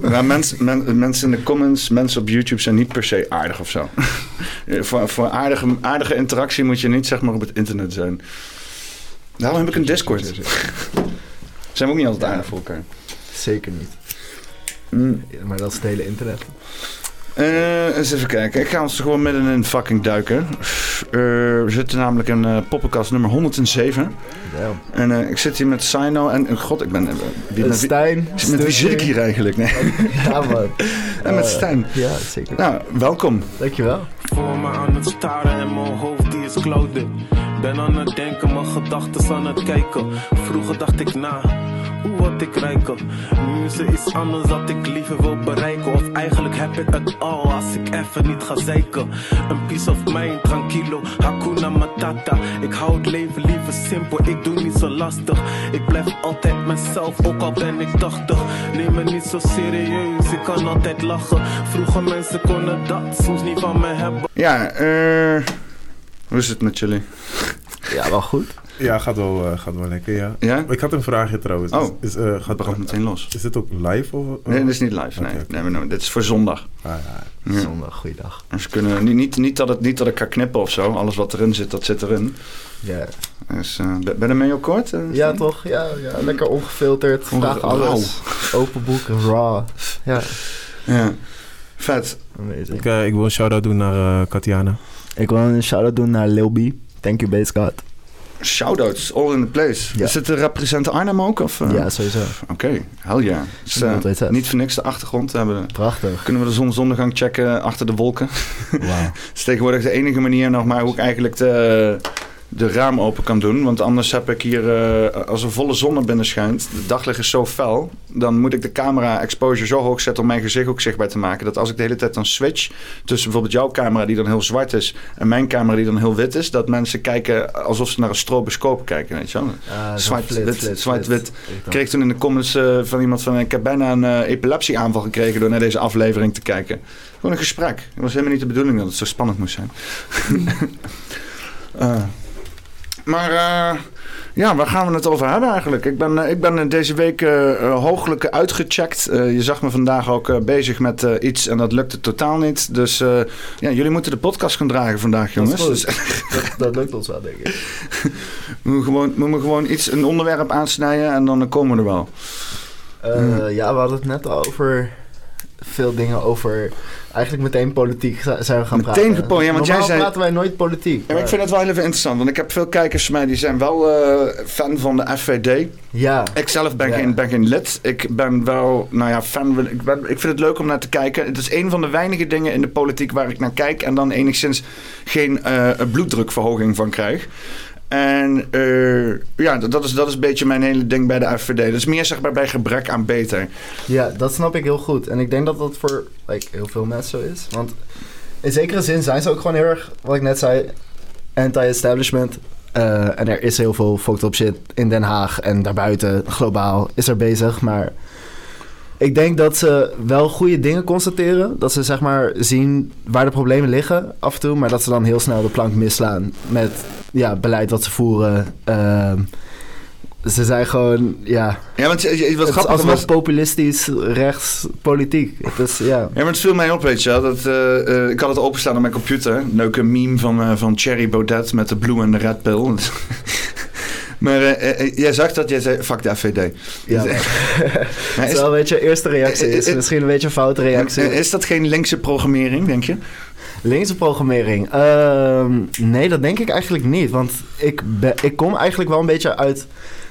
Maar mensen, men- mensen in de comments, mensen op YouTube zijn niet per se aardig of zo. voor voor aardige, aardige interactie moet je niet zeg maar op het internet zijn. Daarom heb ik een Discord. Zijn we ook niet altijd Ja. aardig voor elkaar. Zeker niet. Mm. Ja, Maar dat is het hele internet. Eh, eens even kijken. Ik ga ons er gewoon midden in fucking duiken. Eh, we zitten namelijk in eh poppenkast nummer 107. Ja. En eh, ik zit hier met Sino en... eh, God, ik ben... wie, met, wie, Stijn. met wie zit ik hier eigenlijk? Nee. Ja, man. En met Stijn. Ja, zeker. Nou, welkom. Dankjewel. Voor me aan het staren en mijn hoofd die is clouded. Ben aan het denken, mijn gedachten aan het kijken. Vroeger dacht ik na, hoe word ik rijker? Nu is er iets anders dat ik liever wil bereiken. Of eigenlijk heb ik het al als ik even niet ga zeiken. Een piece of mind, tranquilo, hakuna matata. Ik hou het leven liever simpel, ik doe niet zo lastig. Ik blijf altijd mezelf, ook al ben ik 80. Neem me niet zo serieus, ik kan altijd lachen. Vroeger mensen konden dat soms niet van me hebben. Ja, eh... hoe is het met jullie? Ja, wel goed. Ja, gaat wel, eh, gaat wel lekker, ja. Ja? Ik had een vraagje trouwens. Oh. Is, is, eh, Het gaat, brandt meteen los. is dit ook live? Of, Nee, dit is niet live. Nee, nee, maar nou, dit is voor zondag. Ah, ja. Ja. Zondag, goeiedag. Dus we kunnen niet, niet, niet, dat het, niet dat ik ga knippen of zo. Alles wat erin zit, dat zit erin. Ja. Dus, eh, ben je mee ook kort? ja, toch? Ja, ja, lekker ongefilterd. Vraag alles. Open boek, raw. Ja, Ja. Vet. amazing. Ik, ik wil een shout-out doen naar Katiana. Ik wil een shout-out doen naar Lil B. Thank you, Base God. Shoutouts, all in the place. Ja. Is het de represent Arnhem ook? Of, eh? Ja, sowieso. Oké, hell. Dus, eh, Altijd vet. niet voor niks de achtergrond hebben. Prachtig. Kunnen we de zonsondergang checken achter de wolken? Wauw. Dat is tegenwoordig de enige manier nog maar hoe ik eigenlijk de, de raam open kan doen. Want anders heb ik hier, eh, als er volle zon naar binnen schijnt, de daglicht is zo fel, dan moet ik de camera exposure zo hoog zetten om mijn gezicht ook zichtbaar te maken. Dat als ik de hele tijd dan switch tussen bijvoorbeeld jouw camera die dan heel zwart is en mijn camera die dan heel wit is, dat mensen kijken alsof ze naar een stroboscoop kijken, weet je wel. Ah, zo Zwart, flits, wit, flits, zwart, flits. wit. Ik Ik kreeg toen in de comments eh, van iemand van... ik heb bijna een eh, epilepsieaanval gekregen door naar deze aflevering te kijken. Gewoon een gesprek. Het was helemaal niet de bedoeling dat het zo spannend moest zijn. Maar eh, ja, waar gaan we het over hebben eigenlijk? Ik ben, eh, ik ben eh, deze week eh, hooglijk uitgecheckt. Je zag me vandaag ook bezig met iets en dat lukte totaal niet. Dus ja, jullie moeten de podcast gaan dragen vandaag, jongens. Dus, Dat, dat lukt ons wel, denk ik. we moeten gewoon, we moeten gewoon iets, een onderwerp aansnijden en dan komen we er wel. Ja, we hadden het net al over veel dingen over... Eigenlijk meteen politiek zi- zijn we gaan Meteen praten. gepo- ja, want jij zei- praten wij nooit politiek. Ja, maar ik vind het wel heel even interessant, want ik heb veel kijkers van mij die zijn wel eh, fan van de FVD. Ja, Ik zelf ben, Ja. geen, ben geen lid. Ik ben wel, nou ja, fan. wil- Ik, ben, ik vind het leuk om naar te kijken. Het is een van de weinige dingen in de politiek waar ik naar kijk en dan enigszins geen eh, bloeddrukverhoging van krijg. En eh, ja, dat is, dat is een beetje mijn hele ding bij de FVD. Dat is meer zeg maar bij gebrek aan beter. ja, dat snap ik heel goed. En ik denk dat dat voor like, heel veel mensen zo is. Want in zekere zin zijn ze ook gewoon heel erg, wat ik net zei, anti-establishment. Eh, en er is heel veel fucked up shit in Den Haag en daarbuiten, globaal, is er bezig. Maar ik denk dat ze wel goede dingen constateren. Dat ze zeg maar zien waar de problemen liggen af en toe. Maar dat ze dan heel snel de plank misslaan met ja, beleid wat ze voeren. Ehm, ze zijn gewoon, ja, Ja, want wat het is grappig was... populistisch rechts politiek. Dus ja. Ja, maar het viel mij op, weet je wel. Dat, eh, eh, ik had het openstaan op mijn computer. Leuke meme van, eh, van Cherry Baudet met de blue en de red pill. maar eh, eh, jij zag dat, jij zei, fuck de FVD. ja Maar is is, wel een beetje eerste reactie. Eh, is eh, misschien een beetje een foute reactie. eh, is dat geen linkse programmering, denk je? Linkse programmering. Ehm, nee, dat denk ik eigenlijk niet. Want ik, ben, ik kom eigenlijk wel een beetje uit...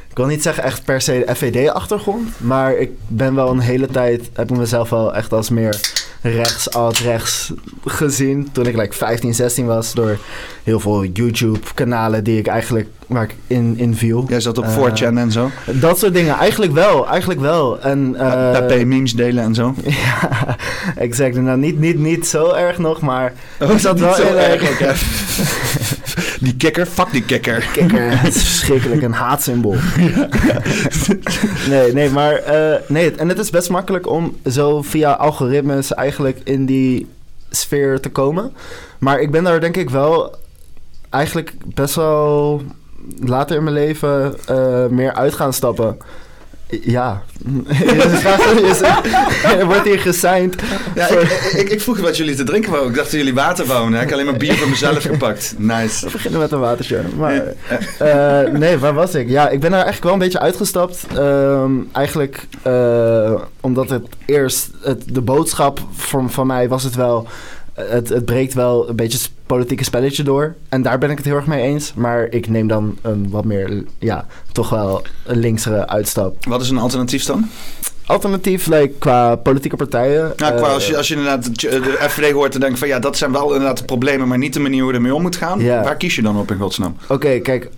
Ik wil niet zeggen echt per se FVD-achtergrond. Maar ik ben wel een hele tijd... Heb ik mezelf wel echt als meer rechts, alt-rechts gezien. Toen ik like 15, 16 was. Door heel veel YouTube-kanalen die ik eigenlijk... Waar ik in, in viel. Jij zat op Eh, 4chan en zo. Dat soort dingen. Eigenlijk wel. Eigenlijk wel. En, eh, Pepe memes delen en zo. Ja, exact. Nou, niet, niet, niet zo erg nog, maar Oh, ik zat wel zo heel erg... die kikker, fuck die kikker. Kikker, het is verschrikkelijk, een haatsymbool. nee, nee, maar eh, nee, en het is best makkelijk om zo via algoritmes eigenlijk in die sfeer te komen. Maar ik ben daar denk ik wel eigenlijk best wel later in mijn leven eh, meer uit gaan stappen. Ja. Er wordt hier gesigned. Ja, ik, ik, ik vroeg wat jullie te drinken wouden. Ik dacht dat jullie water wouden. Ik heb alleen maar bier voor mezelf gepakt. Nice. We beginnen met een watertje. Maar, Eh, nee, waar was ik? Ja, ik ben er eigenlijk wel een beetje uitgestapt. Ehm, eigenlijk eh, omdat het eerst... Het, de boodschap van, van mij was het wel... Het, het breekt wel een beetje politieke spelletje door. En daar ben ik het heel erg mee eens. Maar ik neem dan een wat meer... Ja, toch wel een linksere uitstap. wat is een alternatief dan? Alternatief like, qua politieke partijen... Nou, qua eh, als, je, als je inderdaad de FVD hoort te denken van ja, dat zijn wel inderdaad de problemen, maar niet de manier hoe je ermee om moet gaan. Waar kies je dan op in godsnaam? Oké, kijk.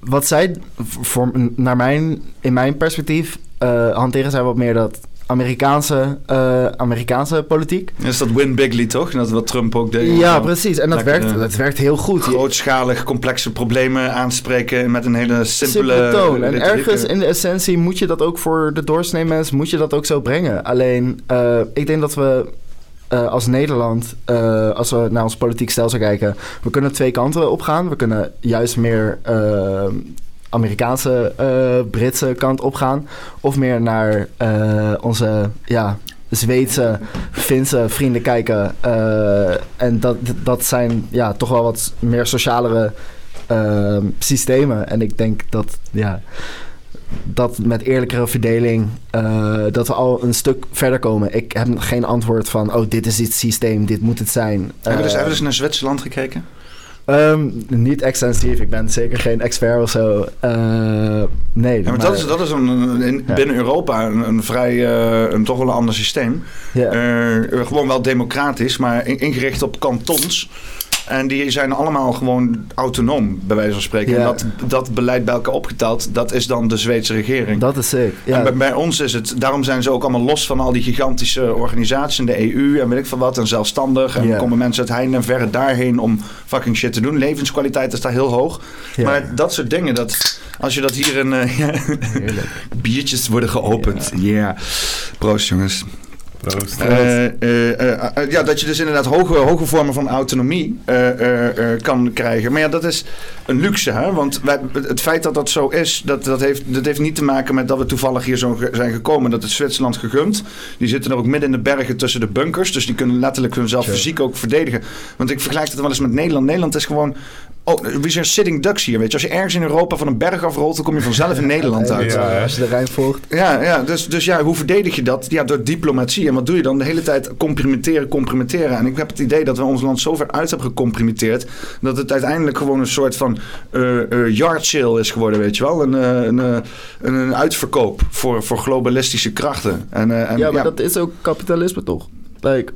Wat zij, voor, naar mijn, in mijn perspectief, eh, hanteren zij wat meer dat Amerikaanse, eh, Amerikaanse politiek. Is dat Win Bigly toch? Dat is wat Trump ook deed. Ja, precies. En dat, Lekker, werkt, eh, dat werkt heel goed. Grootschalig, complexe problemen aanspreken met een hele simpele, simpele toon. En ergens in de essentie moet je dat ook voor de doorsnee mens, moet je dat ook zo brengen. Alleen, eh, ik denk dat we als Nederland, als we naar ons politiek stelsel kijken, we kunnen twee kanten op gaan. We kunnen juist meer Amerikaanse, eh, Britse kant op gaan. Of meer naar eh, onze, ja, Zweedse, Finse vrienden kijken. Eh, en dat, dat zijn ja, toch wel wat meer socialere systemen. En ik denk dat, ja, dat met eerlijkere verdeling, dat we al een stuk verder komen. Ik heb geen antwoord van, oh, dit is het systeem, dit moet het zijn. Hebben we, dus, hebben we dus naar Zwitserland gekeken? Ehm, niet extensief, ik ben zeker geen expert of zo. Eh, nee, Ja, maar dat is, dat is een, een- in- Ja. binnen Europa een, een vrij, eh, een toch wel een ander systeem. ja. Eh, gewoon wel democratisch, maar in- ingericht op kantons. En die zijn allemaal gewoon autonoom, bij wijze van spreken. Ja. En dat, dat beleid bij elkaar opgeteld, dat is dan de Zweedse regering. dat is sick. Ja. En bij, bij ons is het, daarom zijn ze ook allemaal los van al die gigantische organisaties in de EU en weet ik veel wat. En zelfstandig. En Ja. komen mensen uit heinde en verre daarheen om fucking shit te doen. Levenskwaliteit is daar heel hoog. Maar dat soort dingen, dat, als je dat hier in... eh, biertjes worden geopend. Ja. Proost jongens. Proost. Eh, eh, eh, ja, dat je dus inderdaad hoge, hoge vormen van autonomie eh, eh, eh, kan krijgen. Maar ja, dat is een luxe, hè? Want wij, het feit dat dat zo is, dat, dat, heeft, dat heeft niet te maken met dat we toevallig hier zo zijn gekomen. Dat is Zwitserland gegund. Die zitten er ook midden in de bergen tussen de bunkers. Dus die kunnen letterlijk hunzelf Sure. fysiek ook verdedigen. Want ik vergelijk het wel eens met Nederland. Nederland is gewoon... Oh, we zijn sitting ducks hier, weet je. Als je ergens in Europa van een berg afrolt, dan kom je vanzelf in Nederland uit. Ja? Als je de Rijn volgt. Ja, ja dus, dus ja, hoe verdedig je dat? Ja, door diplomatie. En wat doe je dan? De hele tijd comprimenteren, comprimenteren. En ik heb het idee dat we ons land zo ver uit hebben gecomprimenteerd... dat het uiteindelijk gewoon een soort van eh eh, yard sale is geworden, weet je wel? Een, eh, een, een, een uitverkoop voor, voor globalistische krachten. En, en, Ja, maar dat is ook kapitalisme toch? Like,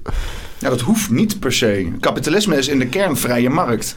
ja, dat hoeft niet per se. Kapitalisme is in de kern vrije markt.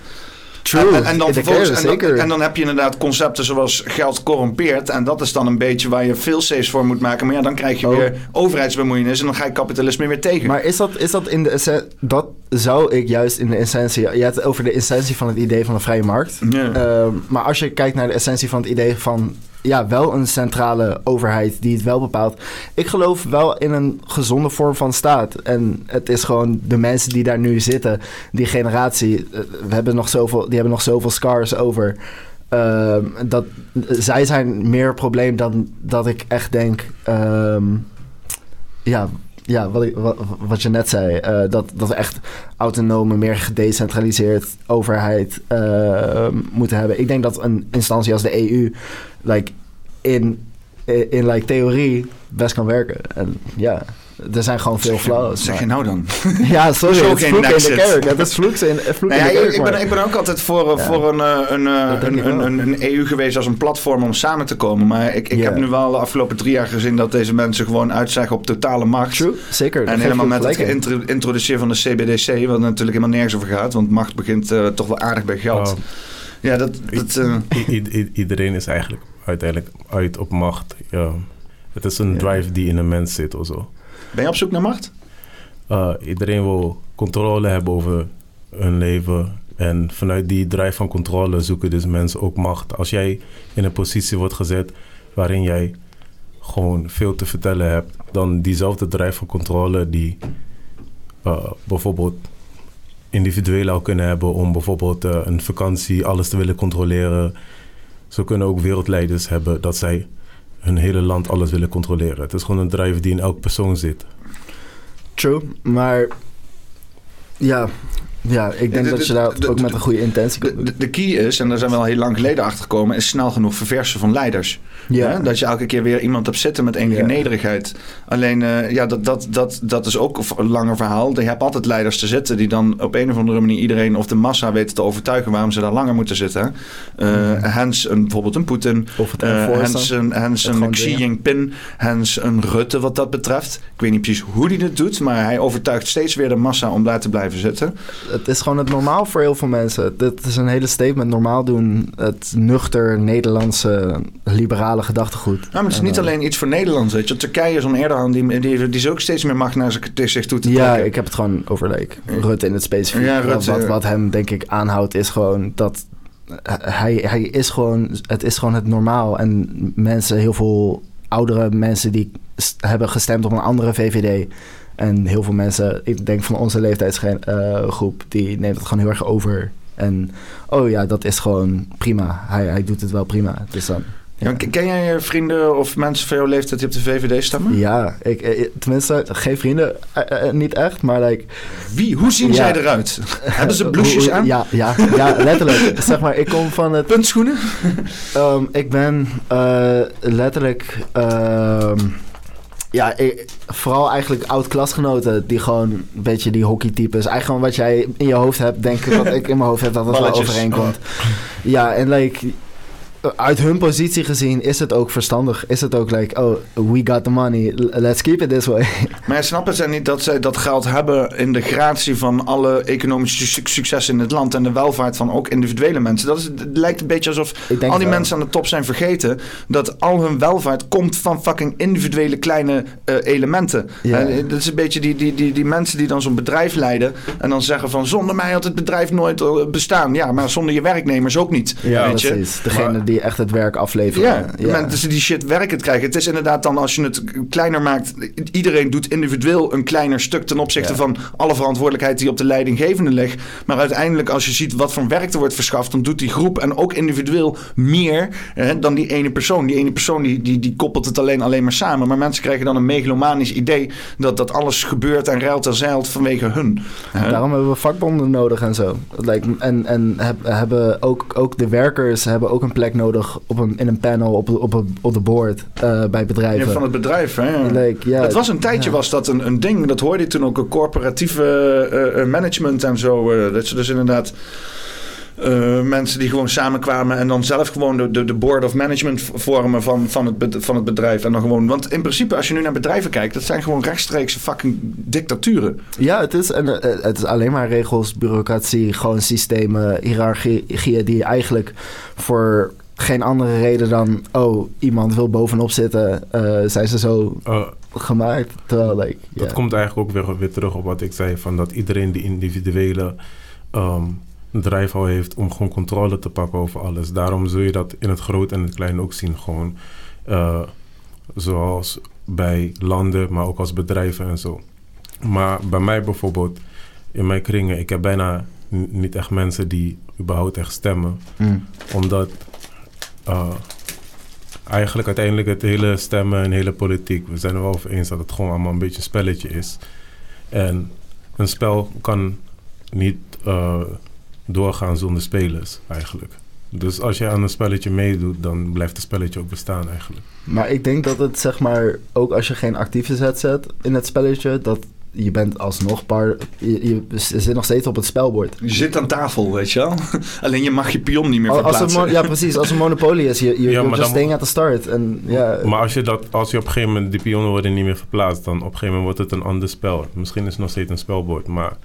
True. En, en, dan vervolgens, en, dan, en dan heb je inderdaad concepten zoals geld corrompeert. En dat is dan een beetje waar je veel saves voor moet maken. Maar ja, dan krijg je Oh. weer overheidsbemoeienis. En dan ga je kapitalisme weer tegen. Maar is dat, is dat in de essentie... Dat zou ik juist in de essentie... Je hebt het over de essentie van het idee van een vrije markt. Ehm, maar als je kijkt naar de essentie van het idee van... Ja, wel een centrale overheid die het wel bepaalt. Ik geloof wel in een gezonde vorm van staat. En het is gewoon de mensen die daar nu zitten, die generatie, eh, we hebben nog zoveel, die hebben nog zoveel scars over. Ehm, dat, zij zijn meer probleem dan dat ik echt denk. ehm, ja, ja wat je net zei. eh, dat, dat we echt autonome, meer gedecentraliseerd overheid ehm, moeten hebben. Ik denk dat een instantie als de EU like, in, in, in like, theorie best kan werken. En ja, er zijn gewoon veel Zeg je- flaws. Wat zeg je nou dan? Ja, sorry, het is vloek in de kerk. Het is vloek in, vloek in de kerk. ik, ik, ben, ik ben ook altijd voor, eh, Ja. voor een, eh, een, eh, een, een, een, een EU geweest als een platform om samen te komen. Maar ik, ik heb nu wel de afgelopen drie jaar gezien dat deze mensen gewoon uitzeggen op totale macht. True, zeker. En helemaal met het introduceren van de CBDC, wat natuurlijk helemaal nergens over gaat. Want macht begint eh, toch wel aardig bij geld. Ja, dat... dat eh, i- i- i- iedereen is eigenlijk uiteindelijk uit op macht. Ja. Het is een drive die in een mens zit of zo. ben je op zoek naar macht? Uh, iedereen wil controle hebben over hun leven. En vanuit die drive van controle zoeken dus mensen ook macht. Als jij in een positie wordt gezet waarin jij gewoon veel te vertellen hebt, dan diezelfde drive van controle die uh, bijvoorbeeld individueel al kunnen hebben om bijvoorbeeld uh, een vakantie alles te willen controleren. Zo kunnen ook wereldleiders hebben dat zij hun hele land alles willen controleren. Het is gewoon een drive die in elk persoon zit. True, maar ja, ja ik denk de- dat de- je daar de- ook met een goede intentie De, key is, en daar zijn we al heel lang geleden achter gekomen, is snel genoeg verversen van leiders. Ja. Dat je elke keer weer iemand hebt zitten met enige Ja. nederigheid. Alleen, eh, ja, dat, dat, dat, dat is ook een langer verhaal. Je hebt altijd leiders te zitten die dan op een of andere manier iedereen of de massa weten te overtuigen waarom ze daar langer moeten zitten. Mhm. Hens een, bijvoorbeeld een Poetin. Of het enforcen. hens een, hens Het een Xi. Jinping. Hens een Rutte wat dat betreft. Ik weet niet precies hoe hij dit doet, maar hij overtuigt steeds weer de massa om daar te blijven zitten. Het is gewoon het normaal voor heel veel mensen. Dit is een hele statement. Normaal doen het nuchter Nederlandse liberale gedachtegoed. Nou, maar het is En, niet eh, alleen iets voor Nederland. Weet je. Turkije, zo'n Erdogan, die, die, die is ook steeds meer macht naar zich, toe te Ja, trekken. ik heb het gewoon over like, Rutte in het specifiek. Ja, Rutte, wat, ja. wat hem denk ik aanhoudt is gewoon dat hij, hij is gewoon, het is gewoon het normaal. En mensen, heel veel oudere mensen die hebben gestemd op een andere VVD. En heel veel mensen, ik denk van onze leeftijdsgroep, die neemt het gewoon heel erg over. En oh ja, dat is gewoon prima. Hij, hij doet het wel prima. Dus dan. Ja, ken- jij je vrienden of mensen van jouw leeftijd die op de VVD stemmen? Ja, ik, eh, tenminste, geen vrienden, eh, eh, niet echt, maar like, Wie? Hoe zien Ja. zij eruit? Hebben ze hoe- aan? Ja, ja, ja, letterlijk. zeg maar, ik kom van het... Puntschoenen? ehm, ik ben eh, letterlijk... ehm, ja, ik- vooral eigenlijk oud-klasgenoten die gewoon een beetje die hockeytypes. Eigenlijk gewoon wat jij in je hoofd hebt, denk ik, wat ik in mijn hoofd heb, dat het wel overeenkomt. Ja, en like... Uit hun positie gezien is het ook verstandig. Is het ook like, oh, we got the money, let's keep it this way. Maar snappen zij niet dat zij dat geld hebben in de gratie van alle economische su- succes in het land en de welvaart van ook individuele mensen? Dat is, het lijkt een beetje alsof al die wel. mensen aan de top zijn vergeten dat al hun welvaart komt van fucking individuele kleine eh, elementen. Eh, dat is een beetje die, die, die, die mensen die dan zo'n bedrijf leiden en dan zeggen van zonder mij had het bedrijf nooit eh, bestaan. Ja, maar zonder je werknemers ook niet. Ja, weet je? precies. Degene Maar- die echt het werk afleveren. Ja, mensen die shit werkend krijgen. Het is inderdaad dan als je het kleiner maakt. Iedereen doet individueel een kleiner stuk ten opzichte Ja. van alle verantwoordelijkheid die op de leidinggevende ligt. Maar uiteindelijk, als je ziet wat voor werk er wordt verschaft, dan doet die groep en ook individueel meer hè, dan die ene persoon. Die ene persoon die, die, die koppelt het alleen, alleen maar samen. Maar mensen krijgen dan een megalomanisch idee dat dat alles gebeurt en ruilt en zeilt vanwege hun. Daarom hebben we vakbonden nodig en zo. Like, en en heb, hebben ook, ook de werkers hebben ook een plek nodig op een, in een panel op, op, op, op de board eh, bij Ja, bedrijven. van het bedrijf. Hè? ja. Like, ja, het was een tijdje ja. was dat een, een ding. Dat hoorde je toen ook. Een corporatieve eh, management en zo. dat ze dus inderdaad... mensen die gewoon samenkwamen en dan zelf gewoon de, de, de board of management vormen van, van, het, van het bedrijf. En dan gewoon, want in principe, als je nu naar bedrijven kijkt, dat zijn gewoon rechtstreekse fucking dictaturen. Ja, het is, en, het is alleen maar regels, bureaucratie, gewoon systemen, hiërarchieën die eigenlijk voor geen andere reden dan, oh, iemand wil bovenop zitten, eh, zijn ze zo Eh, gemaakt. Terwijl, like, Dat komt eigenlijk ook weer, weer terug op wat ik zei: van dat iedereen die individuele ehm drive al heeft om gewoon controle te pakken over alles. Daarom zul je dat in het groot en het klein ook zien. Gewoon eh, zoals bij landen, maar ook als bedrijven en zo. Maar bij mij bijvoorbeeld, in mijn kringen, ik heb bijna niet echt mensen die überhaupt echt stemmen. Mm. Omdat eh, eigenlijk uiteindelijk het hele stemmen en hele politiek, we zijn er wel over eens dat het gewoon allemaal een beetje een spelletje is. En een spel kan niet eh, doorgaan zonder spelers eigenlijk. Dus als je aan een spelletje meedoet, dan blijft het spelletje ook bestaan eigenlijk. Maar ik denk dat het zeg maar, ook als je geen actieve zet zet in het spelletje, dat je bent alsnog paar, je, je zit nog steeds op het spelbord. Je zit aan tafel, weet je wel. Alleen je mag je pion niet meer Als verplaatsen. mo- ja, precies. Als een monopolie is, je, je Ja, just staying at the start. En, ja, Maar als je, dat, als je op een gegeven moment, die pionnen worden niet meer verplaatst, dan op een gegeven moment wordt het een ander spel. Misschien is het nog steeds een spelbord, maar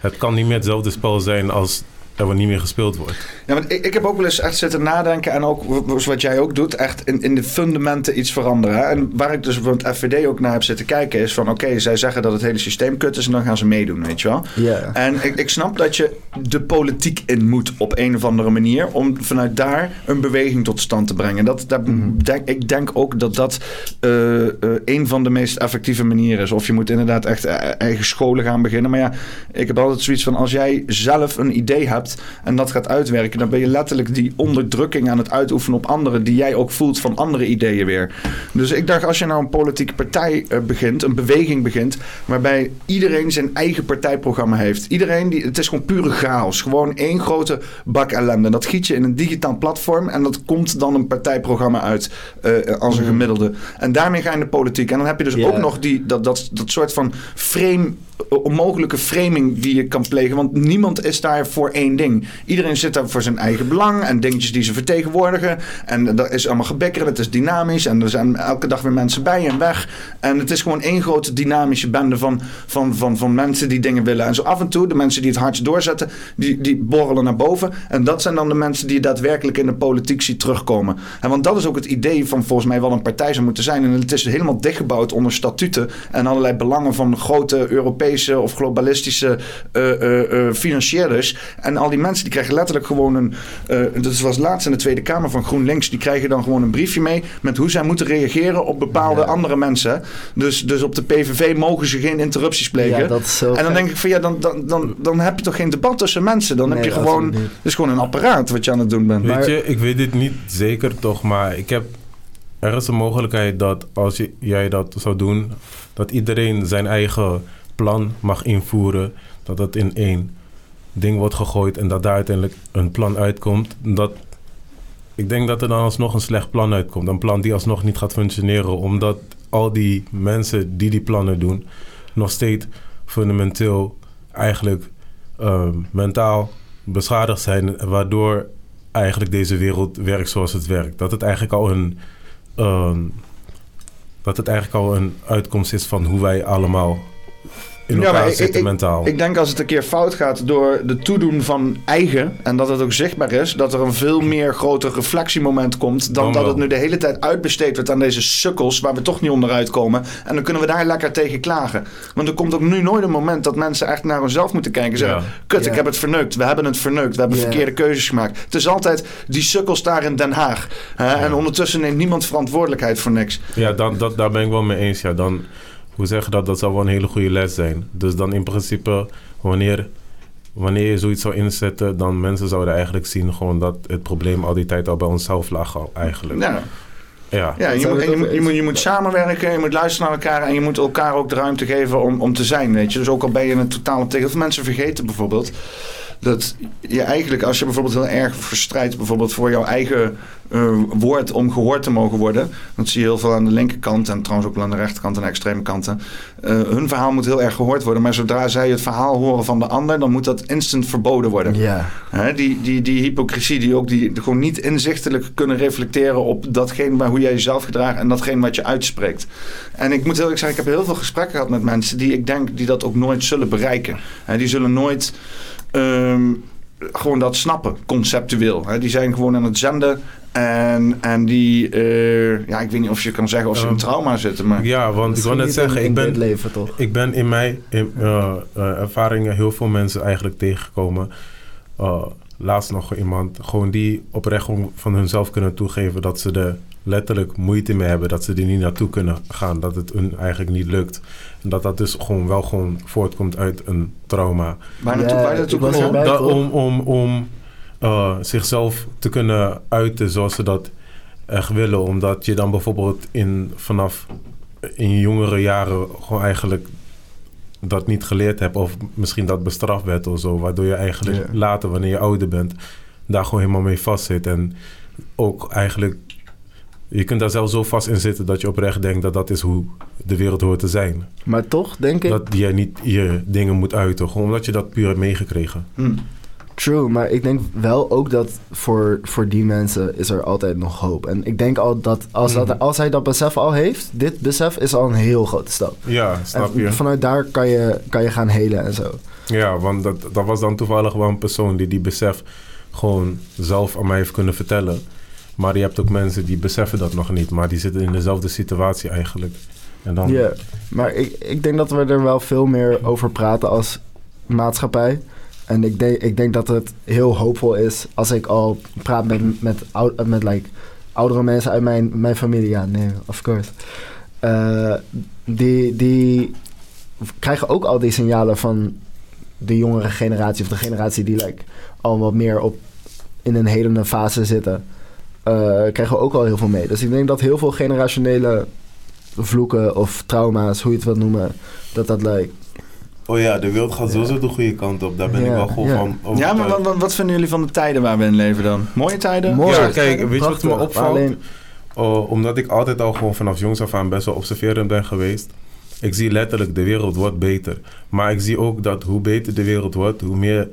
het kan niet meer hetzelfde spel zijn als er wordt niet meer gespeeld wordt. Ja, want ik, ik heb ook wel eens echt zitten nadenken en ook wat jij ook doet, echt in, in de fundamenten iets veranderen. hè. En waar ik dus van het FVD ook naar heb zitten kijken is van oké, zij zeggen dat het hele systeem kut is en dan gaan ze meedoen, weet je wel. ja. En ik, ik snap dat je de politiek in moet op een of andere manier om vanuit daar een beweging tot stand te brengen. Dat, dat Mhm. denk, ik denk ook dat dat eh, eh, een van de meest effectieve manieren is. Of je moet inderdaad echt eh, eigen scholen gaan beginnen. Maar ja, ik heb altijd zoiets van als jij zelf een idee hebt hebt en dat gaat uitwerken, dan ben je letterlijk die onderdrukking aan het uitoefenen op anderen, die jij ook voelt van andere ideeën weer. Dus ik dacht, als je nou een politieke partij eh, begint, een beweging begint, waarbij iedereen zijn eigen partijprogramma heeft. Iedereen, die, het is gewoon pure chaos. Gewoon één grote bak ellende. Dat giet je in een digitaal platform en dat komt dan een partijprogramma uit eh, als een gemiddelde. En daarmee ga je in de politiek. En dan heb je dus ook nog die, dat, dat, dat soort van frame onmogelijke framing die je kan plegen. Want niemand is daar voor één ding. Iedereen zit daar voor zijn eigen belang en dingetjes die ze vertegenwoordigen. En dat is allemaal gebekker, het is dynamisch. En er zijn elke dag weer mensen bij en weg. En het is gewoon één grote dynamische bende van, van, van, van mensen die dingen willen. En zo af en toe, de mensen die het hardst doorzetten, die, die borrelen naar boven. En dat zijn dan de mensen die je daadwerkelijk in de politiek ziet terugkomen. En want dat is ook het idee van volgens mij wel een partij zou moeten zijn. En het is helemaal dichtgebouwd onder statuten en allerlei belangen van grote Europese of globalistische eh, eh, eh, financierders. En al die mensen die krijgen letterlijk gewoon een. eh dat was laatst in de Tweede Kamer van GroenLinks. Die krijgen dan gewoon een briefje mee met hoe zij moeten reageren op bepaalde Ja. andere mensen. Dus, dus op de PVV mogen ze geen interrupties plegen. Ja, dat is zo en dan gek. denk ik van ja, dan, dan, dan, dan heb je toch geen debat tussen mensen. Dan heb je gewoon. Het is gewoon een apparaat wat je aan het doen bent. Weet Maar- je, ik weet dit niet zeker toch, maar ik heb... Er is een mogelijkheid dat als je, jij dat zou doen... dat iedereen zijn eigen plan mag invoeren. Dat het in één ding wordt gegooid en dat daar uiteindelijk een plan uitkomt. Dat, ik denk dat er dan alsnog een slecht plan uitkomt. Een plan die alsnog niet gaat functioneren. Omdat al die mensen die die plannen doen... nog steeds fundamenteel eigenlijk ehm, mentaal beschadigd zijn. Waardoor eigenlijk deze wereld werkt zoals het werkt. Dat het eigenlijk al een... ehm, dat het eigenlijk al een uitkomst is van hoe wij allemaal in Ja, elkaar maar ik- zitten ik- mentaal. Ik denk als het een keer fout gaat door de toedoen van eigen en dat het ook zichtbaar is, dat er een veel meer groter reflectiemoment komt dan Dan dat het nu de hele tijd uitbesteed wordt aan deze sukkels waar we toch niet onderuit komen. En dan kunnen we daar lekker tegen klagen. Want er komt ook nu nooit een moment dat mensen echt naar hunzelf moeten kijken en zeggen: Ja. Kut, Ja. ik heb het verneukt. We hebben het verneukt. We hebben Ja. verkeerde keuzes gemaakt. Het is altijd die sukkels daar in Den Haag. Hè? En ondertussen neemt niemand verantwoordelijkheid voor niks. Ja, dan, dat, daar ben ik wel mee eens. Ja, dan, hoe zeg je dat? Dat zou wel een hele goede les zijn. Dus dan in principe, wanneer, wanneer je zoiets zou inzetten, dan mensen zouden eigenlijk zien gewoon dat het probleem al die tijd al bij onszelf lag al eigenlijk. Ja. Ja. Ja, je moet, je, moet, je, moet, je moet samenwerken, je moet luisteren naar elkaar en je moet elkaar ook de ruimte geven om, om te zijn. Weet je? Dus ook al ben je een totaal tegen. Veel mensen vergeten bijvoorbeeld dat je eigenlijk, als je bijvoorbeeld heel erg verstrijdt, bijvoorbeeld voor jouw eigen eh, woord om gehoord te mogen worden. Dat zie je heel veel aan de linkerkant en trouwens ook wel aan de rechterkant en de extreme kanten. Eh, hun verhaal moet heel erg gehoord worden, maar zodra zij het verhaal horen van de ander, dan moet dat instant verboden worden. Ja. Hè, die, die, die hypocrisie, die ook die gewoon niet inzichtelijk kunnen reflecteren op datgene waar, hoe jij jezelf gedraagt en datgene wat je uitspreekt. En ik moet heel eerlijk zeggen, ik heb heel veel gesprekken gehad met mensen die ik denk die dat ook nooit zullen bereiken. Hè, die zullen nooit ehm, gewoon dat snappen, conceptueel. Hè. Die zijn gewoon aan het zenden en, en die, eh, ja, ik weet niet of je kan zeggen of ze in Ehm, trauma zitten, maar... Ja, want ik wil net zeggen, ik ben, leven toch? Ik ben in mijn in, eh, eh, ervaringen heel veel mensen eigenlijk tegengekomen. Eh, laatst nog iemand, gewoon die oprecht van hunzelf kunnen toegeven dat ze er letterlijk moeite mee hebben, dat ze er niet naartoe kunnen gaan, dat het hun eigenlijk niet lukt. En dat dat dus gewoon wel gewoon voortkomt uit een trauma. Waar naartoe, Ja, waar naartoe? Om, erbij, om, om, om eh, zichzelf te kunnen uiten zoals ze dat echt willen. Omdat je dan bijvoorbeeld in, vanaf in je jongere jaren gewoon eigenlijk dat niet geleerd hebt. Of misschien dat bestraft werd of zo. Waardoor je eigenlijk Ja. later, wanneer je ouder bent, daar gewoon helemaal mee vastzit. En ook eigenlijk... Je kunt daar zelf zo vast in zitten dat je oprecht denkt dat dat is hoe de wereld hoort te zijn. Maar toch denk ik... Dat je niet je dingen moet uiten. Gewoon omdat je dat puur hebt meegekregen. Hm. True, maar ik denk wel ook dat voor, voor die mensen is er altijd nog hoop. En ik denk al dat als, dat Mhm. als hij dat besef al heeft, dit besef is al een heel grote stap. Ja, snap en je? vanuit daar kan je, kan je gaan helen en zo. Ja, want dat, dat was dan toevallig wel een persoon die die besef gewoon zelf aan mij heeft kunnen vertellen. Maar je hebt ook mensen die beseffen dat nog niet, maar die zitten in dezelfde situatie eigenlijk. En dan, Ja, maar ik, ik denk dat we er wel veel meer over praten als maatschappij. En ik denk, ik denk dat het heel hoopvol is als ik al praat met, met, met like, oudere mensen uit mijn, mijn familie. Ja, nee, of course. Eh, die, die krijgen ook al die signalen van de jongere generatie of de generatie die like, al wat meer op in een helende fase zitten, krijgen we ook al heel veel mee. Dus ik denk dat heel veel generationele vloeken of trauma's, hoe je het wilt noemen, dat dat like, Oh ja, de wereld gaat sowieso de goede kant op. Daar ben ik wel gewoon ja. van Ja, maar wat, wat, wat vinden jullie van de tijden waar we in leven dan? Mooie tijden? mooi. Ja, kijk, weet je wat me opvalt? Alleen, Oh, omdat ik altijd al gewoon vanaf jongs af aan best wel observerend ben geweest. Ik zie letterlijk, de wereld wordt beter. Maar ik zie ook dat hoe beter de wereld wordt, hoe meer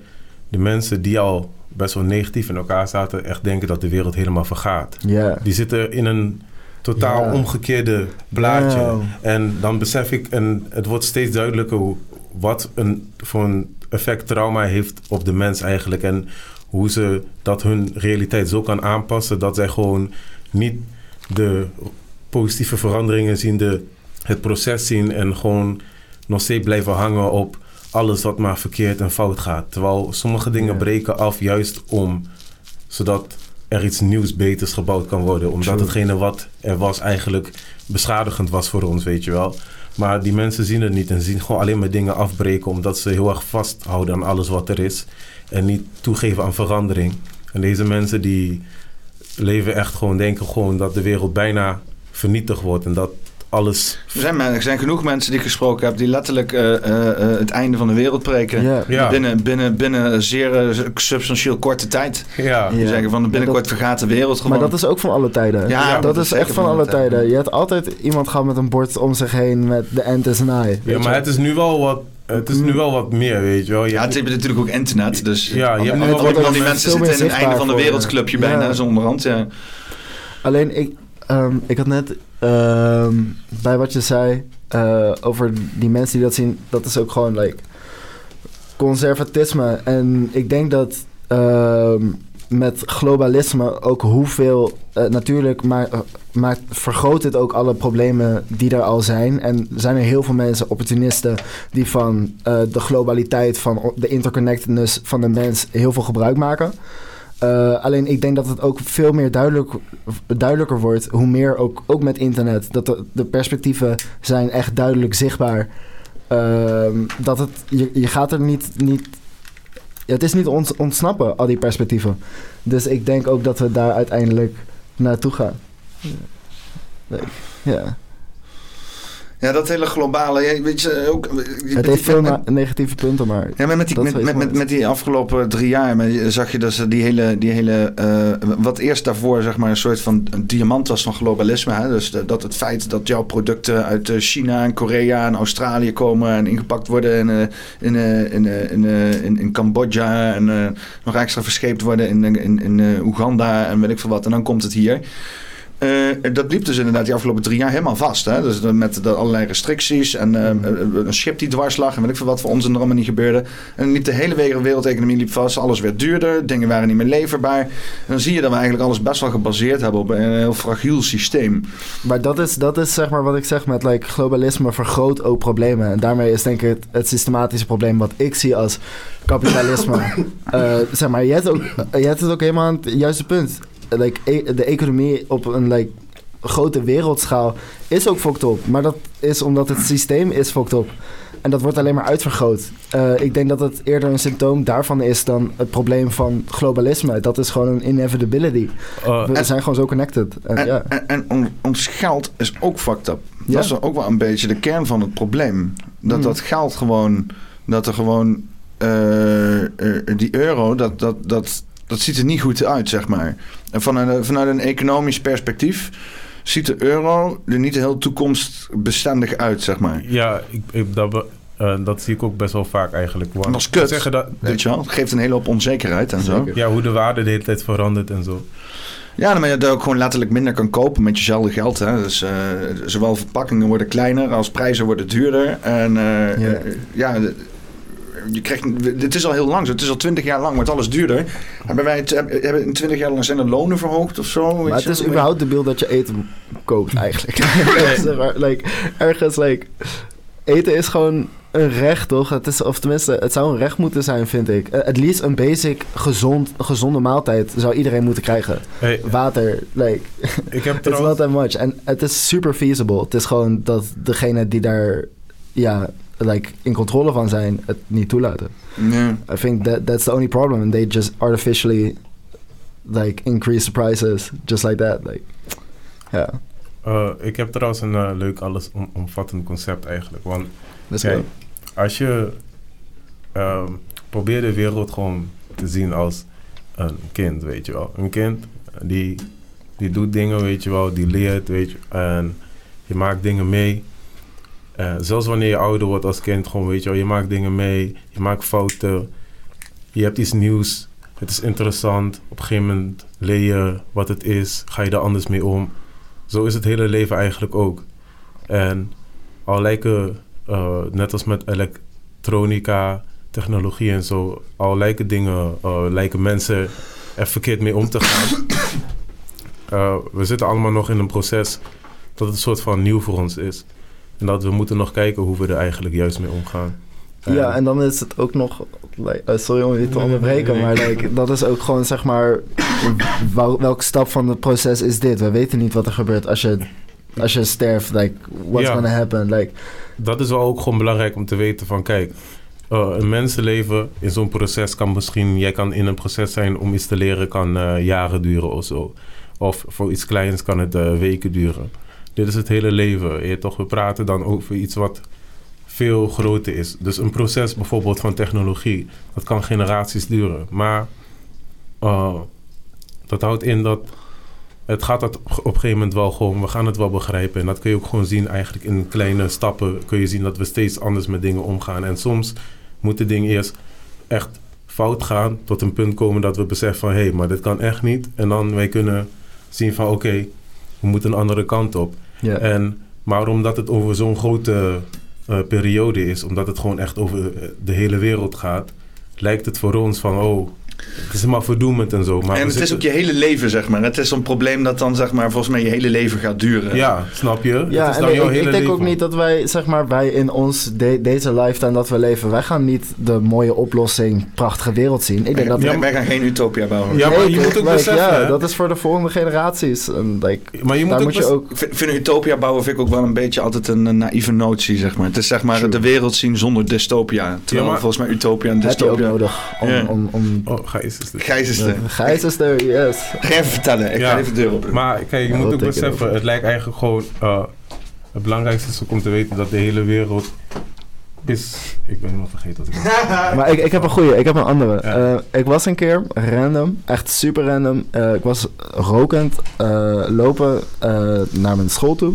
de mensen die al best wel negatief in elkaar zaten, echt denken dat de wereld helemaal vergaat. Die zitten in een totaal omgekeerde blaadje. En dan besef ik, en het wordt steeds duidelijker hoe, wat een, voor een effect trauma heeft op de mens eigenlijk. En hoe ze dat hun realiteit zo kan aanpassen dat zij gewoon niet de positieve veranderingen zien, de, het proces zien en gewoon nog steeds blijven hangen op alles wat maar verkeerd en fout gaat. Terwijl sommige dingen Ja. breken af juist om, zodat er iets nieuws, beters gebouwd kan worden. Omdat True. hetgene wat er was eigenlijk beschadigend was voor ons, weet je wel. Maar die mensen zien het niet en zien gewoon alleen maar dingen afbreken omdat ze heel erg vasthouden aan alles wat er is en niet toegeven aan verandering. En deze mensen die leven echt gewoon, denken gewoon dat de wereld bijna vernietigd wordt en dat alles. Er zijn, er zijn genoeg mensen die ik gesproken heb die letterlijk eh, eh, eh, het einde van de wereld preken. Ja. Binnen, binnen, binnen een zeer substantieel korte tijd. Ja, Die Ja. zeggen van binnenkort vergaat de wereld gewoon. Maar dat is ook van alle tijden. Ja, dat, dat is echt van van alle tijden. tijden. Je hebt altijd iemand gehad met een bord om zich heen met de end is nigh. ja maar het is nu wel wat, het is nu wel wat meer, weet je wel. Je ja, hebt- het is natuurlijk ook internet. Dus Ja, je hebt al, nu wel wat die mensen zitten in het einde van de wereldclubje ja. bijna, zonder hand. Ja. Alleen ik, ehm, ik had net ehm, bij wat je zei eh, over die mensen die dat zien, dat is ook gewoon like conservatisme. En ik denk dat ehm, met globalisme ook hoeveel eh, natuurlijk, maar, maar vergroot het ook alle problemen die er al zijn. En zijn er heel veel mensen, opportunisten, die van eh, de globaliteit, van de interconnectedness van de mens heel veel gebruik maken. Eh, alleen ik denk dat het ook veel meer duidelijk, duidelijker wordt, hoe meer ook, ook met internet, dat de, perspectieven zijn echt duidelijk zichtbaar. Ehm, dat het, je, je gaat er niet, niet ja, het is niet ont, ontsnappen, al die perspectieven. Dus ik denk ook dat we daar uiteindelijk naartoe gaan. Nee, Ja. Ja, dat hele globale... Weet je, ook, Het heeft veel negatieve punten, maar Ja, maar met die, met, met, met, die afgelopen drie jaar zag je dat ze die hele, die hele eh, wat eerst daarvoor zeg maar een soort van een diamant was van globalisme. Hè? Dus de- dat het feit dat jouw producten uit eh, China en Korea en Australië komen en ingepakt worden in, eh, in, eh, in, eh, in, eh, in, in Cambodja en eh, nog extra verscheept worden in, in, in eh, Oeganda en weet ik veel wat. En dan komt het hier. Eh, dat liep dus inderdaad die afgelopen drie jaar helemaal vast. Hè? Dus met de allerlei restricties en eh, een schip die dwars lag en weet ik veel wat voor ons en er allemaal niet gebeurde. En liep de hele we- wereldeconomie liep vast. Alles werd duurder, dingen waren niet meer leverbaar. En dan zie je dat we eigenlijk alles best wel gebaseerd hebben op een heel fragiel systeem. Maar dat is, dat is zeg maar wat ik zeg met like, globalisme vergroot ook problemen. En daarmee is denk ik het, het systematische probleem wat ik zie als kapitalisme. Eh, zeg maar, je hebt, ook, je hebt het ook helemaal aan het juiste punt. Like, e- de economie op een like, grote wereldschaal is ook fucked up. Maar dat is omdat het systeem is fucked up. En dat wordt alleen maar uitvergroot. Eh, ik denk dat het eerder een symptoom daarvan is dan het probleem van globalisme. Dat is gewoon een inevitability. Uh, We En- zijn gewoon zo connected. En, En, ja. en, en on- ons geld is ook fucked up. Ja. Dat is ook wel een beetje de kern van het probleem. Dat Mm. dat geld gewoon, dat er gewoon, eh, eh, die euro, dat, dat, dat, dat ziet er niet goed uit, zeg maar. En vanuit, een- vanuit een economisch perspectief ziet de euro er niet heel toekomstbestendig uit, zeg maar. ja, ik, ik, dat, eh, dat zie ik ook best wel vaak eigenlijk. Want dat is kut. Zeggen dat, Weet je wel? Het geeft een hele hoop onzekerheid en zo. Ja, hoe de waarde de hele tijd verandert en zo. Ja, maar je dat ook gewoon letterlijk minder kan kopen met jezelfde geld. Hè? Dus eh, zowel verpakkingen worden kleiner als prijzen worden duurder. En eh, Ja. ja, je krijgt, dit is al heel lang zo. Het is al twintig jaar lang, wordt alles duurder. Hebben wij het, hebben in twintig jaar lang zijn de lonen verhoogd of zo? Maar het is überhaupt debiel dat je eten koopt eigenlijk. Like, ergens, like, eten is gewoon een recht, toch? Het is, of tenminste, het zou een recht moeten zijn, vind ik. Eh, At least een basic, gezond, gezonde maaltijd zou iedereen moeten krijgen. Hey, Water, like, ik heb it's not that much. En het is super feasible. Het is gewoon dat degene die daar, ja, like, in controle van zijn, het niet toelaten. Ja. I think that that's the only problem, and they just artificially like increase the prices just like that. Like, ja, Eh, ik heb trouwens een eh, leuk alles om, omvattend concept eigenlijk. Want Kijk, als je ehm, probeert de wereld gewoon te zien als een kind, weet je wel. Een kind die, die doet dingen, weet je wel, die leert, weet je. En je maakt dingen mee. Eh, zelfs wanneer je ouder wordt als kind, gewoon, weet je je maakt dingen mee, je maakt fouten. Je hebt iets nieuws, het is interessant. Op een gegeven moment leer je wat het is, ga je er anders mee om. Zo is het hele leven eigenlijk ook. En al lijken, eh, net als met elektronica, technologie en zo, al lijken dingen, eh, lijken mensen er verkeerd mee om te gaan. We zitten allemaal nog in een proces dat het een soort van nieuw voor ons is. En dat we moeten nog kijken hoe we er eigenlijk juist mee omgaan. Ja, en dan is het ook nog. Eh, sorry om je te onderbreken, nee, nee. maar like, dat is ook gewoon zeg maar. wel- welke stap van het proces is dit? We weten niet wat er gebeurt als je, als je sterft. Like, what's Ja. gonna happen? Like, dat is wel ook gewoon belangrijk om te weten van kijk, eh, een mensenleven in zo'n proces kan misschien, jij kan in een proces zijn om iets te leren, kan eh, jaren duren of zo. Of voor iets kleins kan het weken duren. Dit is het hele leven. Je, toch, we praten dan over iets wat veel groter is. Dus een proces bijvoorbeeld van technologie, dat kan generaties duren. Maar eh, dat houdt in dat het gaat dat op een gegeven moment wel gewoon, we gaan het wel begrijpen. En dat kun je ook gewoon zien eigenlijk in kleine stappen kun je zien dat we steeds anders met dingen omgaan. En soms moeten dingen eerst echt fout gaan tot een punt komen dat we beseffen van hé, hey, maar dit kan echt niet. En dan wij kunnen zien van oké, we moeten een andere kant op. ja. En, maar omdat het over zo'n grote eh, periode is, omdat het gewoon echt over eh, de hele wereld gaat, lijkt het voor ons van oh, het is maar verdoemend en zo. Maar en het is ook je hele leven, zeg maar. Het is een probleem dat dan, zeg maar, volgens mij je hele leven gaat duren. Ja, snap je? Ja, het is en ik, jouw ik hele denk ook niet dat wij, zeg maar, wij in ons, de- deze lifetime dat we leven, wij gaan niet de mooie oplossing, prachtige wereld zien. Ik denk dat wij, Ja, wij gaan geen utopia bouwen. Ja, maar je moet ook like, beseffen, Ja, hè? dat is voor de volgende generaties. En, like, Maar je moet daar ook moet je ook... Ik vind, vind utopia bouwen vind ik ook wel een beetje altijd een, een naïeve notie, zeg maar. Het is zeg maar True. de wereld zien zonder dystopia. Terwijl Ja, maar- volgens mij utopia en Heb je ook dystopia... nodig om... Om, om Oh, Gijs is dit. Gijs is de... Gijs is er, yes. Ga even vertellen, ik Ja. ga even de deur op. Maar kijk, je Ja, moet ook beseffen, het lijkt eigenlijk gewoon... eh, het belangrijkste is ook om te weten dat de hele wereld is... Ik ben helemaal vergeten wat ik Maar ik, ik heb een goeie, ik heb een andere. Ja. Eh, ik was een keer random, echt super random. eh, ik was rokend eh, lopen eh, naar mijn school toe.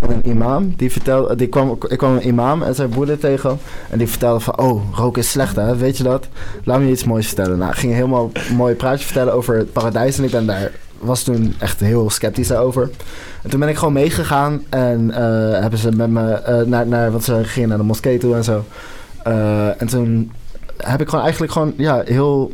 En een imam, die vertelde, die kwam, ik kwam een imam en zijn broeder tegen. En die vertelde van, oh, roken is slecht hè, weet je dat? Laat me je iets moois vertellen. Nou, ik ging helemaal een mooi praatje vertellen over het paradijs. En ik ben daar, was toen echt heel sceptisch daarover. En toen ben ik gewoon meegegaan en eh, hebben ze met me eh, naar, naar, want ze gingen naar de moskee toe en zo. Eh, en toen heb ik gewoon eigenlijk gewoon ja, heel,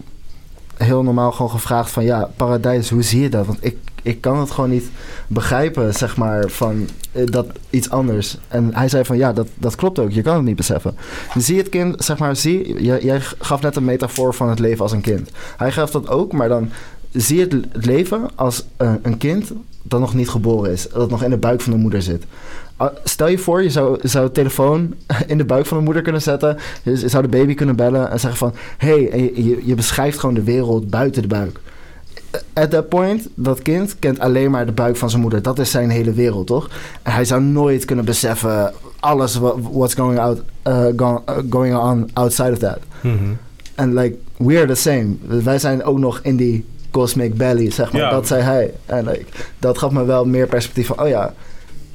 heel normaal gewoon gevraagd van ja, paradijs, hoe zie je dat? Want ik, ik kan het gewoon niet begrijpen, zeg maar, van dat iets anders. En hij zei van ja, dat, dat klopt ook, je kan het niet beseffen. Zie het kind, zeg maar, zie, jij gaf net een metafoor van het leven als een kind. Hij gaf dat ook, maar dan zie het, het leven als eh, een kind dat nog niet geboren is, dat nog in de buik van de moeder zit. Ah, Stel je voor, je zou, zou de telefoon in de buik van de moeder kunnen zetten. Je zou de baby kunnen bellen en zeggen van... Hé, hey, je, je, beschrijft gewoon de wereld buiten de buik. At that point, dat kind kent alleen maar de buik van zijn moeder. Dat is zijn hele wereld, toch? En hij zou nooit kunnen beseffen... alles wa- what's going, out, uh, go- going on outside of that. Mhm. En like, we are the same. Wij zijn ook nog in die cosmic belly, zeg maar. Ja. Dat zei hij. En like, dat gaf me wel meer perspectief van... Oh ja,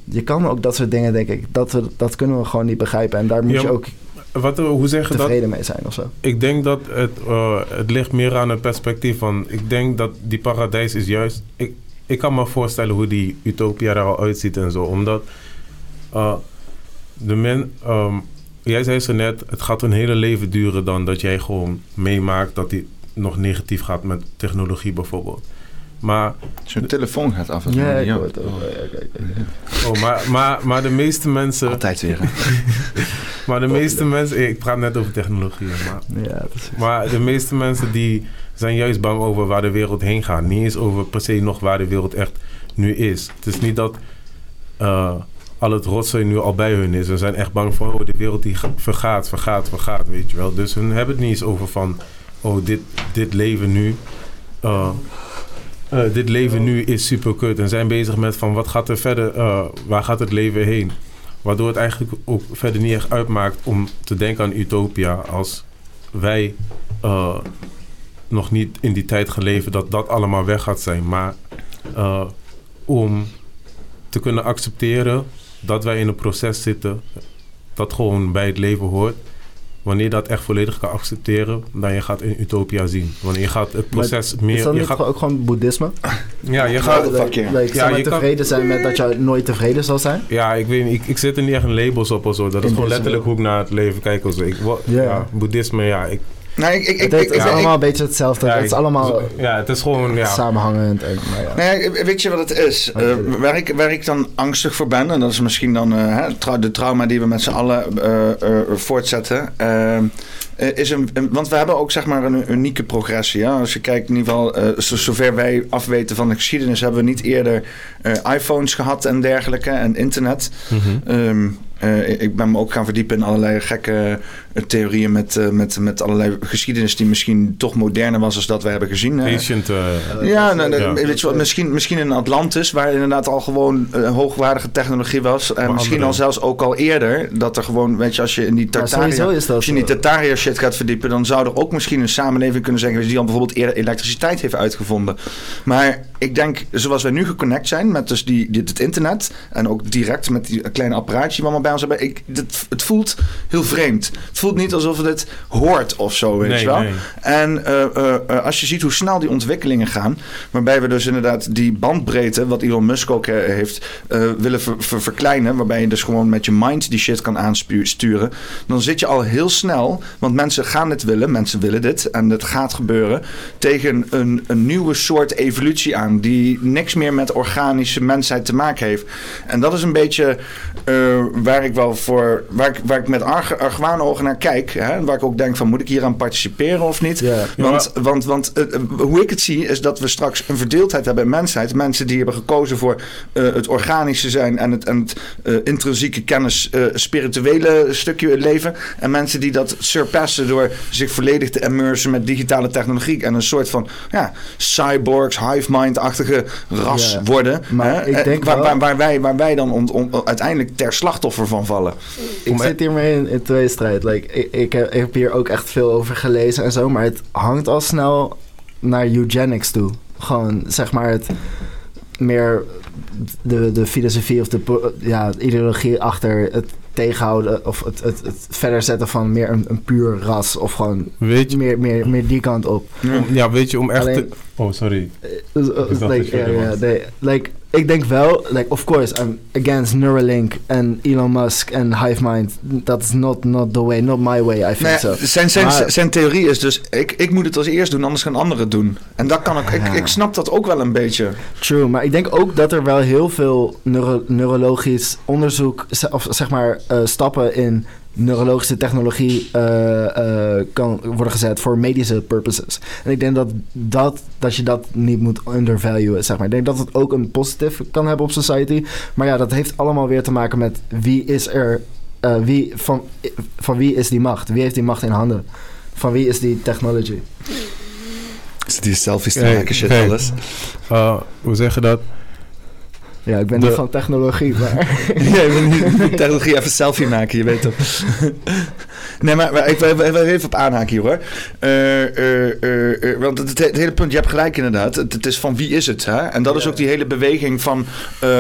je kan ook dat soort dingen, denk ik. Dat, we, dat kunnen we gewoon niet begrijpen. En daar moet Ja, je ook Wat, hoe zeg je dat? tevreden mee zijn of zo. Ik denk dat het, eh, het ligt meer aan het perspectief van... Ik denk dat die paradijs is juist... Ik, ik kan me voorstellen hoe die utopia er al uitziet en zo. Omdat eh, de men... ehm, jij zei zo net, het gaat een hele leven duren dan dat jij gewoon meemaakt dat die nog negatief gaat met technologie bijvoorbeeld. Maar, Zo'n telefoon gaat af. en toe. Ja, ik Ja. oh, maar, maar, maar de meeste mensen... Altijd weer. Maar de meeste mensen... Ik praat net over technologie, maar... Ja, precies. Maar de meeste mensen die zijn juist bang over waar de wereld heen gaat. Niet eens over per se nog waar de wereld echt nu is. Het is niet dat eh, al het rotzooi nu al bij hun is. En zijn echt bang voor, oh, de wereld die ga- vergaat, vergaat, vergaat, weet je wel. Dus hun hebben het niet eens over van, oh, dit, dit leven nu... eh, eh, dit leven nu is super kut. En zijn bezig met van, wat gaat er verder, eh, waar gaat het leven heen? Waardoor het eigenlijk ook verder niet echt uitmaakt om te denken aan utopia als wij nog niet in die tijd geleefd dat dat allemaal weg gaat zijn. Maar om te kunnen accepteren dat wij in een proces zitten dat gewoon bij het leven hoort. Wanneer je dat echt volledig kan accepteren, dan je gaat in utopia zien. Wanneer je gaat het proces meer... is dat je niet gaat, ook gewoon boeddhisme? ja, je gaat, fuck yeah. Like, Ja, je kan- tevreden zijn met dat je nooit tevreden zal zijn? Ja, ik weet niet. Ik, ik zit er niet echt een labels op of zo. Dat is In gewoon letterlijk hoe ik naar het leven kijk of zo. Ik, ja, boeddhisme, ja. Ik, Nee, ik, ik, ik, het is ik- allemaal een beetje hetzelfde. ja, het is allemaal Ja, het is gewoon, ja. samenhangend. En, maar ja. Nee, weet je wat het is? Eh, waar, ik, waar ik dan angstig voor ben, en dat is misschien dan eh, de trauma die we met z'n allen eh, eh, voortzetten. is een, een- want we hebben ook zeg maar een unieke progressie. Ja? Als je kijkt, in ieder geval, eh, zo- zover wij afweten van de geschiedenis, hebben we niet eerder eh, iPhones gehad en dergelijke en internet. Mhm. Ehm, eh, ik ben me ook gaan verdiepen in allerlei gekke eh, theorieën met, eh, met, met allerlei geschiedenis die misschien toch moderner was als dat we hebben gezien. Ancient, eh, Ja, nou, Ja. weet je wat, misschien, misschien in Atlantis, waar inderdaad al gewoon hoogwaardige technologie was. En misschien andere- al zelfs ook al eerder. Dat er gewoon, weet je, als je in die Tartaria, sowieso is dat als je in die zo. Tartaria shit gaat verdiepen, dan zou er ook misschien een samenleving kunnen zijn geweest die al bijvoorbeeld eerder elektriciteit heeft uitgevonden. Maar ik denk, zoals wij nu geconnect zijn met dus die, dit, het internet en ook direct met die kleine apparaatjes die we allemaal bij ons hebben, ik, dit, het voelt heel vreemd. Het voelt niet alsof het hoort of zo, weet Nee, je wel. nee. En eh, eh, als je ziet hoe snel die ontwikkelingen gaan, waarbij we dus inderdaad die bandbreedte, wat Elon Musk ook eh, heeft, willen ver- ver- verkleinen, waarbij je dus gewoon met je mind die shit kan aansturen, dan zit je al heel snel, want mensen gaan dit willen, mensen willen dit en het gaat gebeuren, tegen een, een nieuwe soort evolutie aan, die niks meer met organische mensheid te maken heeft. En dat is een beetje waar ik wel voor, waar ik, waar ik met arg, argwaanogen naar kijk, hè, waar ik ook denk van moet ik hier aan participeren of niet? Want, want, want eh, eh, hoe ik het zie is dat we straks een verdeeldheid hebben in mensheid. Mensen die hebben gekozen voor eh, het organische zijn en het, en het intrinsieke kennis, spirituele stukje leven. En mensen die dat surpassen door zich volledig te immersen met digitale technologie. En een soort van ja, cyborgs, hive mind-achtige ras worden. Maar hè, ik denk waar, waar, waar wij, waar wij dan on- uiteindelijk ter slachtoffer van vallen. Ik Om- zit hiermee in, in tweestrijd. Like, ik, ik, heb, ik heb hier ook echt veel over gelezen en zo. Maar het hangt al snel naar eugenics toe. Gewoon, zeg maar, het meer de, de filosofie of de ja, ideologie achter het tegenhouden... of het, het, het verder zetten van meer een, een puur ras. Of gewoon weet je, meer, meer, meer die kant op. ja, weet je, om echt Alleen- te... Oh, sorry. Ik dacht like, dat er ja, was. nee, like, ik denk wel, like, of course, I'm against Neuralink en Elon Musk en HiveMind. That's not, not the way, not my way, I think Nee, so. zijn, zijn, Maar- zijn theorie is dus, ik, ik moet het als eerst doen, anders gaan anderen het doen. En dat kan ik, ik, Ja. ik snap dat ook wel een beetje. True, maar ik denk ook dat er wel heel veel neuro- neurologisch onderzoek, of zeg maar eh, stappen in neurologische technologie eh, eh, kan worden gezet voor medische purposes. En ik denk dat, dat, dat je dat niet moet undervaluen, zeg maar. Ik denk dat het ook een positief kan hebben op society. Maar ja, dat heeft allemaal weer te maken met wie is er, eh, wie, van, van wie is die macht? Wie heeft die macht in handen? Van wie is die technology? Is die selfies te maken, shit, alles. Uh, hoe zeg je dat? Ja, ik ben De- niet van technologie, maar... Jij wil niet technologie even selfie maken, je weet toch. nee, maar, maar ik wil even op aanhaken hier hoor. Eh, eh, eh, want het, het hele punt, je hebt gelijk inderdaad. Het, het is van wie is het? Hè? En dat is ook die hele beweging van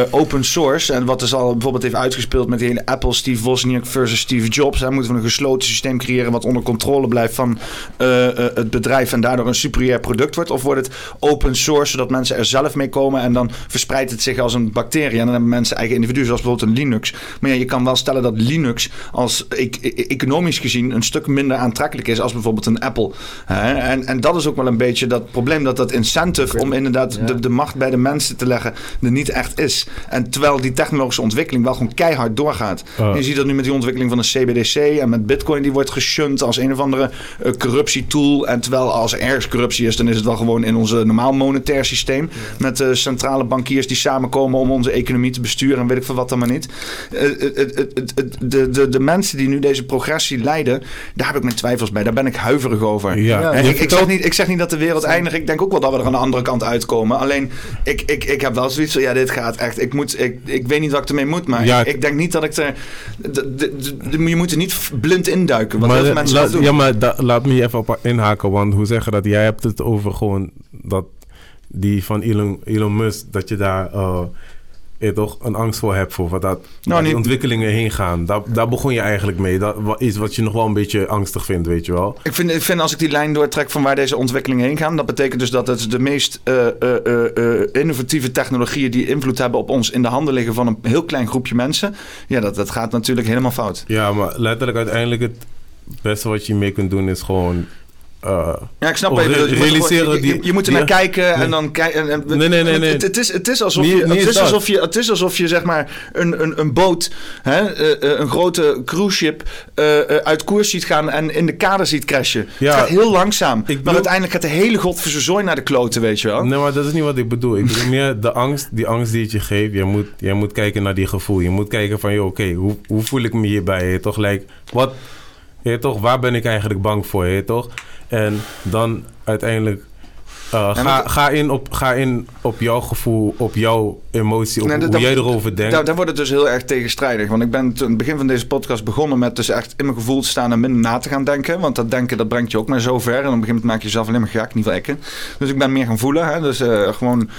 open source. En wat dus al bijvoorbeeld heeft uitgespeeld met die hele Apple, Steve Wozniak versus Steve Jobs. Hè? Moeten we een gesloten systeem creëren wat onder controle blijft van het bedrijf en daardoor een superieur product wordt? Of wordt het open source zodat mensen er zelf mee komen en dan verspreidt het zich als een bacterie en dan hebben mensen eigen individuen zoals bijvoorbeeld een Linux. Maar ja, je kan wel stellen dat Linux als e- e- economisch gezien een stuk minder aantrekkelijk is als bijvoorbeeld een Apple. Hè? En, en dat is ook wel een beetje dat probleem dat dat incentive om inderdaad Ja. de, de macht bij de mensen te leggen er niet echt is. En terwijl die technologische ontwikkeling wel gewoon keihard doorgaat. Je ziet dat nu met die ontwikkeling van de CBDC en met Bitcoin die wordt geshunt als een of andere eh, corruptietool. En terwijl als er ergens corruptie is, dan is het wel gewoon in ons normaal monetair systeem. Met eh, centrale bankiers die samenkomen om onze economie te besturen en weet ik veel wat dan maar niet. Eh, het- het- de, de, de mensen die nu deze progressie leiden, daar heb ik mijn twijfels bij. Daar ben ik huiverig over. Ja. En Je ik, ik, zeg niet, ik zeg niet dat de wereld eindigt. Ik denk ook wel dat we er aan de andere kant uitkomen. Alleen, ik, ik, ik heb wel zoiets van, ja, dit gaat echt... Ik, moet, ik, ik weet niet wat ik ermee moet, maar Ja. ik, ik denk niet dat ik er... de- de- de- de- je moet er niet blind induiken, wat heel veel mensen la- doen. ja, maar da- laat me hier even op inhaken. Want hoe zeggen dat? Jij hebt het over gewoon dat die van Elon, Elon Musk, dat je daar eh, je toch een angst voor hebt voor wat dat waar die ontwikkelingen heen gaan. Daar, daar begon je eigenlijk mee. Dat is wat je nog wel een beetje angstig vindt, weet je wel. Ik vind, ik vind als ik die lijn doortrek van waar deze ontwikkelingen heen gaan, dat betekent dus dat het de meest eh, eh, eh, innovatieve technologieën die invloed hebben op ons in de handen liggen van een heel klein groepje mensen. Ja, dat, dat gaat natuurlijk helemaal fout. Ja, maar letterlijk uiteindelijk het beste wat je mee kunt doen is gewoon... eh, Ja, ik snap wat je. Je moet er realiseren gewoon- je, je, je moet er die- naar kijken en Nee. dan kijken. En, en- Nee, nee, nee, nee. Het, het is, het is alsof je, het is dat. alsof je, het is alsof je zeg maar een, een, een boot, hè, eh, eh, een grote cruise ship, eh, uit koers ziet gaan en in de kade ziet crashen. Ja. het gaat heel langzaam. bedoel- Maar uiteindelijk gaat de hele godverse zooi naar de kloten, weet je wel. Nee, maar dat is niet wat ik bedoel. Ik bedoel meer de angst, die angst die het je geeft. Jij moet, jij moet kijken naar die gevoel. Je moet kijken van, joh, oké, hoe, hoe voel ik me hierbij? Je toch, like, wat, je toch, waar ben ik eigenlijk bang voor? Je toch? En dan uiteindelijk uh, ga, ga, in op, ga in op jouw gevoel, op jouw emotie, op Nee, dat- hoe jij erover denkt. Daar, daar wordt het dus heel erg tegenstrijdig. Want ik ben toen aan het begin van deze podcast begonnen met dus echt in mijn gevoel te staan en minder na te gaan denken. Want dat denken dat brengt je ook maar zo ver. En op een gegeven moment maak je jezelf alleen maar gek, niet wel ekken. Dus ik ben meer gaan voelen. Hè? Dus eh, gewoon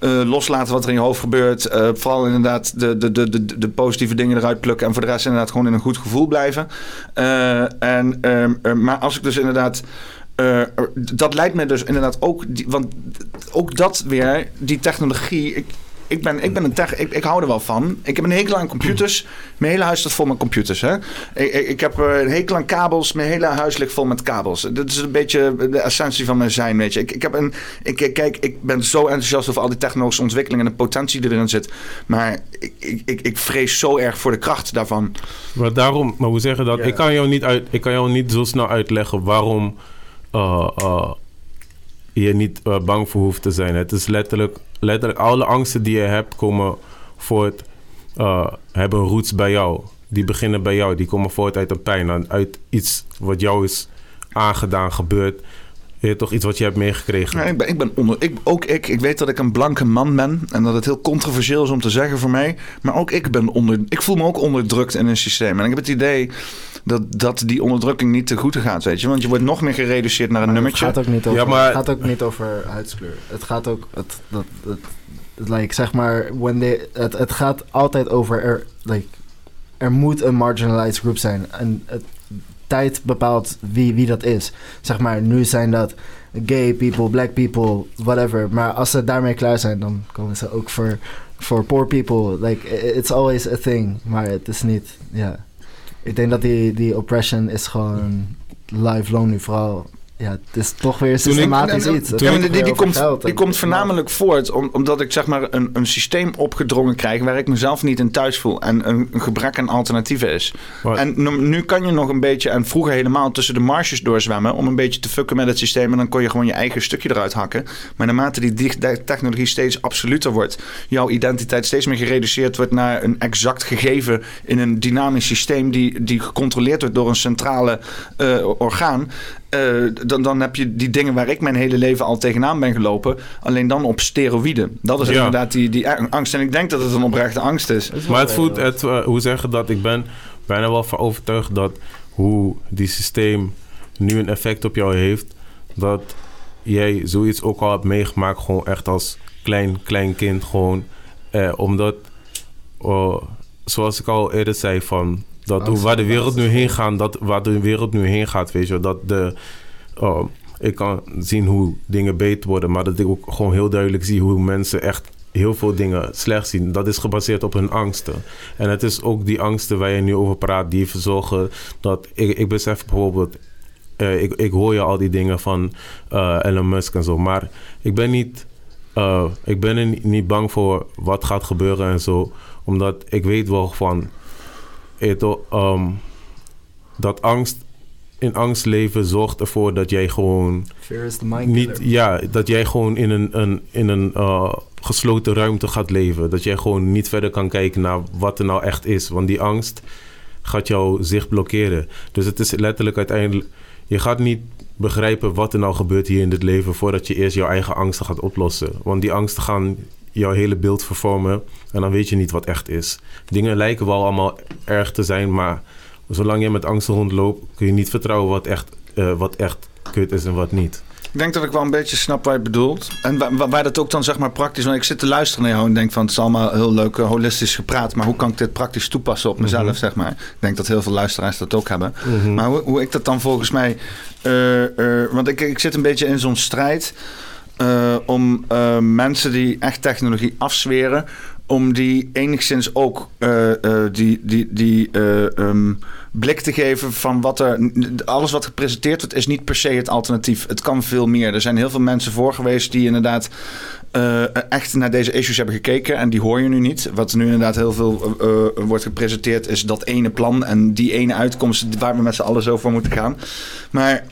eh, loslaten wat er in je hoofd gebeurt. Eh, vooral inderdaad de, de, de, de, de positieve dingen eruit plukken. En voor de rest inderdaad gewoon in een goed gevoel blijven. Eh, en, ehm, eh, maar als ik dus inderdaad... eh, dat lijkt me dus inderdaad ook... Die, want ook dat weer, die technologie... Ik, ik ben, ik ben een tech, ik, ik hou er wel van. Ik heb een hekel aan computers. Mijn hele huis staat vol met computers. Hè? Ik, ik, ik heb een hekel aan kabels. Mijn hele huis ligt vol met kabels. Dat is een beetje de essentie van mijn zijn. Weet je. Ik, ik, heb een, ik, kijk, ik ben zo enthousiast over al die technologische ontwikkelingen en de potentie die erin zit. Maar ik, ik, ik, ik vrees zo erg voor de kracht daarvan. Maar daarom, maar hoe zeggen dat? Ja. Ik, kan jou niet uit, ik kan jou niet zo snel uitleggen waarom eh, eh, je niet eh, bang voor hoeft te zijn. Het is letterlijk, letterlijk alle angsten die je hebt komen voort, eh, hebben roots bij jou. Die beginnen bij jou, die komen voort uit een pijn, uit iets wat jou is aangedaan, gebeurd. Je hebt toch iets wat je hebt meegekregen. Ja, ik ben, ik ben onder, ik, ook ik, ik weet dat ik een blanke man ben en dat het heel controversieel is om te zeggen voor mij. Maar ook ik ben onder, ik voel me ook onderdrukt in een systeem. En ik heb het idee dat, dat die onderdrukking niet te goede gaat, weet je. Want je wordt nog meer gereduceerd naar een Maar nummertje. Het gaat ook niet over, Ja, maar- het gaat ook niet over huidskleur. Het gaat ook... Het, dat, dat, het, like, zeg maar, when they, het, het gaat altijd over... Er, like, er moet een marginalized groep zijn. En het, tijd bepaalt wie, wie dat is. Zeg maar, nu zijn dat gay people, black people, whatever. Maar als ze daarmee klaar zijn, dan komen ze ook voor, voor poor people. Like, it's always a thing. Maar het is niet, ja... Ik denk dat die, die oppression is gewoon lifelong nu vooral. Ja, het is toch weer ik- systematisch iets. Die, die, komt, geld die komt voornamelijk voort om, omdat ik zeg maar een, een systeem opgedrongen krijg waar ik mezelf niet in thuis voel en een, een gebrek aan alternatieven is. En nu, nu kan je nog een beetje, en vroeger helemaal tussen de marges doorzwemmen om een beetje te fucken met het systeem en dan kon je gewoon je eigen stukje eruit hakken. Maar naarmate die de technologie steeds absoluter wordt, jouw identiteit steeds meer gereduceerd wordt naar een exact gegeven in een dynamisch systeem die, die gecontroleerd wordt door een centrale eh, orgaan. Eh, dan, dan heb je die dingen waar ik mijn hele leven al tegenaan ben gelopen, alleen dan op steroïden. Dat is Ja. inderdaad die, die angst. En ik denk dat het een oprechte angst is. Maar het voelt, het, eh, hoe zeggen dat? Ik ben bijna wel van overtuigd dat hoe die systeem nu een effect op jou heeft, dat jij zoiets ook al hebt meegemaakt, gewoon echt als klein, klein kind, gewoon. Eh, omdat, oh, zoals ik al eerder zei, van dat hoe, waar de wereld nu heen gaat, dat waar de wereld nu heen gaat, weet je, wel, dat de. oh, ik kan zien hoe dingen beter worden, maar dat ik ook gewoon heel duidelijk zie hoe mensen echt heel veel dingen slecht zien. Dat is gebaseerd op hun angsten. En het is ook die angsten waar je nu over praat, die verzorgen dat... Ik, ik besef bijvoorbeeld, eh, ik, ik hoor je al die dingen van eh, Elon Musk en zo, maar ik ben niet... eh, ik ben er niet bang voor wat gaat gebeuren en zo. Omdat ik weet wel van... Ehm, dat angst... In angst leven zorgt ervoor dat jij gewoon Fear is the mind niet, ja, dat jij gewoon in een, een, in een eh, gesloten ruimte gaat leven. Dat jij gewoon niet verder kan kijken naar wat er nou echt is. Want die angst gaat jouw zicht blokkeren. Dus het is letterlijk uiteindelijk... Je gaat niet begrijpen wat er nou gebeurt hier in dit leven... voordat je eerst jouw eigen angsten gaat oplossen. Want die angsten gaan jouw hele beeld vervormen... en dan weet je niet wat echt is. Dingen lijken wel allemaal erg te zijn... maar zolang je met angsten rondloopt... kun je niet vertrouwen wat echt, eh, wat echt kut is en wat niet. Ik denk dat ik wel een beetje snap wat je bedoelt. En waar, waar- waar dat ook dan zeg maar praktisch... Want ik zit te luisteren naar jou en denk van... Het is allemaal heel leuk eh, holistisch gepraat. Maar hoe kan ik dit praktisch toepassen op mezelf, Mhm. zeg maar? Ik denk dat heel veel luisteraars dat ook hebben. Maar hoe, hoe ik dat dan volgens mij... eh, want ik, ik zit een beetje in zo'n strijd... eh, om eh, mensen die echt technologie afzweren... om die enigszins ook eh, die, die, die eh, ehm, blik te geven van wat er... Alles wat gepresenteerd wordt is niet per se het alternatief. Het kan veel meer. Er zijn heel veel mensen voor geweest die inderdaad... eh, echt naar deze issues hebben gekeken en die hoor je nu niet. Wat nu inderdaad heel veel eh, eh, wordt gepresenteerd is dat ene plan en die ene uitkomst waar we met z'n allen zo voor moeten gaan. Maar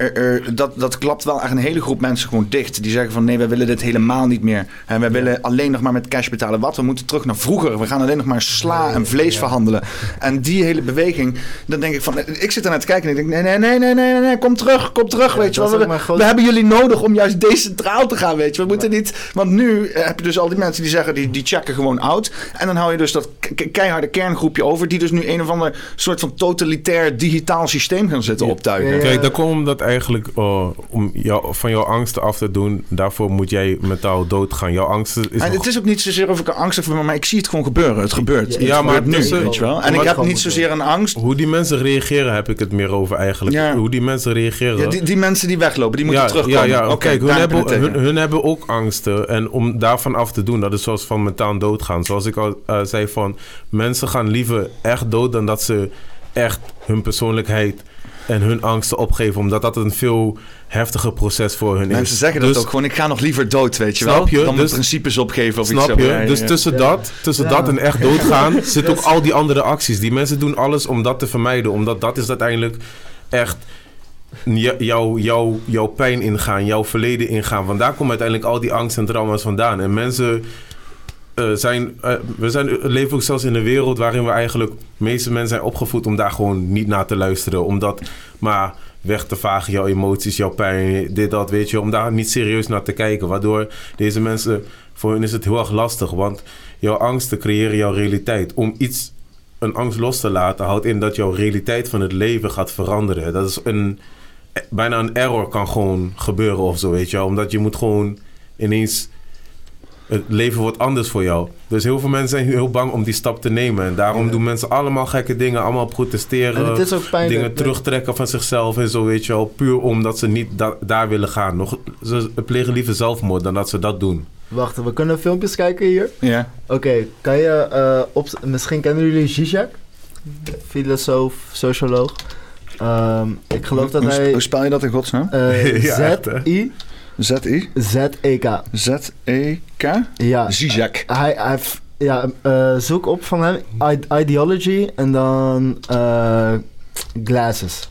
dat, dat klapt wel echt een hele groep mensen gewoon dicht. Die zeggen van nee, wij willen dit helemaal niet meer. En wij willen alleen nog maar met cash betalen. Wat? We moeten terug naar vroeger. We gaan alleen nog maar sla en vlees verhandelen. En die hele beweging, dan denk ik van... Ik zit er naar te kijken en ik denk nee, nee, nee, nee, nee, nee, nee kom terug, kom terug, weet je wel. We, hebben jullie nodig om juist decentraal te gaan, weet je. We moeten niet... Want nu eh, heb je dus al die mensen die zeggen, die, die checken gewoon out. En dan hou je dus dat ke- ke- keiharde kerngroepje over... die dus nu een of ander soort van totalitair digitaal systeem gaan zitten optuigen. Ja. Kijk, daar komt dat eigenlijk uh, om jou, van jouw angsten af te doen. Daarvoor moet jij mentaal doodgaan. Jouw angsten is. En nog- het is ook niet zozeer of ik er angstig voor ben, maar ik zie het gewoon gebeuren. Het gebeurt. Ja, Het ja, maar gebeurt nu, tussen- weet je wel. En maar ik het heb niet zozeer een angst. Hoe die mensen reageren, heb ik het meer over eigenlijk. Ja. Hoe die mensen reageren. Ja, die, die mensen die weglopen, die moeten ja, terugkomen. Ja, ja. Oké, kijk, hun heb hebben, het hun, hun hebben ook angsten. En om daarvan af te doen, dat is zoals van mentaal doodgaan. Zoals ik al eh, zei, van mensen gaan liever echt dood dan dat ze echt hun persoonlijkheid en hun angsten opgeven. Omdat dat een veel heftiger proces voor hun is. Mensen zeggen dat Dus- ook gewoon. Ik ga nog liever dood, weet je Snap wel. je? Dan mijn Dus- principes opgeven of iets Snap zo. je? Ja, ja, Dus tussen, Ja. dat, tussen Ja. dat en echt doodgaan zit ook al die andere acties. Die mensen doen alles om dat te vermijden. Omdat dat is uiteindelijk echt jouw jouw jouw pijn ingaan, jouw verleden ingaan. Want daar komen uiteindelijk al die angst en trauma's vandaan. En mensen eh, zijn, eh, we zijn, leven ook zelfs in een wereld waarin we eigenlijk, meeste mensen zijn opgevoed om daar gewoon niet naar te luisteren. Om dat maar weg te vagen, jouw emoties, jouw pijn, dit, dat, weet je. Om daar niet serieus naar te kijken. Waardoor deze mensen, voor hun is het heel erg lastig. Want jouw angsten creëren jouw realiteit. Om iets, een angst los te laten, houdt in dat jouw realiteit van het leven gaat veranderen. Dat is een, bijna een error kan gewoon gebeuren of zo, weet je wel. Omdat je moet gewoon ineens het leven wordt anders voor jou. Dus heel veel mensen zijn heel bang om die stap te nemen. En daarom Ja. doen mensen allemaal gekke dingen. Allemaal protesteren. En het is ook pijnlijk. dingen terugtrekken van zichzelf en zo, weet je wel. Puur omdat ze niet da- daar willen gaan. Nog, ze plegen liever zelfmoord dan dat ze dat doen. Wacht, we kunnen filmpjes kijken hier. Ja. Oké, kan je eh, op... Misschien kennen jullie Zizek? Filosoof, socioloog. Ehm, ik geloof dat hoe, hij... hoe spel je dat in godsnaam? eh, Ja, hè? Z-I... Z-I? Z-E-K. Z-E-K? Ja. Zizek. Hij, hij, heeft- ja, eh, zoek op van hem I- ideology en dan eh, glasses.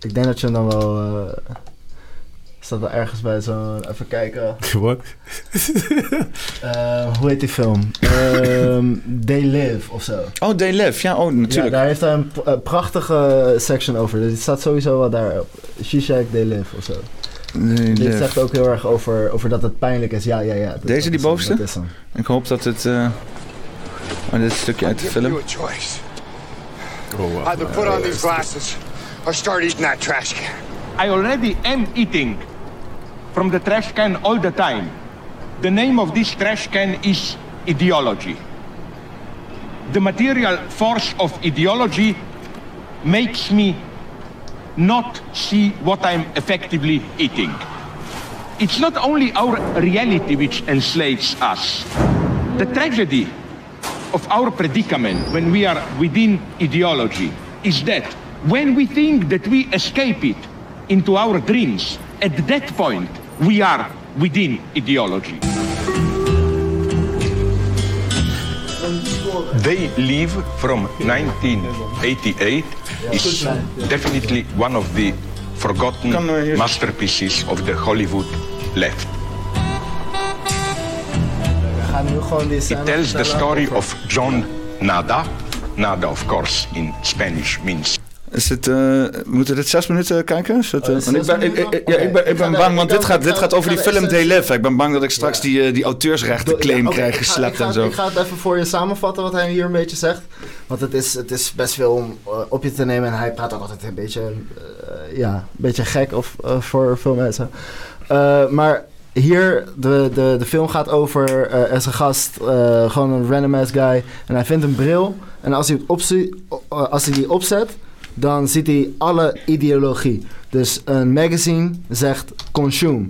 Ik denk dat je hem dan wel. Staat wel ergens bij zo'n. Even kijken. Wat? Eh, hoe heet die film? Ehm They Live of zo. Oh, They Live. Ja, oh, Ja, natuurlijk. daar heeft hij een prachtige section over. Dus die staat sowieso wel daarop. Shishak They Live of zo. They Dit zegt ook heel erg over, over dat het pijnlijk is. Ja, ja, ja. Dat- Deze, dat die bovenste? Ik hoop dat het... eh Oh, dit is een stukje uit de film. Oh, wow. Either put on these glasses or start eating that trash can. I already am eating from the trash can all the time. The name of this trash can is ideology. The material force of ideology makes me not see what I'm effectively eating. It's not only our reality which enslaves us. The tragedy of our predicament when we are within ideology is that when we think that we escape it into our dreams, at that point we are within ideology. They Live from 1988 is definitely one of the forgotten Kan, hier- masterpieces of the Hollywood left. We gaan nu gewoon die scène It tells the story of John Nada. Nada, of course, in Spanish means Is het, eh, moeten we dit zes minuten kijken? Is het, eh, Oh, want ik, ben, ik, minuten? ik- ja, ik ben, ik Ik ga ben de- bang, want dit gaat, dit ga- gaat over die film They Live. Ik ben bang dat ik straks die, eh, die auteursrechtenclaim Ja, krijg geslept en zo. Ik ga het even voor je samenvatten wat hij hier een beetje zegt. Want het is, het is best veel om eh, op je te nemen. En hij praat ook altijd een beetje, eh, ja, een beetje gek of, eh, voor veel mensen. Eh, maar hier, de, de, de film gaat over, eh, er is een gast, eh, gewoon een random ass guy. En hij vindt een bril. En als hij, het opzie- eh, als hij die opzet, dan ziet hij alle ideologie. Dus een magazine zegt consume.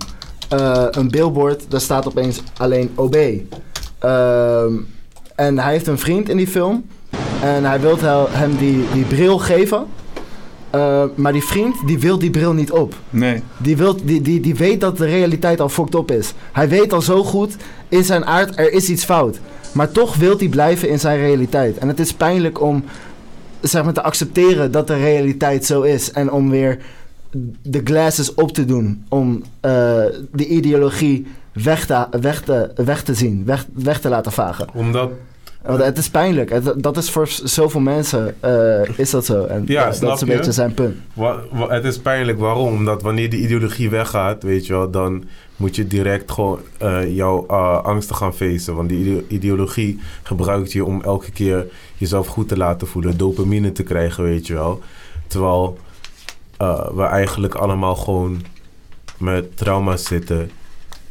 Eh, een billboard, daar staat opeens alleen OB. Ehm, en hij heeft een vriend in die film. En hij wil hem die, die bril geven. Eh, maar die vriend, die wil die bril niet op. Nee. Die, wil, die, die, die weet dat de realiteit al fucked op is. Hij weet al zo goed, in zijn aard, er is iets fout. Maar toch wil hij blijven in zijn realiteit. En het is pijnlijk om zeg maar, te accepteren dat de realiteit zo is. En om weer de glasses op te doen. Om eh, de ideologie weg te, weg te, weg te zien, weg, weg te laten vagen. Omdat, Want het is pijnlijk. Het- dat is voor zoveel mensen eh, is dat zo. En Ja, dat, is een je? beetje zijn punt. wa- wa- het is pijnlijk, waarom? Omdat wanneer die ideologie weggaat, weet je wel, dan moet je direct gewoon eh, jouw eh, angsten gaan facen. Want die ide- ideologie gebruikt je om elke keer jezelf goed te laten voelen, dopamine te krijgen, weet je wel. Terwijl eh, we eigenlijk allemaal gewoon met trauma's zitten.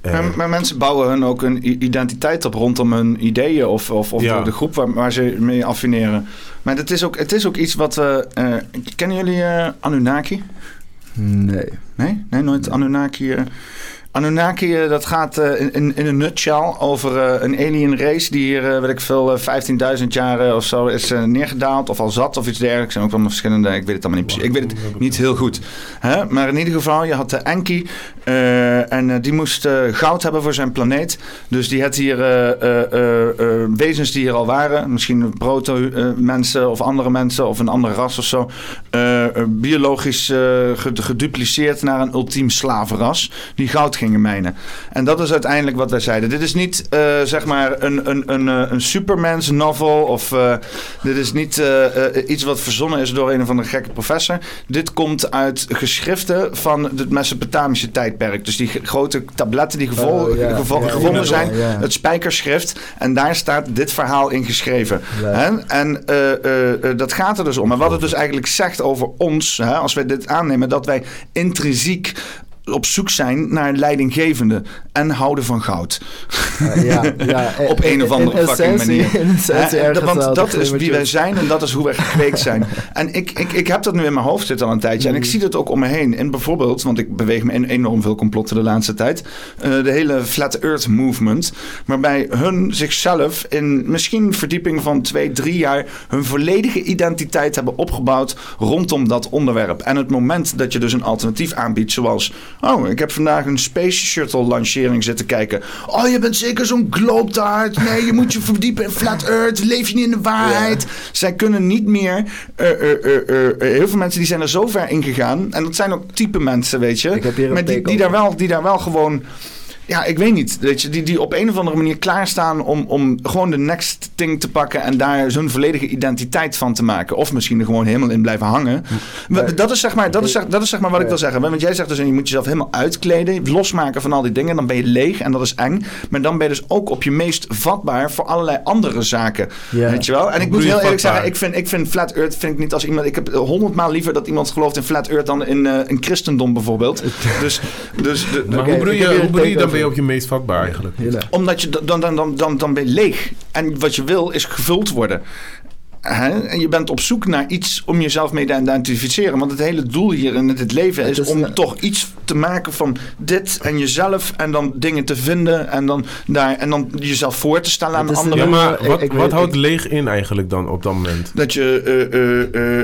Maar, maar mensen bouwen hun ook een identiteit op rondom hun ideeën of, of, of Ja. de, de groep waar, waar ze mee affineren. Maar het is ook, het is ook iets wat we... eh, kennen jullie eh, Anunnaki? Nee. Nee? Nee, nooit Anunnaki. Anunnaki, eh, dat gaat eh, in, een nutshell over eh, een alien race die hier, weet ik veel, eh, 15.000 jaar of zo is neergedaald of al zat of iets dergelijks. Er zijn ook wel verschillende, ik weet het allemaal niet precies. Ik weet het niet heel goed. Maar in ieder geval, je had de Enki en die moest goud hebben voor zijn planeet. Dus die had hier wezens die hier al waren, misschien proto-mensen of andere mensen of een andere ras of zo, biologisch ged- gedupliceerd naar een ultiem slavenras die goud gingen mijnen. En dat is uiteindelijk wat wij zeiden. Dit is niet eh, zeg maar een, een, een, eh, een Superman's novel of eh, dit is niet iets wat verzonnen is door een of andere gekke professor. Dit komt uit geschriften van het Mesopotamische tijdperk. Dus die grote tabletten die Oh, gevo- gevonden zijn, het spijkerschrift. En daar staat dit verhaal in geschreven. Hè? En dat gaat er dus om. En wat het dus eigenlijk zegt over ons, hè, als wij dit aannemen, dat wij intrinsiek op zoek zijn naar leidinggevende en houden van goud. Eh, ja, ja, eh, Op een of andere in fucking essentie- manier. In essentie Want dat is wie wij zijn en dat is hoe wij gekweekt zijn. En ik, ik, ik heb dat nu in mijn hoofd zitten al een tijdje. Mm. En ik zie dat ook om me heen. En bijvoorbeeld, want ik beweeg me in enorm veel complotten de laatste tijd. eh, de hele Flat Earth Movement. Waarbij hun zichzelf in misschien verdieping van twee, drie jaar... hun volledige identiteit hebben opgebouwd rondom dat onderwerp. En het moment dat je dus een alternatief aanbiedt zoals... oh, ik heb vandaag een Space Shuttle lancering zitten kijken. Oh, je bent zeker zo'n globetrot. Nee, je moet je verdiepen in Flat Earth. Leef je niet in de waarheid. Zij kunnen niet meer... eh, eh, eh, heel veel mensen die zijn er zo ver in gegaan. En dat zijn ook type mensen, weet je. Ik heb hier een maar die, die, daar wel, die daar wel gewoon... Ja, ik weet niet. Weet je, die, die op een of andere manier klaarstaan om, om gewoon de next thing te pakken en daar zo'n volledige identiteit van te maken. Of misschien er gewoon helemaal in blijven hangen. Maar- dat, is zeg maar, dat, is zeg, dat is zeg maar wat ik wil zeggen. Want jij zegt dus, je moet jezelf helemaal uitkleden, losmaken van al die dingen. Dan ben je leeg en dat is eng. Maar dan ben je dus ook op je meest vatbaar voor allerlei andere zaken. Ja. Weet je wel? En ik moet heel eerlijk vatbaar? zeggen, ik vind, ik vind Flat Earth vind ik niet als iemand... Ik heb honderdmaal liever dat iemand gelooft in Flat Earth dan in, eh in christendom bijvoorbeeld. Dus, dus de, de- maar hoe bedoel je, hoe bedoel je dan. Ben je op je meest vatbaar eigenlijk? Omdat je dan, dan, dan, dan, dan ben je leeg. En wat je wil is gevuld worden. En je bent op zoek naar iets om jezelf mee te identificeren. Want het hele doel hier in het leven is, om toch iets te maken van dit en jezelf. En dan dingen te vinden. En dan, daar, en dan jezelf voor te stellen aan anderen. Ja, maar wat, wat houdt leeg in eigenlijk dan op dat moment? Dat je eh, eh,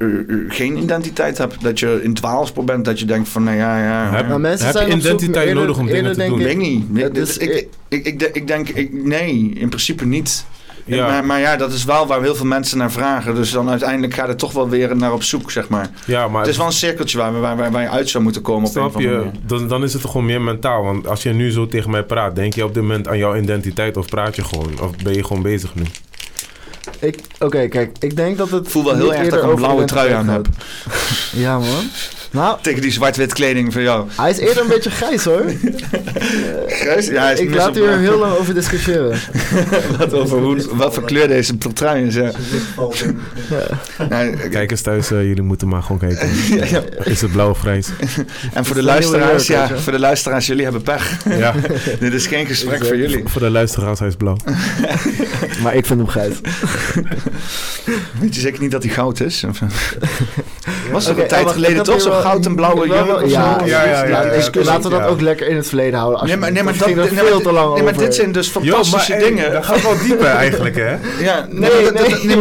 eh, geen identiteit hebt. Dat je in twaalfspel bent. Dat je denkt van nou ja, ja. Heb, mensen zijn je identiteit nodig om dingen te doen? Ik weet niet. Ik, ik denk, ik, nee, in principe niet. Ja. Maar, maar ja, dat is wel waar heel veel mensen naar vragen. Dus dan uiteindelijk gaat het toch wel weer naar op zoek, zeg maar. Ja, maar Het is wel een cirkeltje waar, waar, waar, waar je uit zou moeten komen. op een Snap andere je? manier. Dan, dan is het toch gewoon meer mentaal. Want als je nu zo tegen mij praat, denk je op dit moment aan jouw identiteit of praat je gewoon? Of ben je gewoon bezig nu? Ik, Oké, kijk, ik denk dat het. Ik voel wel heel erg dat ik een blauwe trui aan heb. Ja, man. Nou, Tegen die zwart-wit kleding van jou. hij is eerder een beetje grijs hoor. Grijs? Ja, hij is ik laat op- u er heel lang over discussiëren. wat, over hoe, wat voor kleur deze trui is. Ja. Ja, Kijk eens thuis, eh, jullie moeten maar gewoon kijken. ja. Is het blauw of grijs? En voor de luisteraars, ja, voor de luisteraars, jullie hebben pech. Ja, Dit is geen gesprek voor jullie. voor de luisteraars, hij is blauw. Maar ik vind hem grijs. Weet je zeker niet dat hij goud is? Of- Was er een tijd wacht, geleden toch hier wel- goud en blauwe jurk of? Ja, Ja, ja, ja, discussie, laten we dat ja. ook lekker in het verleden houden. Nee, maar, nee, maar, dat, nee, maar, veel te lang nee, maar dit zijn dus Yo, fantastische dingen. Dat gaat wel dieper eigenlijk, hè? Ja, Nee, maar dat- nee,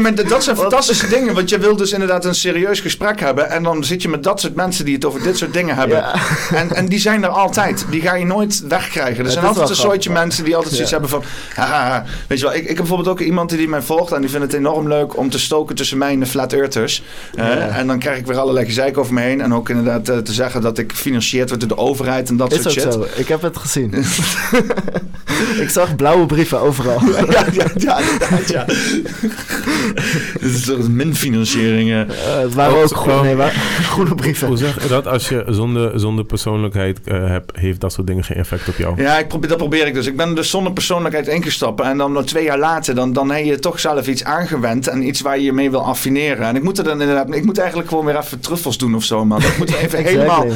maar- dat- zijn fantastische dingen. Want je wil dus inderdaad een serieus gesprek hebben. En dan zit je met dat soort mensen die het over dit soort dingen hebben. En, en die zijn er altijd. Die ga je nooit wegkrijgen. Er zijn altijd een soortje mensen die altijd zoiets hebben van... Haha, weet je wel, ik, ik heb bijvoorbeeld ook iemand die mij volgt. En die vindt het enorm leuk om te stoken tussen mij en de flat earthers. Eh. En dan krijg ik weer allerlei gezeik over me heen. En ook inderdaad eh, te zeggen dat ik gefinancierd word door de overheid en dat Is soort ook shit. zo. Ik heb het gezien. ik zag blauwe brieven overal. Ja, ja, ja, inderdaad, ja. Dit is toch een minfinanciering. eh. Het waren ook nee, groene brieven. Hoe zeg je dat? Als je zonder, zonder persoonlijkheid eh, hebt, heeft dat soort dingen geen effect op jou? Ja, ik probeer, dat probeer ik dus. Ik ben dus zonder persoonlijkheid ingestapt. En dan nog twee jaar later, dan, dan heb je toch zelf iets aangewend. En iets waar je je mee wil affineren. En ik moet er dan inderdaad... Ik moet eigenlijk gewoon weer even doen of zo, man. Ik moet even helemaal,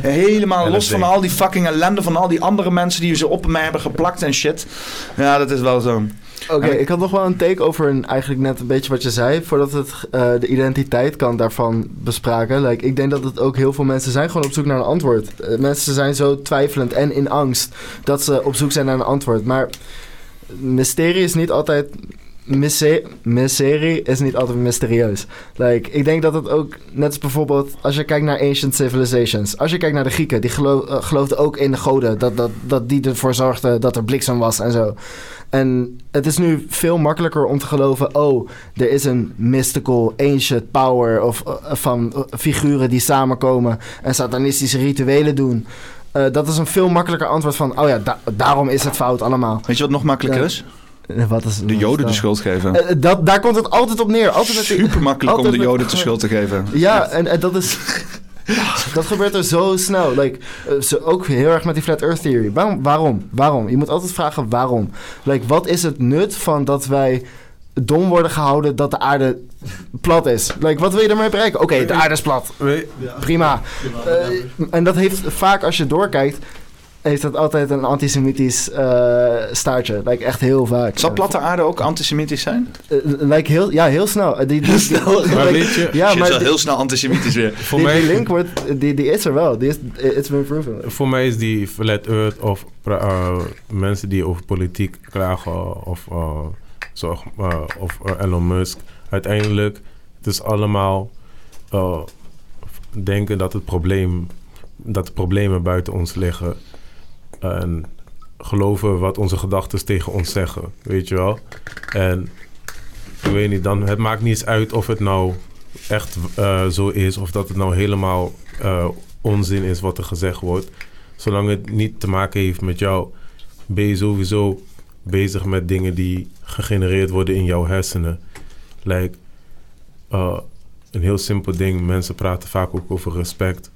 helemaal los van al die fucking ellende... van al die andere mensen die ze op mij hebben geplakt en shit. Ja, dat is wel zo. Oké, ik had nog wel een take over een, eigenlijk net een beetje wat je zei. Voordat we het, eh, de identiteitkant daarvan bespraken. Like, ik denk dat het ook heel veel mensen zijn gewoon op zoek naar een antwoord. Eh, mensen zijn zo twijfelend en in angst dat ze op zoek zijn naar een antwoord. Maar mysterie is niet altijd... Mysterie is niet altijd mysterieus. Like, ik denk dat het ook, net als bijvoorbeeld als je kijkt naar ancient civilizations. Als je kijkt naar de Grieken, die eh, geloofden ook in de goden. Dat, dat, dat die ervoor zorgden dat er bliksem was en zo. En het is nu veel makkelijker om te geloven... oh, er is een mystical, ancient power... of eh, van eh, figuren die samenkomen... en satanistische rituelen doen. Dat is een veel makkelijker antwoord van... oh ja, da- daarom is het fout allemaal. Weet je wat nog makkelijker Ja. is? Eh, Wat is, De joden de schuld geven. Eh, dat, daar komt het altijd op neer. Altijd met Super makkelijk om de met- joden de schuld te geven. Ja, en, en dat is... dat gebeurt er zo snel. Like, eh, zo ook heel erg met die Flat Earth Theory. Waarom? Waarom? Waarom? Je moet altijd vragen waarom. Like, wat is het nut van dat wij dom worden gehouden dat de aarde plat is? Like, wat wil je ermee bereiken? Oké, de aarde is plat. Prima. Eh, en dat heeft vaak, als je doorkijkt... heeft dat altijd een antisemitisch eh, staartje. Like, echt heel vaak. Zal platte aarde ook antisemitisch zijn? Eh, like, heel, ja, heel snel. Die, die, snel. Maar like, weet je, ja, Shit, maar is wel die- heel snel antisemitisch weer. voor die, mij... die link wordt, die, die is er wel. Die is, it's been proven. Voor mij is die Flat Earth of eh, mensen die over politiek klagen of, eh, zo, of Elon Musk. Uiteindelijk, het is allemaal eh, denken dat het probleem, dat de problemen buiten ons liggen. En geloven wat onze gedachten tegen ons zeggen, weet je wel. En ik weet niet, dan, het maakt niet eens uit of het nou echt eh, zo is of dat het nou helemaal eh, onzin is wat er gezegd wordt. Zolang het niet te maken heeft met jou, ben je sowieso bezig met dingen die gegenereerd worden in jouw hersenen. Like, eh, een heel simpel ding, mensen praten vaak ook over respect.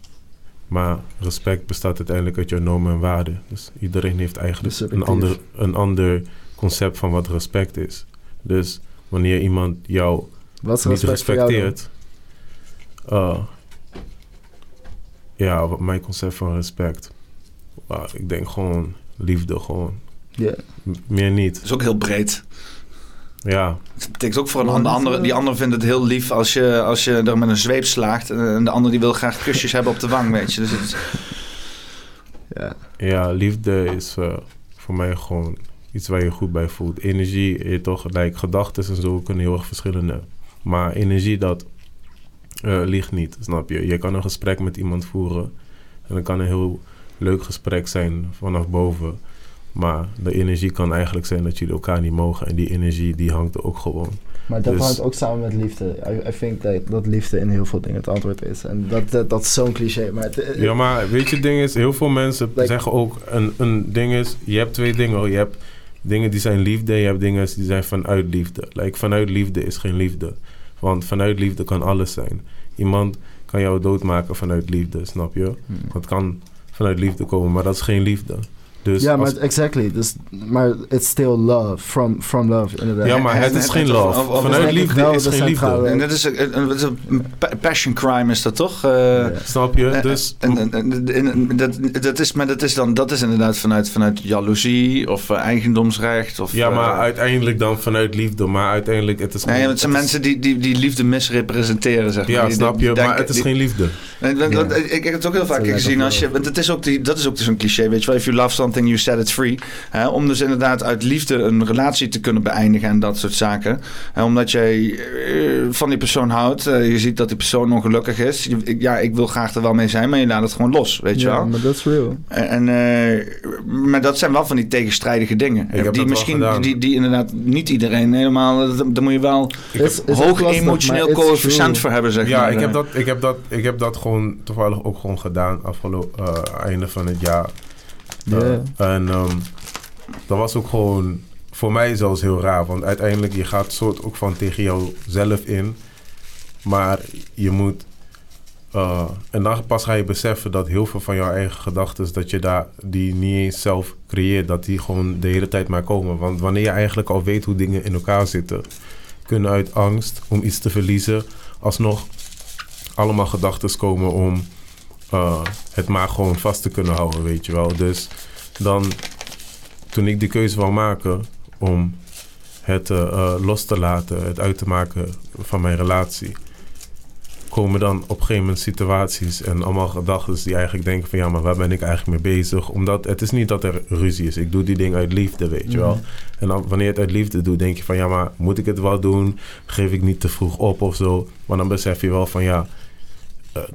Maar respect bestaat uiteindelijk uit jouw normen en waarden. Dus iedereen heeft eigenlijk Dus een ander, een ander concept van wat respect is. Dus wanneer iemand jou Wat niet respect respecteert. eh, ja, wat mijn concept van respect. Ah, ik denk gewoon liefde, gewoon. Ja. M- meer niet. Dat is ook heel breed. Ja, Het betekent ook voor een ander, dat andere, eh, die ander vindt het heel lief als je, als je er met een zweep slaagt. En de ander die wil graag kusjes hebben op de wang, weet je. Dus het is, Ja. ja liefde is eh, voor mij gewoon iets waar je goed bij voelt. Energie, je toch, like, gedachten en zo kunnen heel erg verschillende. Maar energie, dat eh, ligt niet, snap je? Je kan een gesprek met iemand voeren. En dat kan een heel leuk gesprek zijn vanaf boven. Maar de energie kan eigenlijk zijn dat jullie elkaar niet mogen. En die energie, die hangt er ook gewoon. Maar dat Dus- hangt ook samen met liefde. I, I think dat, dat liefde in heel veel dingen het antwoord is. En dat, dat, dat is zo'n cliché. Maar het, Ja, maar weet je, het ding is, heel veel mensen Like- zeggen ook, een, een ding is, je hebt twee dingen. Je hebt dingen die zijn liefde, je hebt dingen die zijn vanuit liefde. Like, vanuit liefde is geen liefde. Want vanuit liefde kan alles zijn. Iemand kan jou doodmaken vanuit liefde, snap je? Hmm. Dat kan vanuit liefde komen, maar dat is geen liefde. Dus ja, maar exactly. Dus, maar it's still love. From, from love, inderdaad. ja, maar het is geen love. Of- of- Vanuit liefde is geen liefde. en dat is een, passion crime, is dat toch? Eh. Snap je? Eh, Dus En, en, en- en- dat, dat is, maar dat is dan dat is inderdaad vanuit, vanuit jaloezie of eh, eigendomsrecht. Of, ja, maar uiteindelijk dan vanuit liefde. Maar uiteindelijk, het is Nee, het zijn het is- mensen die, die, die liefde misrepresenteren, zeg maar. Ja, Die- snap je, maar het is die- geen liefde. Ik, ik heb het ook heel vaak gezien als je. Want het is ook die, dat is ook zo'n cliché, weet je wel. If you love something, you set it free. Hè, om dus inderdaad uit liefde een relatie te kunnen beëindigen en dat soort zaken. Hè, omdat jij eh, van die persoon houdt. eh, je ziet dat die persoon ongelukkig is. Je- ik- ja, ik wil graag er wel mee zijn, maar je laat het gewoon los, weet je ja, wel. maar dat is real. En, eh, maar dat zijn wel van die tegenstrijdige dingen. die wel misschien, gedaan. die, die inderdaad niet iedereen helemaal. Daar moet je wel Is- is hoog lastig, emotioneel coëfficiënt voor hebben, zeg Ja, maar. ik heb, dat, ik, heb dat, ik heb dat gewoon toevallig ook gewoon gedaan afgelopen eh, einde van het jaar. En ehm, dat was ook gewoon voor mij zelfs heel raar. Want uiteindelijk, je gaat soort ook van tegen jouzelf in. Maar je moet... eh, en dan pas ga je beseffen dat heel veel van jouw eigen gedachten... dat je daar die niet eens zelf creëert. Dat die gewoon de hele tijd maar komen. Want wanneer je eigenlijk al weet hoe dingen in elkaar zitten... kunnen uit angst om iets te verliezen... alsnog allemaal gedachten komen om eh, het maar gewoon vast te kunnen houden, weet je wel. Dus dan, toen ik die keuze wou maken om het eh, eh, los te laten, het uit te maken van mijn relatie, komen dan op een gegeven moment situaties en allemaal gedachten die eigenlijk denken van ja, maar waar ben ik eigenlijk mee bezig? Omdat het is niet dat er ruzie is. Ik doe die dingen uit liefde, weet je wel. En dan, wanneer je het uit liefde doet, denk je van ja, maar moet ik het wel doen? Geef ik niet te vroeg op of zo? Maar dan besef je wel van ja,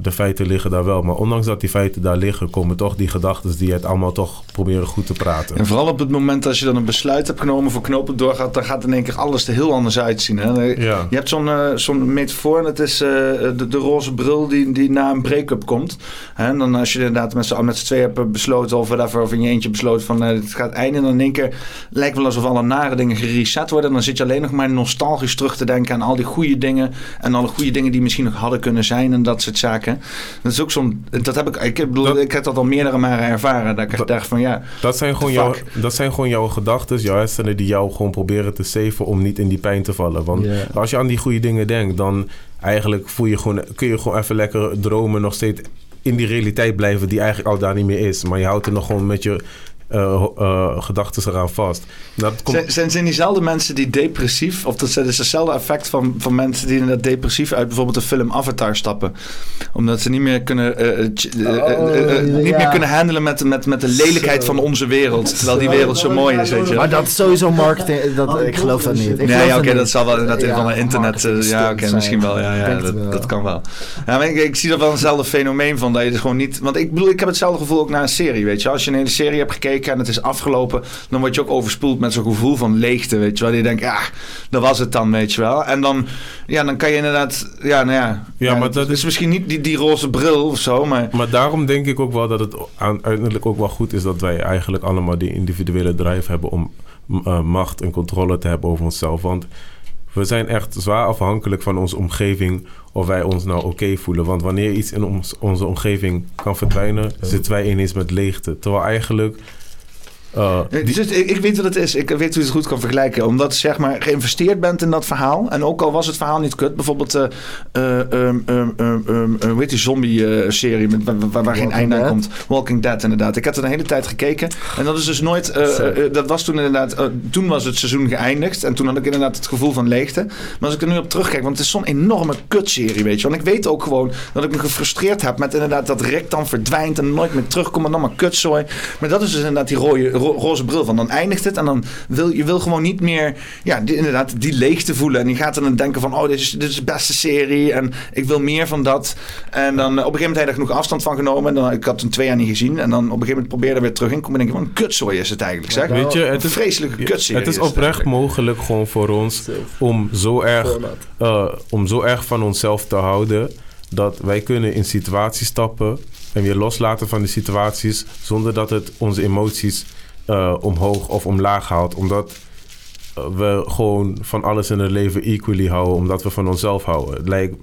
de feiten liggen daar wel. Maar ondanks dat die feiten daar liggen, komen toch die gedachten die het allemaal toch proberen goed te praten. En vooral op het moment als je dan een besluit hebt genomen voor knopen doorgaat, dan gaat in één keer alles er heel anders uitzien. Hè? Ja. Je hebt zo'n eh, zo'n metafoor, en dat is eh, de, de roze bril die, die na een break-up komt. Hè? En dan als je inderdaad met z'n met z'n tweeën hebt besloten, of whatever, of in je eentje besloten van eh, het gaat eindigen, dan in één keer lijkt wel alsof alle nare dingen gereset worden. En dan zit je alleen nog maar nostalgisch terug te denken aan al die goede dingen en alle goede dingen die misschien nog hadden kunnen zijn en dat soort zaken. Dat is ook zo'n, dat heb ik, ik bedoel, Dat- ik heb dat al meerdere malen ervaren. Dat ik echt dacht van ja, Dat zijn gewoon, jouw, dat zijn gewoon jouw gedachten, jouw hersenen die jou gewoon proberen te saven om niet in die pijn te vallen. Want als je aan die goede dingen denkt, dan eigenlijk voel je gewoon, kun je gewoon even lekker dromen, nog steeds in die realiteit blijven die eigenlijk al daar niet meer is. Maar je houdt er nog gewoon met je eh, eh, gedachten eraan vast. Dat komt, Zijn, zijn, zijn diezelfde mensen die depressief, of dat is hetzelfde effect van, van mensen die inderdaad depressief uit bijvoorbeeld de film Avatar stappen? Omdat ze niet meer kunnen, eh, eh, niet ja. meer kunnen handelen met, met, met de lelijkheid van onze wereld. Terwijl die wereld zo mooi is, weet je. Maar dat is sowieso marketing. Dat, ik geloof dat niet. Ik Nee, ja, dat oké, dat zal wel inderdaad Ja, van het internet. ja, oké, misschien wel. Ja, ja dat, wel. dat kan wel. Ja, maar ik, ik zie dat wel eenzelfde fenomeen van dat je dus gewoon niet. Want ik bedoel, ik heb hetzelfde gevoel ook na een serie. Weet je, als je een hele serie hebt gekeken en het is afgelopen, dan word je ook overspoeld met zo'n gevoel van leegte. Weet je wel, die denkt, ja, dat was het dan, weet je wel. En dan, ja, dan kan je inderdaad, ja, nou ja. Ja, maar dat is is- misschien niet die, die roze bril of zo, maar. Maar daarom denk ik ook wel dat het uiteindelijk ook wel goed is dat wij eigenlijk allemaal die individuele drive hebben om eh, macht en controle te hebben over onszelf. Want we zijn echt zwaar afhankelijk van onze omgeving of wij ons nou oké voelen. Want wanneer iets in ons, onze omgeving kan verdwijnen, zitten wij ineens met leegte. Terwijl eigenlijk eh, die- dus ik, ik weet wat het is. Ik weet hoe je het goed kan vergelijken. Omdat je zeg maar geïnvesteerd bent in dat verhaal. En ook al was het verhaal niet kut. Bijvoorbeeld, hoe heet die zombie-serie met, waar, waar, geen einde aan komt. Walking Dead inderdaad. Ik heb er een hele tijd gekeken. En dat is dus nooit... eh, dat was toen inderdaad... toen was het seizoen geëindigd. En toen had ik inderdaad het gevoel van leegte. Maar als ik er nu op terugkijk... Want het is zo'n enorme kutserie, weet je. Want ik weet ook gewoon dat ik me gefrustreerd heb met inderdaad dat Rick dan verdwijnt en nooit meer terugkomt en dan maar kutzooi. Maar dat is dus inderdaad die rode, ro- roze bril van. Dan eindigt het en dan wil je wil gewoon niet meer, ja, die, inderdaad die leegte voelen. En je gaat dan denken van, oh, dit is, dit is de beste serie en ik wil meer van dat. En dan eh, op een gegeven moment heb ik er genoeg afstand van genomen. En dan, ik had het twee jaar niet gezien. En dan op een gegeven moment probeerde ik weer terug in. Kom en denk ik, wat een kutzooi is het eigenlijk, zeg. weet je, het een is, vreselijke kutserie. het is oprecht mogelijk gewoon voor ons om zo erg eh, om zo erg van onszelf te houden dat wij kunnen in situaties stappen en weer loslaten van die situaties zonder dat het onze emoties eh, omhoog of omlaag haalt. Omdat eh, we gewoon van alles in het leven equally houden, omdat we van onszelf houden. Like,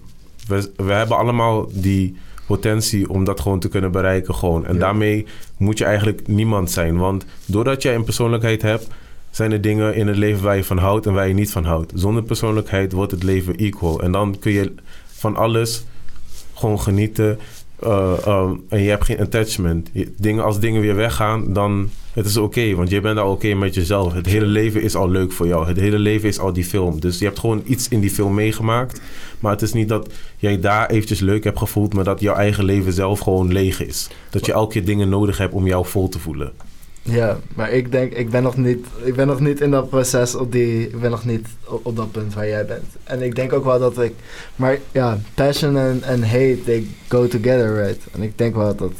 we, we hebben allemaal die potentie om dat gewoon te kunnen bereiken gewoon. En daarmee moet je eigenlijk niemand zijn. Want doordat jij een persoonlijkheid hebt, zijn er dingen in het leven waar je van houdt en waar je niet van houdt. Zonder persoonlijkheid wordt het leven equal. En dan kun je van alles gewoon genieten. Eh, ehm, en je hebt geen attachment. Dingen, als dingen weer weggaan, dan het is oké. want je bent al oké met jezelf. Het hele leven is al leuk voor jou. Het hele leven is al die film. Dus je hebt gewoon iets in die film meegemaakt. Maar het is niet dat jij daar eventjes leuk hebt gevoeld... maar dat jouw eigen leven zelf gewoon leeg is. Dat je elke keer dingen nodig hebt om jou vol te voelen. Ja, maar ik denk, ik ben nog niet, ik ben nog niet in dat proces op die, ik ben nog niet op, op dat punt waar jij bent. En ik denk ook wel dat ik, maar ja, passion en, en hate, they go together, right? En ik denk wel dat,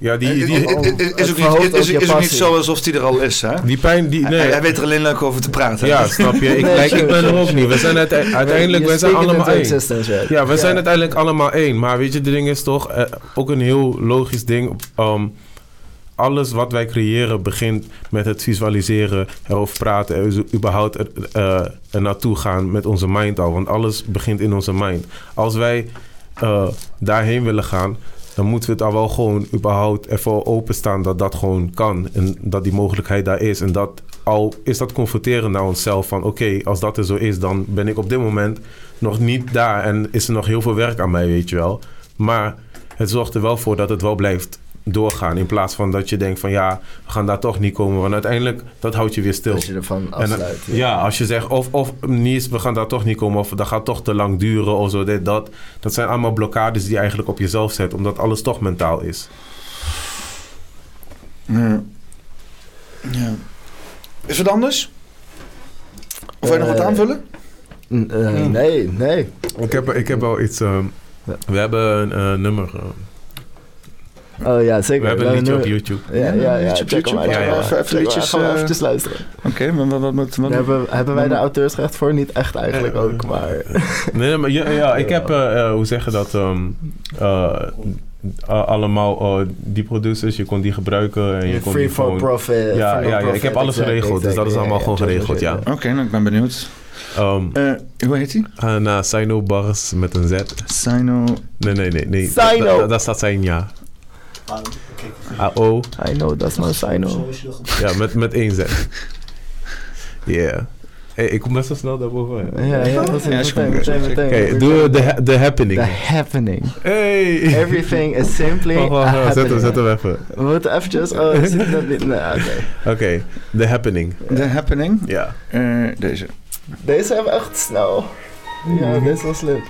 Ja, die, Het- die, het- het- het- Het is ook niet, is, ook is ook niet zo alsof die er al is, hè? die pijn... Die, nee, Hij, hij weet er alleen leuk over te praten. Ja, snap je? Ik, Nee, like, sure, ik ben er ook sure. niet. We zijn uite- uiteindelijk wij zijn allemaal één. right? Ja, we zijn uiteindelijk allemaal één. Maar weet je, de ding is toch uh, ook een heel logisch ding. Um, alles wat wij creëren begint met het visualiseren, erover praten, er überhaupt er, uh, er naartoe gaan met onze mind al. Want alles begint in onze mind. Als wij uh, daarheen willen gaan, dan moeten we het al wel gewoon überhaupt ervoor openstaan dat dat gewoon kan. En dat die mogelijkheid daar is. En dat al is dat confronteren naar onszelf van oké, als dat er zo is, dan ben ik op dit moment nog niet daar. En is er nog heel veel werk aan mij, weet je wel. Maar het zorgt er wel voor dat het wel blijft doorgaan. In plaats van dat je denkt van ja, we gaan daar toch niet komen. Want uiteindelijk, dat houdt je weer stil. Als je ervan afsluit. ja, als je zegt of, of niet, we gaan daar toch niet komen. Of dat gaat toch te lang duren of zo, dit, dat. Dat zijn allemaal blokkades die je eigenlijk op jezelf zet. Omdat alles toch mentaal is. Ja. ja. Is het anders? Of wil je nog wat Eh, aanvullen? Uh, nee, nee. Ik heb, ik heb wel iets... Um, Ja. We hebben een uh, nummer... Uh, Oh ja, zeker. we hebben een liedje op YouTube. Ja, ja, ja. YouTube. Ja, ja. Even, liedjes... Eh, eventjes luisteren. Oké, maar wat, wat, wat, wat- Hebben, hebben wij de auteursrecht voor? Niet echt eigenlijk ook, maar... Nee, maar ja, ja ik heb... Uh, uh, hoe zeg je dat? Um, uh, allemaal uh, die producers, je kon die gebruiken en je kon Free die for gewoon... profit. Ja, ja, ik heb alles exact, geregeld, dus dat is allemaal Ja, gewoon ja, geregeld, ja. Oké, nou ik ben benieuwd. Um, Uh, hoe heet hij? uh, na Sino Bars met een Z. Sino... Nee, nee, nee. nee. Sino. Da- da- Daar staat zijn ja. AO. I know, that's no Sino. Ja, met, met één Z. Yeah. Hey, ik kom best wel snel daarboven. Ja, ja, dat is Ja, meteen, meteen, meteen. Oké, doe de, de happening. The happening. Hey! Everything is simply wacht, zet, hem, zet hem even. We moeten eventjes... Oh, zit dat niet? Nee, oké. Oké, de happening. The Happening. Ja. Uh, deze. Deze hebben we echt snel. Ja, deze was slim.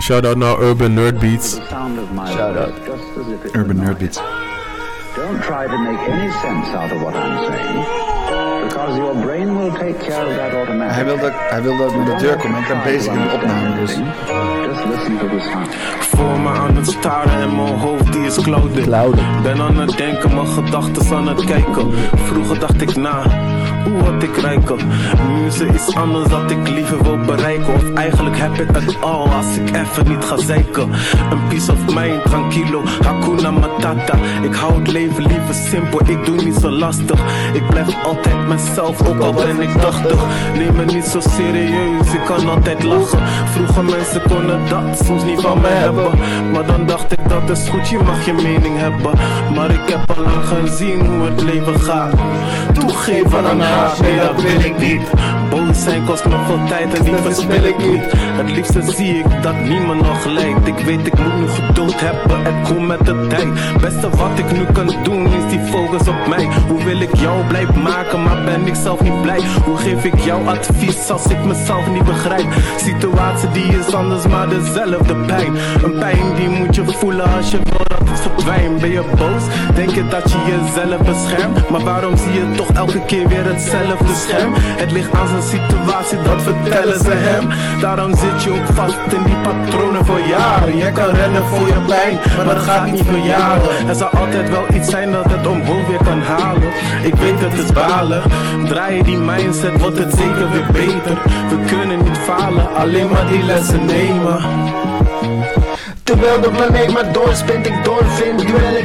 Shout out naar Urban Nerd Beats. Shout out. Urban Nerdbeat. Don't try to make any sense out of what I'm saying. Because your brain will take care of that automatically. Hij wil dat, hij wil dat ik naar de deur kom. Ik ben bezig in de opname, dus... Just listen to the sound. Voor me aan het staren en mijn hoofd die is clouded. Clouded. Ben aan het denken, mijn gedachten aan het kijken. Vroeger dacht ik na, hoe had ik rijker? Nu is er iets anders dat ik liever wil bereiken. Of eigenlijk heb ik het al als ik even niet ga zeiken. Een piece of mind, tranquilo, hakuna matata. Ik hou het leven liever simpel, ik doe niet zo lastig. Ik blijf altijd mezelf mezelf, ook al ben ik 80. Neem me niet zo serieus, ik kan altijd lachen. Vroeger mensen konden dat soms niet van me hebben. Maar dan dacht ik dat is goed, je mag je mening hebben. Maar ik heb al lang gezien hoe het leven gaat. Toegeven aan haat, nee dat wil ik niet. Boos zijn kost me veel tijd en die verspil ik niet. Het liefste zie ik dat niemand nog lijkt. Ik weet ik moet nu geduld hebben, het komt met de tijd. Beste wat ik nu kan doen is die focus op mij. Hoe wil ik jou blij maken, maar ben ik zelf niet blij? Hoe geef ik jou advies als ik mezelf niet begrijp? Situatie die is anders, maar dezelfde pijn. Een pijn die moet je voelen als je wil dat het verdwijnt. Ben je boos? Denk dat je jezelf beschermt? Maar waarom zie je toch elke keer weer hetzelfde scherm? Het ligt aan zijn situatie, dat vertellen ze hem. Daarom zit je ook vast in die patronen voor jaren. Jij kan rennen voor je pijn, maar dat gaat niet verjaren. Er zal altijd wel iets zijn dat het omhoog weer kan halen. Ik weet het is balen. Draai je die mindset, wordt het zeker weer beter. We kunnen niet falen, alleen maar die lessen nemen. Terwijl de planeet maar doorspint, ik doorvind.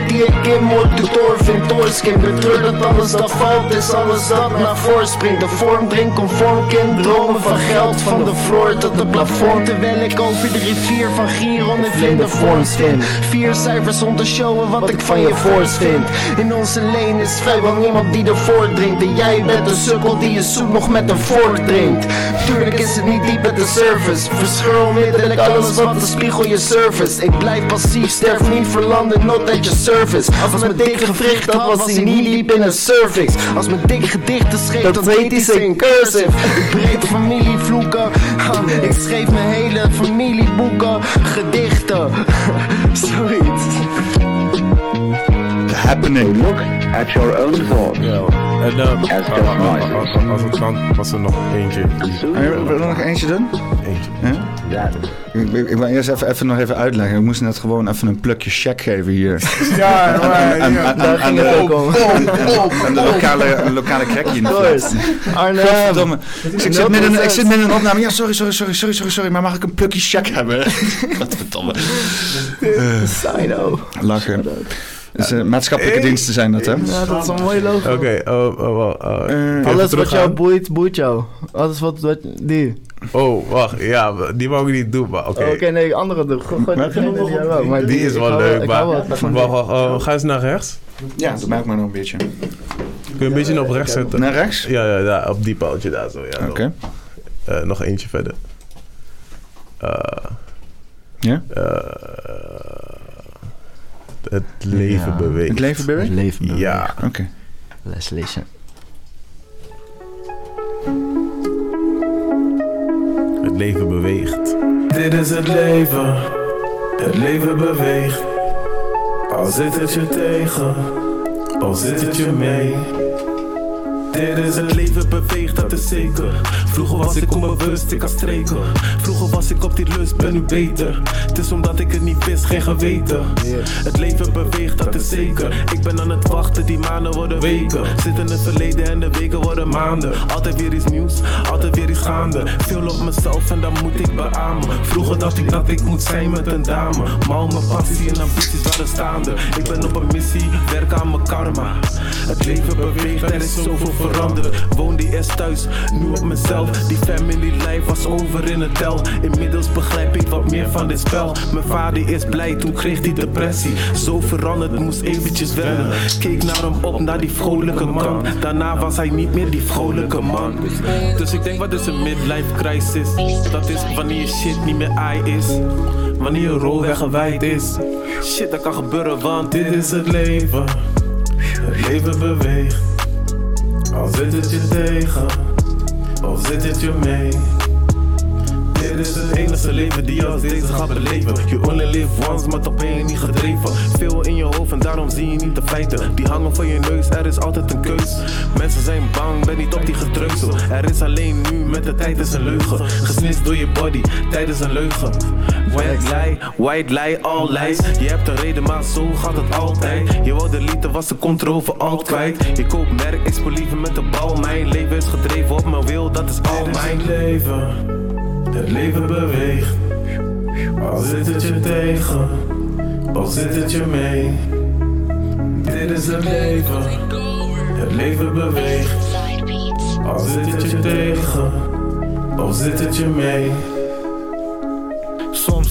Die ik in de doorvind. Doorskin, betreur dat alles dat valt Is. Alles dat naar voren springt. De vorm drinkt conform kind. Dromen van geld, van de floor tot de plafond. Terwijl ik over de rivier van Giron in vlindervorms vind Vier cijfers om te showen wat ik van je voorst vind. In onze lane is vrijwel niemand die ervoor drinkt En jij bent een sukkel die je soep nog met een vork drinkt Tuurlijk is het niet diep met de surface. Verscheur onmiddellijk alles wat de spiegel je surface Ik blijf passief, sterf niet verlanden, not at your service. Als mijn dik gewricht had, was hij niet diep in een cervix. Als mijn dik gedichten schreef, dat heet hij in cursive. Ik breed familievloeken, ha, ik schreef mijn hele familieboeken. Gedichten, zoiets. The happening. Look at your own thoughts. En As als- het kan, was er nog eentje. Wil je er nog eentje doen? Eentje. Ja? Ik, wil eerst even, even nog even uitleggen. Ik moest net gewoon even een plukje check geven hier. Ja, maar En- en- daar en- ging en- het ook om. En de lokale, lokale crackje in. Arnhem. Ik, zit midden, ik zit midden in een opname. Ja, sorry, sorry, sorry, sorry, sorry, sorry. Maar mag ik een plukje check hebben? Godverdomme. Sino. Lachen. Dus, eh, maatschappelijke diensten zijn dat, hè? Ja, dat is een mooi logo. Oké, oh, oh, wel, oh. Eh, Alles wat jou boeit, boeit jou. Alles wat, wat die. Oh, wacht, ja, die wou ik niet doen, maar oké. Oké, nee, andere doe. Degene die. Maar is wel leuk, maar wacht, wacht, oh, ga eens naar rechts. ja, dat maakt me nog een beetje. Kun je een beetje op rechts zetten? Naar rechts? Ja, ja, daar, op die paaltje daar zo. Ja, Oké. Eh, nog eentje verder. Eh, Ja? eh, het leven Ja. beweegt. Het leven beweegt? Leven beweegt. Ja. Oké. Les lezen. Het leven beweegt. Dit is het leven, het leven beweegt. Al zit het je tegen, al zit het je mee. Dit is het leven beweegt, dat is zeker. Vroeger was ik onbewust, ik had streken. Vroeger was ik op die lust, ben nu beter. Het is omdat ik het niet wist, geen geweten. Het leven beweegt, dat is zeker. Ik ben aan het wachten, die maanden worden weken. Zit in het verleden en de weken worden maanden. Altijd weer iets nieuws, altijd weer iets gaande. Veel op mezelf en dat moet ik beamen. Vroeger dacht ik dat ik moet zijn met een dame. Maar al mijn passie en ambities waren staande. Ik ben op een missie, werk aan mijn karma. Het leven beweegt, er is zoveel veranderd. Woonde eerst thuis, nu op mezelf. Die family life was over in het tel. Inmiddels begrijp ik wat meer van dit spel. Mijn vader is blij, toen kreeg hij depressie. Zo veranderd, moest eventjes wennen. Keek naar hem op, naar die vrolijke man. Daarna was hij niet meer die vrolijke man. Dus ik denk, wat is een midlife crisis? Dat is wanneer je shit niet meer ai is. Wanneer je rol weggewijd is. Shit, dat kan gebeuren, want dit is het leven. Het leven beweegt. Al zit het je tegen, al zit het je mee. Dit is het enige leven die je als deze gaat beleven. You only live once, maar toch ben je niet gedreven. Veel in je hoofd en daarom zie je niet de feiten. Die hangen van je neus, er is altijd een keus. Mensen zijn bang, ben niet op die gedreusel. Er is alleen nu, met de tijd is een leugen. Gesnitst door je body, tijd is een leugen. White lie, white lie, all lies. Je hebt een reden, maar zo gaat het altijd. Je wou de liefde, was de controle overal kwijt. Je koopt merk, ik speel liever met de bal. Mijn leven is gedreven op mijn wil, dat is al mijn leven. Het leven beweegt, al zit het je tegen, al zit het je mee. Dit is het leven, het leven beweegt, Al zit het je tegen, of zit het je mee.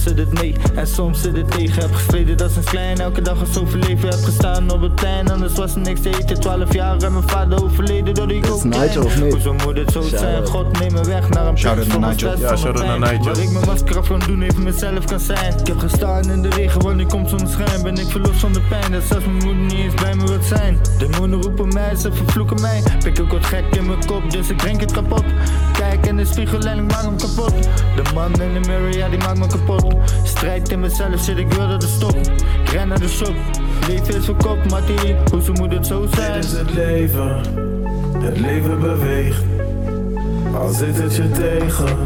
Soms zit het mee en soms zit het tegen. Heb gestreden, dat is een klein. Elke dag is zoveel leven. Heb gestaan op het plein, anders was er niks te eten. 12 jaar en mijn vader overleden door die. Nigel of niet? Hoezo moet het zo zijn? God neem me weg naar een plek van stress Ja, van mijn pijn. Waar ik mijn masker af kan doen, even mezelf kan zijn. Ik heb gestaan in de regen, want ik kom zonder schijn. Ben ik verlost van de pijn, dat zelfs mijn moeder niet eens bij me wilt zijn. Demonen roepen mij, ze vervloeken mij. Pik ook wat gek in mijn kop, dus ik drink het kapot. Kijk in de spiegel en ik maak hem kapot. De man in de mirror, ja die maakt me kapot. Strijd in mezelf, shit ik wil dat het stopt. Ik ren naar de shop, leven is verkocht, Mattie. Hoezo moet het zo zijn? Dit is het leven, het leven beweegt. Al zit het je tegen,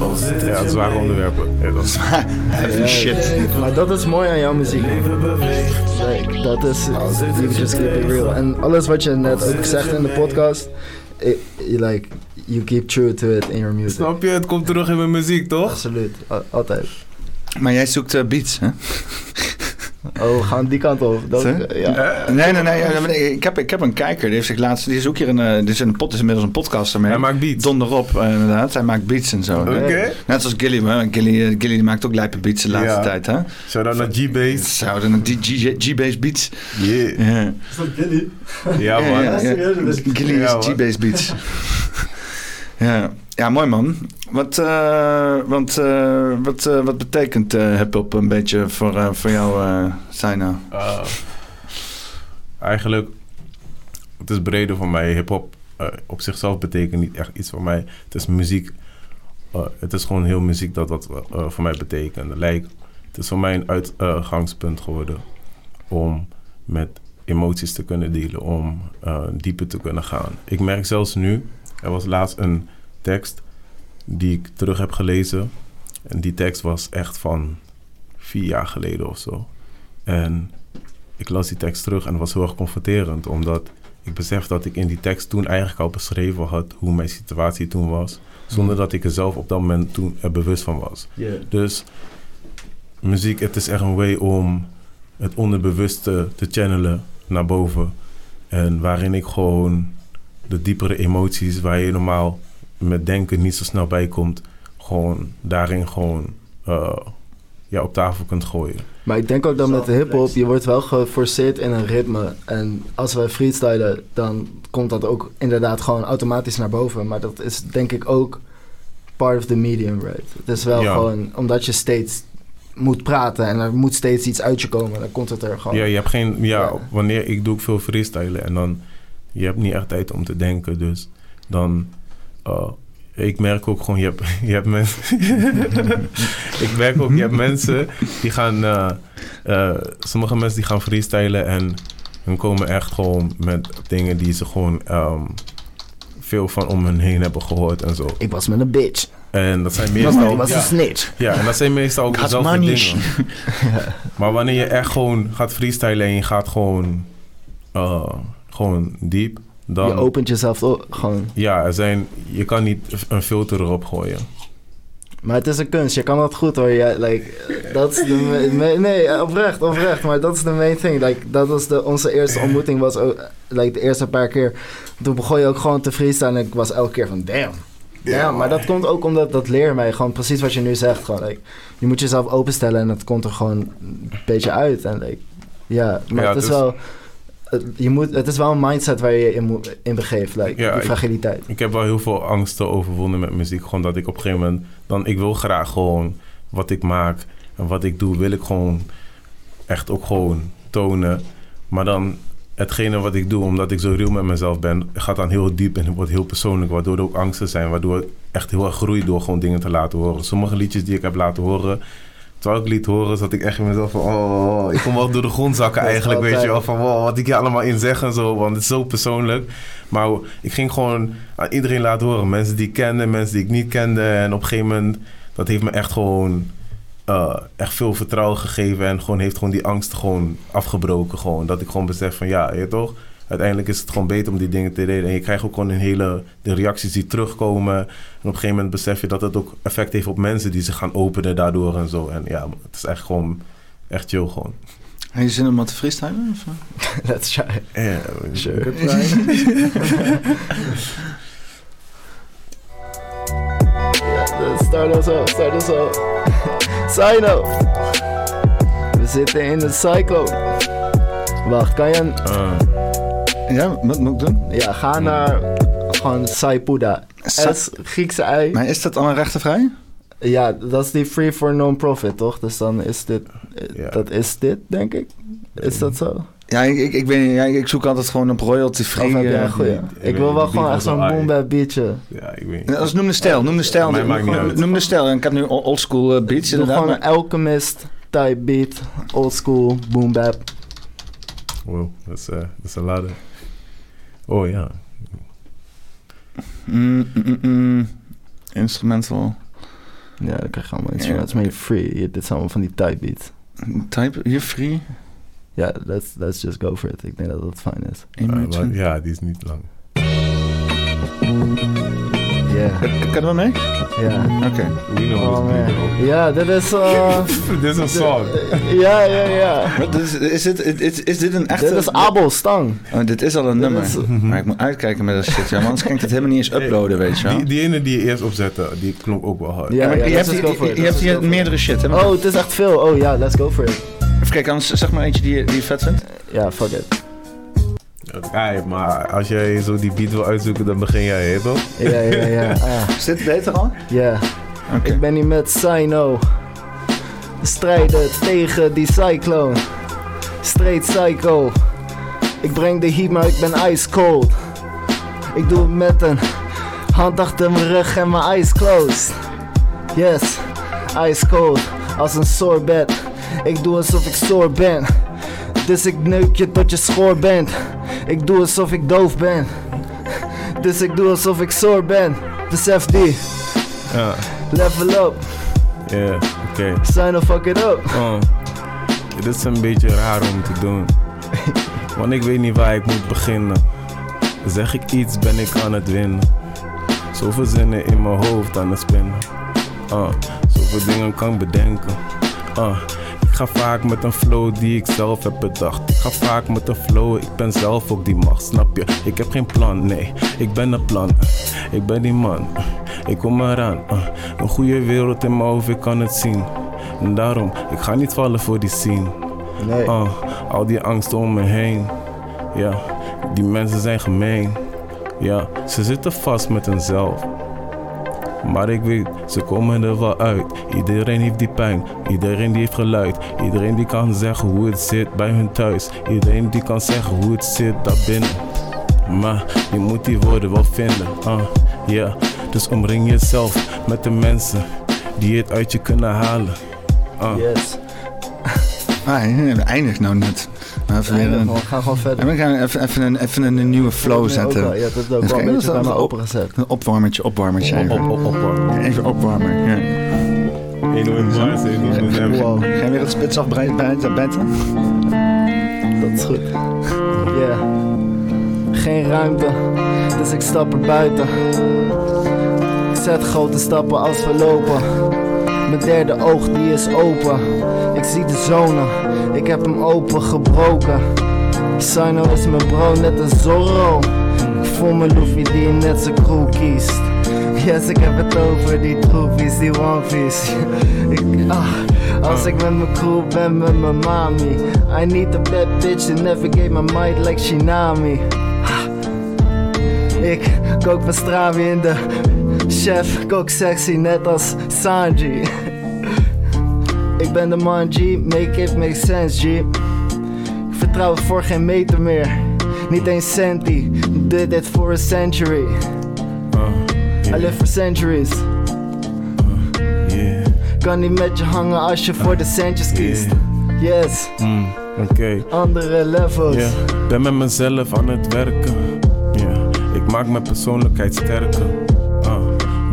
of zit het Ja, je zware onderwerpen. Ja, dat is Heavy shit. Maar dat is mooi aan jouw muziek. Het. Like, dat is, zit het it real. En alles wat je net zit ook het zegt in de podcast, you like, you keep true to it in your music. Snap je? Het komt terug in mijn muziek, toch? Absoluut, Al- altijd. Maar jij zoekt eh, beats, hè? Oh, we gaan die kant op. Dat, Zo? ja. Nee, nee, nee. nee, Ik heb, ik heb een kijker. Die heeft zich laatst... Die is ook hier een... eh, Dit is, een pot, is inmiddels een podcaster mee. Hij maakt beats. Donderop, eh, inderdaad. Hij maakt beats en zo. Net zoals Gilly. hè. Gilly, eh, Gilly die maakt ook lijpe beats de laatste Ja. tijd, hè? Shout-out naar G-Base. Zouden een G-Base beats. Yeah. Ja, Ja, ja, man. ja, ja. Gilly is man. G-Base beats. ja. Ja, mooi man. Wat, eh, want, eh, wat, eh, wat betekent eh hip-hop een beetje voor, eh, voor jou, eh? Uh, eigenlijk, het is breder voor mij. Hip-hop eh, op zichzelf betekent niet echt iets voor mij. Het is muziek. eh, het is gewoon heel muziek dat eh, voor mij betekent. Like, het is voor mij een uitgangspunt geworden om met emoties te kunnen dealen, om eh, dieper te kunnen gaan. Ik merk zelfs nu, er was laatst een tekst die ik terug heb gelezen. En die tekst was echt van vier jaar geleden of zo. En ik las die tekst terug en het was heel erg confronterend, omdat ik besef dat ik in die tekst toen eigenlijk al beschreven had hoe mijn situatie toen was, zonder dat ik er zelf op dat moment toen er bewust van was. Dus muziek, het is echt een way om het onderbewuste te channelen naar boven. En waarin ik gewoon de diepere emoties waar je normaal met denken niet zo snel bij komt, gewoon daarin gewoon eh, ja, op tafel kunt gooien. Maar ik denk ook dat met de hip-hop, je wordt wel geforceerd in een ritme. En als we freestylen, dan komt dat ook inderdaad gewoon automatisch naar boven. Maar dat is denk ik ook part of the medium, right? Het is wel Ja. gewoon omdat je steeds moet praten en er moet steeds iets uit je komen, dan komt het er gewoon. Ja, je hebt geen. Ja, Ja. wanneer ik doe ik veel freestylen en dan je hebt niet echt tijd om te denken, dus dan. Eh, ik merk ook gewoon, je hebt, je hebt mensen. ik merk ook, je hebt mensen die gaan. eh, eh, sommige mensen die gaan freestylen en hun komen echt gewoon met dingen die ze gewoon ehm, veel van om hun heen hebben gehoord en zo. Ik was met een bitch. En dat zijn Ik meestal. was ja, een snitch. ja, en dat zijn meestal ook dezelfde dingen. Maar wanneer je echt gewoon gaat freestylen en je gaat gewoon, eh, gewoon diep, dan... Je opent jezelf op, gewoon. Ja, er zijn, je kan niet een filter erop gooien. Maar het is een kunst, je kan dat goed hoor. Ja, like, dat is de nee, oprecht, oprecht. Maar dat is de main thing. Like, dat was de, onze eerste ontmoeting, was ook, like, de eerste paar keer. Toen begon je ook gewoon te freestylen en ik was elke keer van damn. Ja, maar dat komt ook omdat dat leer mij gewoon precies wat je nu zegt. Gewoon, like, je moet jezelf openstellen en dat komt er gewoon een beetje uit. En, like, ja, maar Ja, het is dus- wel... het- Je moet, het is wel een mindset waar je je in, moet- in begeeft, like, Ja, die fragiliteit. Ik heb wel heel veel angsten overwonnen met muziek. Gewoon dat ik op een gegeven moment... Dan, ik wil graag gewoon wat ik maak en wat ik doe... wil ik gewoon echt ook gewoon tonen. Maar dan hetgene wat ik doe, omdat ik zo real met mezelf ben... gaat dan heel diep en wordt heel persoonlijk. Waardoor er ook angsten zijn. Waardoor ik echt heel erg groei door gewoon dingen te laten horen. Sommige liedjes die ik heb laten horen... Terwijl ik liet horen, zat ik echt in mezelf van... Oh, ik kom wel door de grond zakken eigenlijk, weet je wel. Van wow, wat ik hier allemaal in zeg en zo. Want het is zo persoonlijk. Maar ik ging gewoon aan iedereen laten horen. Mensen die ik kende, mensen die ik niet kende. En op een gegeven moment, dat heeft me echt gewoon... eh, echt veel vertrouwen gegeven. En gewoon heeft gewoon die angst gewoon afgebroken. Gewoon. Dat ik gewoon besef van ja, je toch uiteindelijk is het gewoon beter om die dingen te delen. En je krijgt ook gewoon een hele, de reacties die terugkomen. En op een gegeven moment besef je dat het ook effect heeft op mensen die zich gaan openen daardoor en zo. En ja, het is echt gewoon, echt chill gewoon. Heb je zin om wat te freestylen? Of? Let's try. Yeah, sure. Start us up, start us up. Psycho. We zitten in de cyclo. Wacht, kan je een... Ah. Ja, wat moet ik doen? Ja, ga naar gewoon Saipuda. Sa- S, Griekse ei. Maar is dat allemaal rechtenvrij? Ja, dat is die free for non-profit, toch? Dus dan is dit... eh, Dat is dit, denk ik. Is dat zo? Ja, ik, ik, ik, weet, niet, ja, ik zoek altijd gewoon op royalty free. Of heb jij eh, een goeie? Ik wil wel gewoon echt zo'n boom bap beatje. Ja, ik weet Ja, dus noem de stijl, noem de stijl. Uit. Noem de stijl. En ik heb nu oldschool eh, beats Doe inderdaad. gewoon maar- een Alchemist type beat. Old school, boom bap. Wow, dat is, eh, dat is een ladder. Oh ja. Mm, mm, mm, mm. Instrumental. Ja, dan krijg je allemaal instruments. Maar je free. Je- Dit zijn allemaal van die type beats. Type, hier free? Ja, let's, let's just go for it. Ik denk dat dat fijn is. Maar- ja, die is niet lang. Yeah. Kan er wel mee? Ja. Oké. We know Oh man. Ja, dit is... eh, Dit is een song. ja, ja, ja. Wat is, is, dit, is, is dit een echte... Dit is Abel Stang. Oh, dit is al een nummer. is- Maar ik moet uitkijken met dat shit, ja. want Anders kan ik het helemaal niet eens uploaden, weet je wel. Die, die ene die je eerst opzette, die klonk ook wel hard. Ja, maar ja, je hebt, je, hebt hier meerdere shit, hè? Oh, het is echt veel. Oh ja, let's go for it. Even kijken, anders zeg maar eentje die, die je vet vindt. Ja, fuck it. Ja, maar als jij zo die beat wil uitzoeken, dan begin jij, hè, toch? Ja, ja, ja. Ah. Is dit beter al? Ja. Oké. Ik ben hier met Sino. We strijden tegen die cyclone. Straight psycho. Ik breng de heat, maar ik ben ice cold. Ik doe het met een hand achter mijn rug en mijn eyes closed. Yes, ice cold. Als een sorbet. Ik doe alsof ik sore ben. Dus ik neuk je tot je schoor bent. Ik doe alsof ik doof ben. Dus ik doe alsof ik sore ben. Besef die. Ja, Level up, ja, oké. sign of fuck it up. Oh, dit is een beetje raar om te doen. Want ik weet niet waar ik moet beginnen. Zeg ik iets, ben ik aan het winnen. Zoveel zinnen in mijn hoofd aan het spinnen. Ah, zoveel dingen kan ik bedenken. Ik ga vaak met een flow die ik zelf heb bedacht. Ik ga vaak met een flow, ik ben zelf ook die macht, snap je? Ik heb geen plan, nee, ik ben een plan. Ik ben die man, ik kom eraan. Een goede wereld in mijn hoofd, ik kan het zien. En daarom, ik ga niet vallen voor die scene. Nee. Ah, al die angst om me heen. Ja, die mensen zijn gemeen. Ja, ze zitten vast met hunzelf. Maar ik weet, ze komen er wel uit. Iedereen heeft die pijn, iedereen die heeft geluid. Iedereen die kan zeggen hoe het zit bij hun thuis. Iedereen die kan zeggen hoe het zit daar binnen. Maar je moet die woorden wel vinden. Ah, ja, dus omring jezelf met de mensen die het uit je kunnen halen. Ah. Yes. Ah, we eindigt nou net. Maar even weer een... We gaan gewoon verder. En we gaan even, even, een, even een nieuwe flow zetten. wel. Ja, dat is ook Even wel een beetje bij me een opengezet. Een opwarmertje, opwarmertje. Even, Op, op, op, even opwarmen. Ja. Wow, Ga je weer het spits afbijten? dat is goed. Yeah. Geen ruimte, dus ik stap er buiten. Ik zet grote stappen als we lopen. Mijn derde oog die is open. Ik zie de zone, ik heb hem open gebroken. Sino is mijn bro, net een Zorro. Voel me Luffy die net zijn crew kiest. Yes, ik heb het over die troepies, die Piece. ik, ah, als ik met mijn crew ben, met mijn mami. I need a bad bitch to navigate my mind like Shinami. Ah, ik kook pastrami in de chef, kook sexy net als Sanji. ik ben de man G, make it make sense G. Ik vertrouw het voor geen meter meer, niet eens centi. Did it for a century. I live for centuries. Yeah. Kan niet met je hangen als je voor de centjes kiest. Yes, Mm, Oké. andere levels. Ben met mezelf aan het werken. Ja, ik maak mijn persoonlijkheid sterker.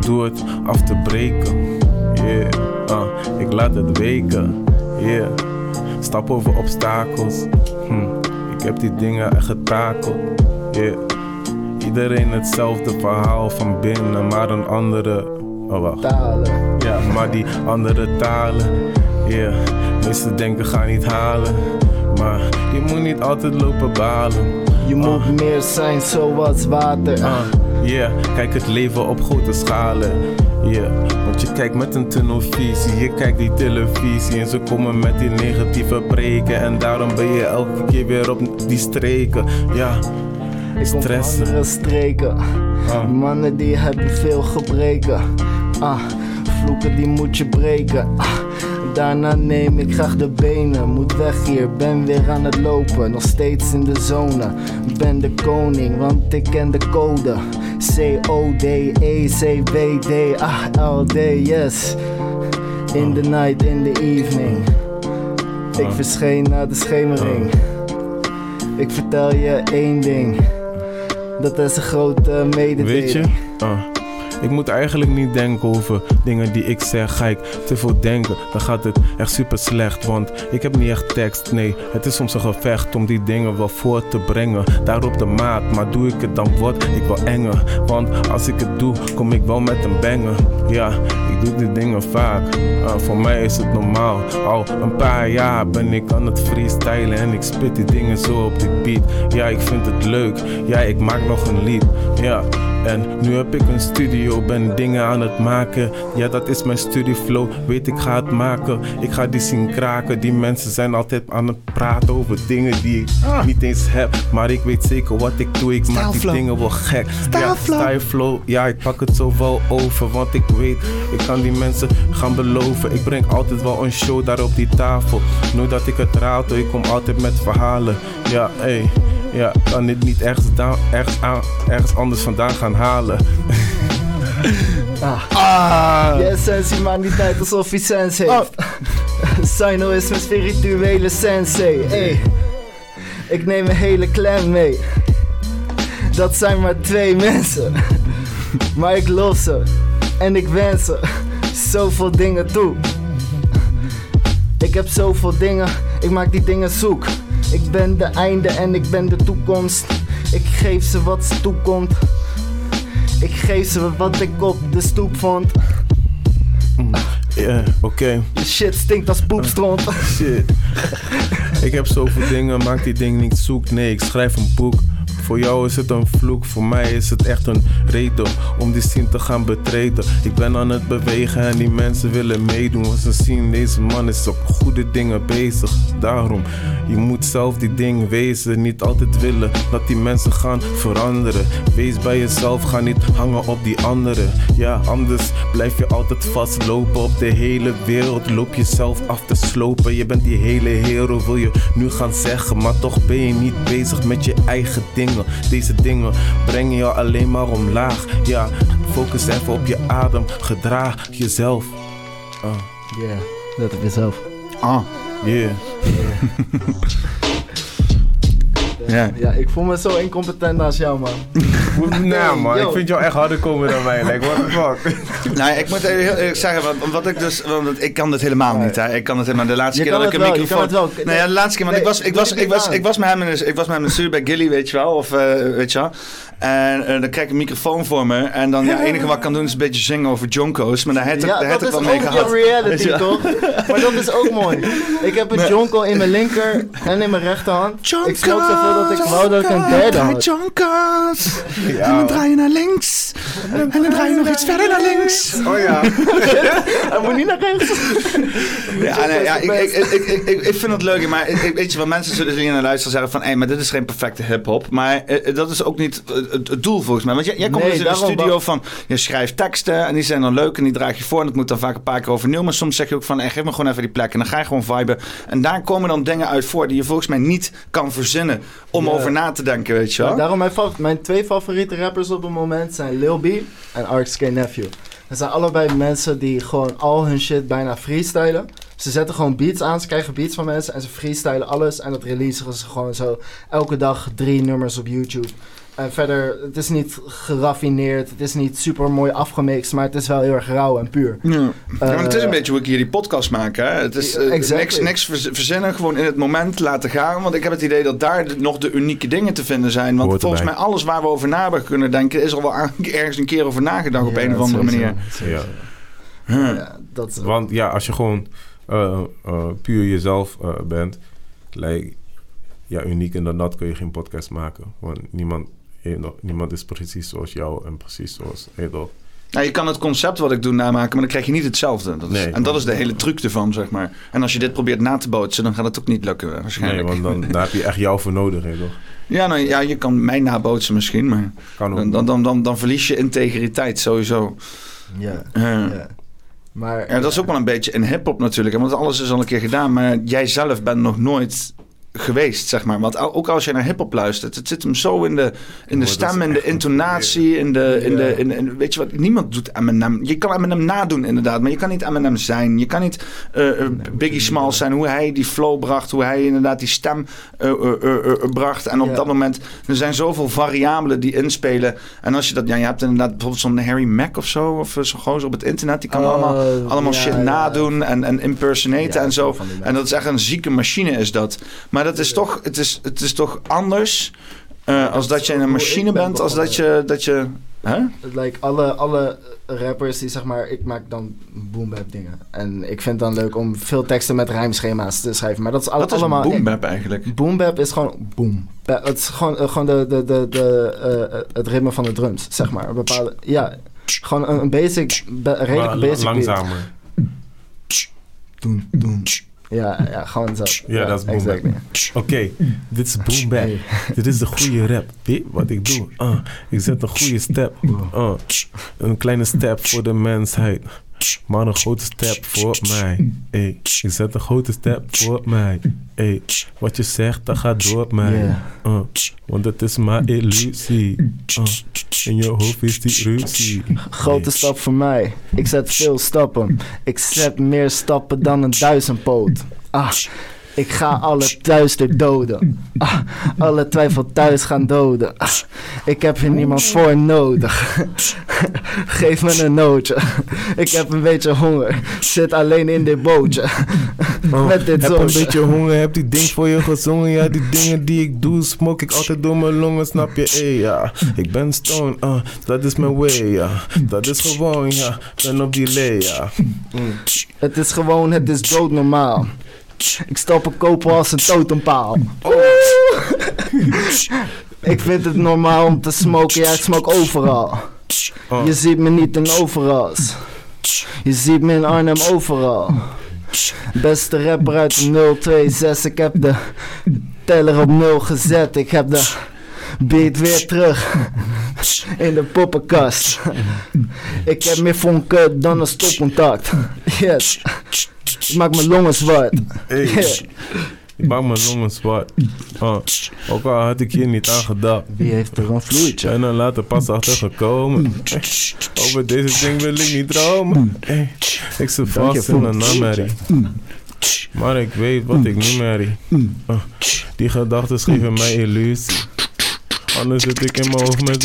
Ah, doe het af te breken. Yeah, ah, ik laat het weken. Yeah, stap over obstakels. Hm, ik heb die dingen echt getakeld. Yeah, iedereen hetzelfde verhaal van binnen, maar een andere. Oh, wacht. Talen. Ja, maar die andere talen, yeah. Meeste denken ga niet halen, maar je moet niet altijd lopen balen. Je moet meer zijn zoals water. Ah, Yeah, kijk het leven op grote schalen. Yeah, want je kijkt met een tunnelvisie. Je kijkt die televisie en ze komen met die negatieve preken. En daarom ben je elke keer weer op die streken. Ja, Ik stressen. andere streken. Mannen die hebben veel gebreken. Ah, vloeken die moet je breken. Ah, daarna neem ik graag de benen. Moet weg hier, ben weer aan het lopen. Nog steeds in de zone. Ben de koning, want ik ken de code. C-O-D-E, C-B-D, ah, L-D, yes. In the night, in the evening. Ik verscheen na de schemering. Ik vertel je één ding. Dat is een grote mededeling. Weet je? Ik moet eigenlijk niet denken over dingen die ik zeg. Ga ik te veel denken, dan gaat het echt super slecht. Want ik heb niet echt tekst. Nee, het is soms een gevecht om die dingen wel voor te brengen. Daarop de maat, maar doe ik het dan word ik wel enger. Want als ik het doe, kom ik wel met een banger. Ja, ik doe die dingen vaak. Ah, voor mij is het normaal. Al een paar jaar ben ik aan het freestylen en ik spit die dingen zo op die beat. Ja, ik vind het leuk. Ja, ik maak nog een lied. Ja. En nu heb ik een studio, ben dingen aan het maken. Ja, dat is mijn studieflow, weet ik ga het maken. Ik ga die zien kraken. Die mensen zijn altijd aan het praten over dingen die ik niet eens heb. Maar ik weet zeker wat ik doe, ik maak die dingen wel gek. Ja, Styleflow. styleflow. Ja, ik pak het zo wel over, want ik weet, ik kan die mensen gaan beloven. Ik breng altijd wel een show daar op die tafel. Nooit dat ik het raad, ik kom altijd met verhalen. Ja, hey. Ja, kan dit niet ergens, ergens, ergens anders vandaan gaan halen. Ah. Je essentie maakt niet uit alsof hij sens heeft. Sino is mijn spirituele sensei. Hey. Ik neem een hele clan mee. Dat zijn maar twee mensen. Maar ik los ze. En ik wens ze zoveel dingen toe. Ik heb zoveel dingen, ik maak die dingen zoek. Ik ben de einde en ik ben de toekomst. Ik geef ze wat ze toekomt. Ik geef ze wat ik op de stoep vond. Ja, oké. De shit stinkt als poepstront. Shit. ik heb zoveel dingen, maak die dingen niet zoek. Nee, ik schrijf een boek. Voor jou is het een vloek, voor mij is het echt een om die scene te gaan betreden. Ik ben aan het bewegen en die mensen willen meedoen. Want ze zien deze man is op goede dingen bezig. Daarom, je moet zelf die ding wezen. Niet altijd willen dat die mensen gaan veranderen. Wees bij jezelf, ga niet hangen op die anderen. Ja, anders blijf je altijd vastlopen op de hele wereld. Loop jezelf af te slopen. Je bent die hele hero, wil je nu gaan zeggen. Maar toch ben je niet bezig met je eigen dingen. Deze dingen brengen je alleen maar Ja, focus even op je adem. Gedraag jezelf. Ah, Yeah, let op jezelf. Ah. yeah. Ja. Ja, ik voel me zo incompetent als jou, man. Nou man, yo. ik vind jou echt harder komen dan mij. Like, what the fuck? Nou, ik moet heel eerlijk zeggen, wat, wat ik dus, want ik kan dit helemaal niet. Hè. Ik kan het helemaal. De laatste Je keer dat ik een wel, je kan microfoon. het wel. Nee, ja, de laatste keer, want Nee, ik was, ik was, het ik was, ik was met hem in de, ik was met hem in de studio bij Gilly, weet je wel, of eh, weet je wel. En eh, dan krijg ik een microfoon voor me en dan ja, het enige wat ik kan doen is een beetje zingen over Jonko's, maar daar heb ik, Ja, daar heb dat ik is wel mee ook gehad. een reality, Weet je wel. toch? Maar dat is ook mooi. Ik heb een jonko in mijn linker en in mijn rechterhand. Ik smoke zoveel dat ik wou dat ik een derde had. Jonko's. Ja, En dan draai je naar links. En dan draai je nog iets verder naar links. Oh ja. Hij moet niet naar rechts. Ja, nee, ja ik, ik, ik, ik, ik, ik vind het leuk, maar ik, weet je wat mensen zullen hier naar luisteren zeggen van, hé, maar dit is geen perfecte hip-hop. Maar eh, dat is ook niet eh, het, het doel volgens mij. Want jij, jij komt Nee, dus in de studio wel. van, je schrijft teksten en die zijn dan leuk en die draag je voor en dat moet dan vaak een paar keer overnieuw. Maar soms zeg je ook van, hé, geef me gewoon even die plek en dan ga je gewoon viben. En daar komen dan dingen uit voor die je volgens mij niet kan verzinnen om Ja. over na te denken, weet je wel. Ja, daarom mijn, mijn twee favoriete rappers op het moment zijn Lil B en RXK Nephew. Dat zijn allebei mensen die gewoon al hun shit bijna freestylen. Ze zetten gewoon beats aan, ze krijgen beats van mensen en ze freestylen alles. En dat releasen ze gewoon zo elke dag drie nummers op YouTube. En verder, het is niet geraffineerd, het is niet super mooi afgemixt, maar het is wel heel erg rauw en puur. Ja. Het is een Eh, beetje hoe ik hier die podcast maak. Hè? Het is eh, Exactly. niks, niks verz- verzinnen, gewoon in het moment laten gaan. Want ik heb het idee dat daar de- nog de unieke dingen te vinden zijn. Want Hoort volgens erbij. mij alles waar we over na hebben kunnen denken... is er wel ergens een keer over nagedacht op een of andere manier. Ja. Huh. Ja, dat Want ja, als je gewoon eh, eh, puur jezelf eh, bent, like, ja, uniek en dan dat kun je geen podcast maken. Want niemand, niemand is precies zoals jou en precies zoals... Toch? Nou, je kan het concept wat ik doe namaken, maar dan krijg je niet hetzelfde. Dat is, Nee. en dat is de hele truc ervan, zeg maar. En als je dit probeert na te bootsen, dan gaat het ook niet lukken Nee, waarschijnlijk. want dan, daar heb je echt jou voor nodig, toch? Ja, nou, ja, je kan mij nabootsen misschien, maar Kan ook. dan, dan, dan, dan, dan verlies je integriteit sowieso. Ja. Eh, ja. Maar Ja, dat is ook wel een beetje in hip-hop natuurlijk. Want alles is al een keer gedaan. Maar jij zelf bent nog nooit geweest, zeg maar. Want ook als je naar hip-hop luistert, het zit hem zo in de, in de Oh, stem, in de intonatie, in de, in de, in, in- weet je wat? Niemand doet Eminem. Je kan Eminem nadoen, inderdaad, maar je kan niet Eminem zijn. Je kan niet eh, eh, Biggie Smalls zijn, hoe hij die flow bracht, hoe hij inderdaad die stem eh, bracht. En op dat moment, er zijn zoveel variabelen die inspelen. En als je dat, ja, je hebt inderdaad bijvoorbeeld zo'n Harry Mack of zo, of zo'n gozer op het internet, die kan Oh, allemaal, allemaal ja, shit ja. nadoen en, en impersonaten Ja, en zo. En dat is echt een zieke machine is dat. Maar dat is toch, het is, het is toch anders eh, als dat je een machine bent, als dat je, dat je hè? Het lijkt alle, alle rappers die zeg maar, ik maak dan boom bap dingen. En ik vind het dan leuk om veel teksten met rijmschema's te schrijven. Maar dat is alle, Wat is allemaal. boom bap eigenlijk? Boom bap is gewoon boom. Ba- Het is gewoon, eh, gewoon de, de, de, de, eh, het ritme van de drums, zeg maar. Een bepaalde, ja, gewoon een, basic, ba- redelijk Maar basic beat. langzamer. Doen, doen. Ja, ja, gewoon zo. Ja, dat is boom exactly. Oké, dit is boom bap. Dit is de goede rap. Weet wat ik doe? Uh, ik zet een goede step. Uh, een kleine step voor de mensheid. Maar een grote step voor mij. Ey, ik zet een grote step voor mij. Ey, wat je zegt, dat gaat door mij. Uh, want het is maar illusie. Uh, in je hoofd is die ruzie. Grote stap voor mij. Ik zet veel stappen. Ik zet meer stappen dan een duizendpoot. Ah, ik ga alle duister doden. Ah, alle twijfel thuis gaan doden. Ah, ik heb hier niemand voor nodig. Geef me een nootje. Ik heb een beetje honger. Zit alleen in dit bootje. Oh, Met dit heb een beetje honger, heb die ding voor je gezongen. Ja, die dingen die ik doe, smoke ik altijd door mijn longen, snap je? Ey, ja, ik ben stone, ah, dat is mijn way, ja. Dat is gewoon, ja, ben op die lay, ja. Mm. Het is gewoon, het is doodnormaal. Ik stap een kopen als een totempaal. ik vind het normaal om te smoken, ja, ik smoke overal. Oh. Je ziet me niet in overals. Je ziet me in Arnhem overal. Beste rapper uit de 026, ik heb de teller op 0 gezet. Ik heb de beat weer terug in de poppenkast. Ik heb meer vonken dan een stopcontact. Yes. Ik maak mijn longen zwart. Yeah. ik maak mijn longen zwart. Ah, ook al had ik hier niet aan gedacht. Wie heeft er een vloeitje? En dan later pas achtergekomen. Ey, Over deze ding wil ik niet dromen. Ik zit vast in een namerrie. Maar ik weet wat ik niet merrie. Ah, die gedachten geven mij illusie. Anders zit ik in mijn hoofd met.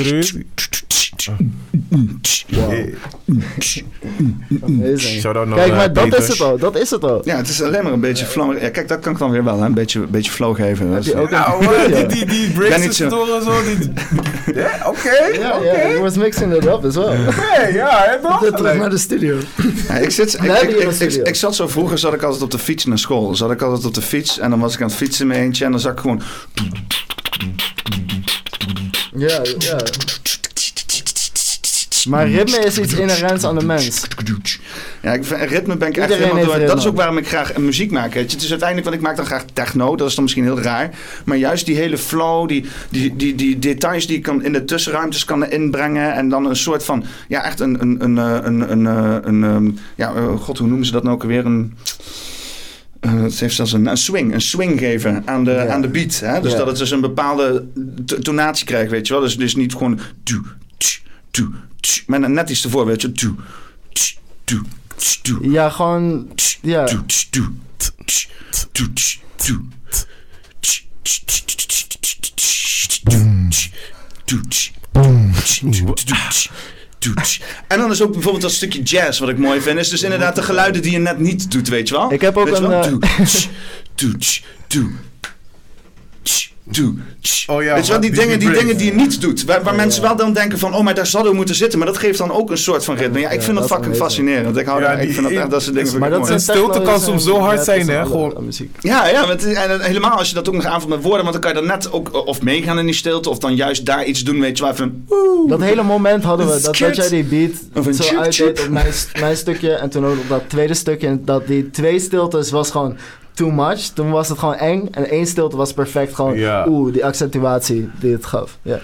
Amazing. Kijk, eh, maar dat is het al. Dat is het al. Ja, het is alleen maar een beetje flow. Ja, kijk, dat kan ik dan weer wel, hè? Een beetje, een beetje flow geven. Je ook een- Nou, hoor, die, die, die breaks zo- tussendoor en zo. die- Ja, Oké, Ja, ja, he was mixing it up as well. Oké, ja, hij wel Terug naar de studio. Ja, ik, zit, ik, ik, die zat zo vroeger, zat ik altijd op de fiets naar school. Zat ik altijd op de fiets en dan was ik aan het fietsen mijn eentje en dan zag ik gewoon... Ja, ja. Maar ritme is iets inherents aan de mens. Ja, ik vind, ritme ben ik echt Iedereen helemaal door. Dat is ook waarom ik graag muziek maak. Weet je. Het is uiteindelijk, want ik maak dan graag techno. Dat is dan misschien heel raar. Maar juist die hele flow, die, die, die, die details die ik kan in de tussenruimtes kan inbrengen. En dan een soort van, ja echt een, een, een, eh, een, een, eh, een, ehm, ja, eh, god, hoe noemen ze dat nou ook alweer? Een het heeft zelfs een, een, swing, een swing geven aan de, aan de beat. Hè? Dus dat het dus een bepaalde tonatie krijgt, weet je wel. Dus, dus niet gewoon tu, tu, tu, maar net iets te weet. Tu, tu. Ja, gewoon... Ja. Tu, tu, tu, en dan is ook bijvoorbeeld dat stukje jazz wat ik mooi vind. Is dus inderdaad de geluiden die je net niet doet, weet je wel? Ik heb ook Weet een, eh, Tu, tsch. Oh ja, Weet je wel, die dingen, die dingen die je niet doet. Waar, waar mensen wel dan denken van, oh, maar daar zouden we moeten zitten. Maar dat geeft dan ook een soort van ritme. Ja, ik Ja, vind dat fucking fascinerend. Ik, hou Ja, daar- ik vind dat echt, dat soort dingen Maar dat stilte kan soms zo hard zijn, hè, gewoon-. Ja, ja want, en, helemaal als je dat ook nog aanvult met woorden. Want dan kan je dan net ook of meegaan in die stilte. Of dan juist daar iets doen, weet je. Van. Dat hele moment hadden we, Dat jij die beat Of een zo chip, uitdeed chip. op mijn, mijn stukje en toen ook op dat tweede stukje. En dat die twee stiltes was gewoon too much. Toen was het gewoon eng en één stilte was perfect. Gewoon, Ja. oeh, die accentuatie die het gaf. Ja.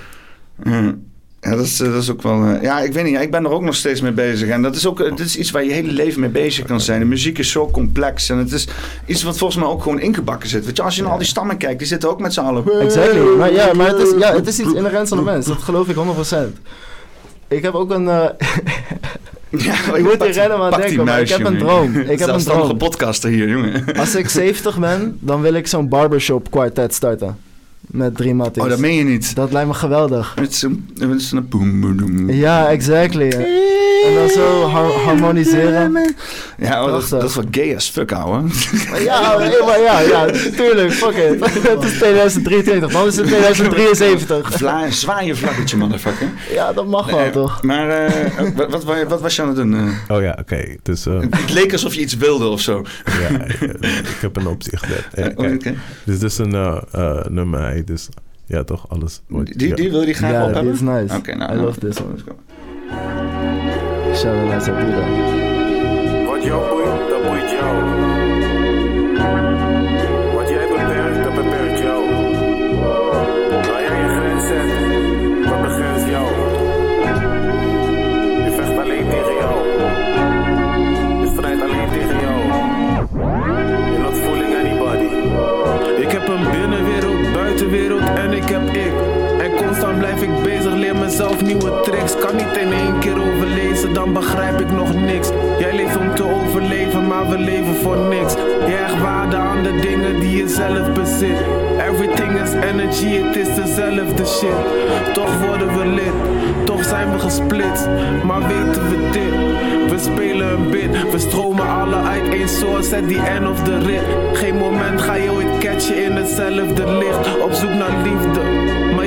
Ja, Ja, dat is, eh, dat is ook wel... eh, ja, ik weet niet. ja, Ik ben er ook nog steeds mee bezig. En dat is ook dit is iets waar je hele leven mee bezig kan zijn. De muziek is zo complex. En het is iets wat volgens mij ook gewoon ingebakken zit. Weet je, als je naar al die stammen kijkt, die zitten ook met z'n allen... Exactly. Maar ja, maar het is, ja, het is iets inherents aan de mens. Dat geloof ik 100%. Ik heb ook een... eh, Ja, Ik moet hier die- rennen aan denken, maar ik heb een droom. Ik heb een droom. podcaster hier, jongen. als ik 70 ben, dan wil ik zo'n barbershop kwartet starten. Met drie matties. Oh, dat meen je niet. Dat lijkt me geweldig. Met zo'n... Boem, boem. Ja, exactly. En dan zo har- harmoniseren. Ja, oh, dat, dat is wel gay as fuck, ouwe. Maar ja, maar ja, ja, tuurlijk, fuck it. Het is 2023, dan is het 2073. Vla, zwaai je vlaggetje, motherfucker. Ja, dat mag wel, Nee, toch? Maar eh, wat, wat, was je aan het doen? eh? Oh ja, oké. Dus eh, het leek alsof je iets wilde of zo. ja, ik, ik heb een opzicht. Ja, Oh, oké. Dus dit is een eh, eh, nummer, hij, dus ja, toch alles. wordt- Die, ja. die wil je die graag Ja, op die hebben? is nice. Oké, nou. I nou. love this one. Let's go. Shout out naar Zabura. Wat jou boeit, dat boeit jou. Mezelf nieuwe tricks. Kan niet in één keer overlezen, dan begrijp ik nog niks. Jij leeft om te overleven, maar we leven voor niks. Je hecht waarde aan de dingen die je zelf bezit. Everything is energy, het is dezelfde shit. Toch worden we lid, toch zijn we gesplitst. Maar weten we dit? We spelen een bit, we stromen alle uit één source at the end of the rit. Geen moment ga je ooit catchen in hetzelfde licht. Op zoek naar liefde,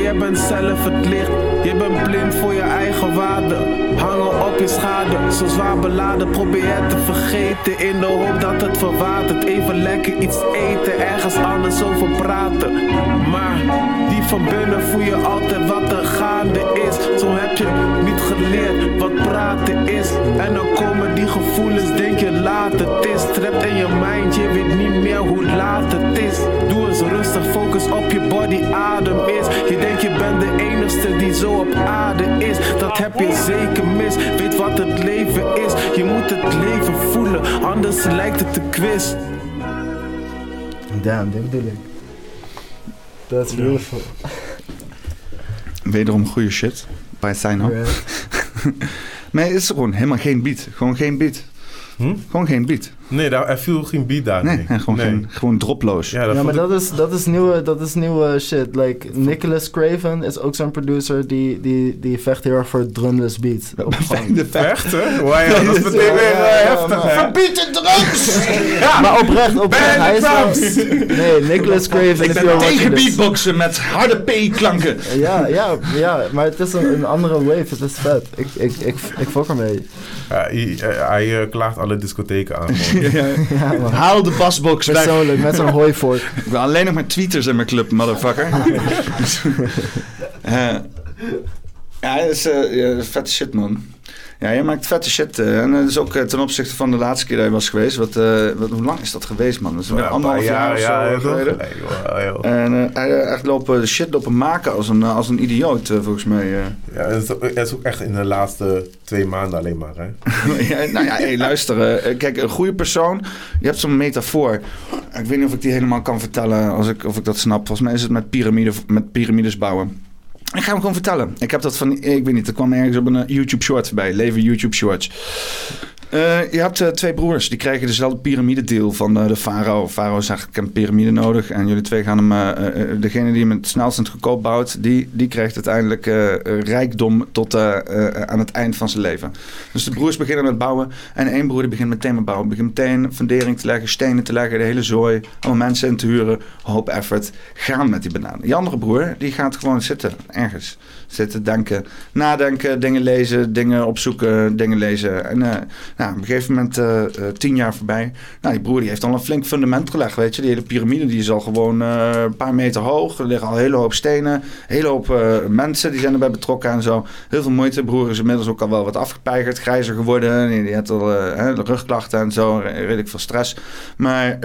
jij bent zelf het licht. Je bent blind voor je eigen waarde. Hangen op je schade, zo zwaar beladen. Probeer het te vergeten in de hoop dat het verwatert. Even lekker iets eten, ergens anders over praten. Van binnen voel je altijd wat er gaande is. Zo heb je niet geleerd wat praten is. En dan komen die gevoelens, denk je laat het is. Trapt in je mind, je weet niet meer hoe laat het is. Doe eens rustig, focus op je body, adem is. Je denkt je bent de enigste die zo op aarde is. Dat heb je zeker mis, weet wat het leven is. Je moet het leven voelen, anders lijkt het een quiz. Damn, dit bedoel ik. That's beautiful. Wederom goede shit. Bij Sino. Right. Nee, het is gewoon helemaal geen beat. Gewoon geen beat. Hm? Gewoon geen beat. Nee, daar, er viel geen beat daar. Nee, gewoon, nee. Geen, gewoon droploos. Ja, dat Ja, maar ik- dat is, dat, is nieuwe, dat is nieuwe shit. Like, Nicholas Craven is ook zo'n producer die, die, die vecht heel erg voor drumless beats. De. Echt, hè? Wow, ja, dat is meteen weer Ja, ja, heftig, hè? Verbied de drugs! Maar oprecht, oprecht, hij is! Nee, Nicholas Craven Ik is ben wel tegen beatboxen met harde P-klanken. Ja, ja, ja, maar het is een, een andere wave, het is vet. Ik, ik, ik, ik fok ermee. Ja, hij eh, hij eh, klaagt alle discotheken aan. Haal de basbox weg. Persoonlijk, met zo'n hooivork. Ik wil alleen nog maar tweeters in mijn club, motherfucker. Eh, ja, dat is ja, vette shit, man. Ja, je maakt vette shit. eh, en dat is ook eh, ten opzichte van de laatste keer dat je was geweest. Wat, eh, wat, hoe lang is dat geweest, man? Dat is weer Ja, anderhalf jaar of zo geleden. toch? Nee, joh, joh. En hij echt lopen, shit lopen maken als een, als een idioot, volgens mij. Ja, het is, ook- het is ook echt in de laatste twee maanden alleen maar, hè? ja, nou ja, hey, luister. kijk, een goede persoon. Je hebt zo'n metafoor. Ik weet niet of ik die helemaal kan vertellen. Als ik, of ik dat snap. Volgens mij is het met, piramide, met piramides bouwen. Ik ga hem gewoon vertellen. Ik heb dat van, ik weet niet, er kwam ergens op een eh, YouTube short voorbij. Leven YouTube shorts. Eh, je hebt eh, twee broers, die krijgen dezelfde piramidedeel van eh, de farao. Farao zegt, ik heb een piramide nodig. En jullie twee gaan hem, degene die hem het snelst en het goedkoop bouwt, die, die krijgt uiteindelijk rijkdom tot aan het eind van zijn leven. Dus de broers beginnen met bouwen. En één broer die begint meteen met bouwen. Begint meteen fundering te leggen, stenen te leggen, de hele zooi. Allemaal mensen in te huren, hoop effort. Gaan met die bananen. Die andere broer, die gaat gewoon zitten, ergens. Zitten, denken, nadenken, dingen lezen, dingen opzoeken, dingen lezen. En nou, op een gegeven moment, eh, eh, tien jaar voorbij. Nou, die broer die heeft al een flink fundament gelegd, weet je. Die hele piramide die is al gewoon eh, een paar meter hoog. Er liggen al een hele hoop stenen. Een hele hoop mensen die zijn erbij betrokken en zo. Heel veel moeite. Broer is inmiddels ook al wel wat afgepeigerd, grijzer geworden. Die, die had al hè, rugklachten en zo, redelijk veel stress. Maar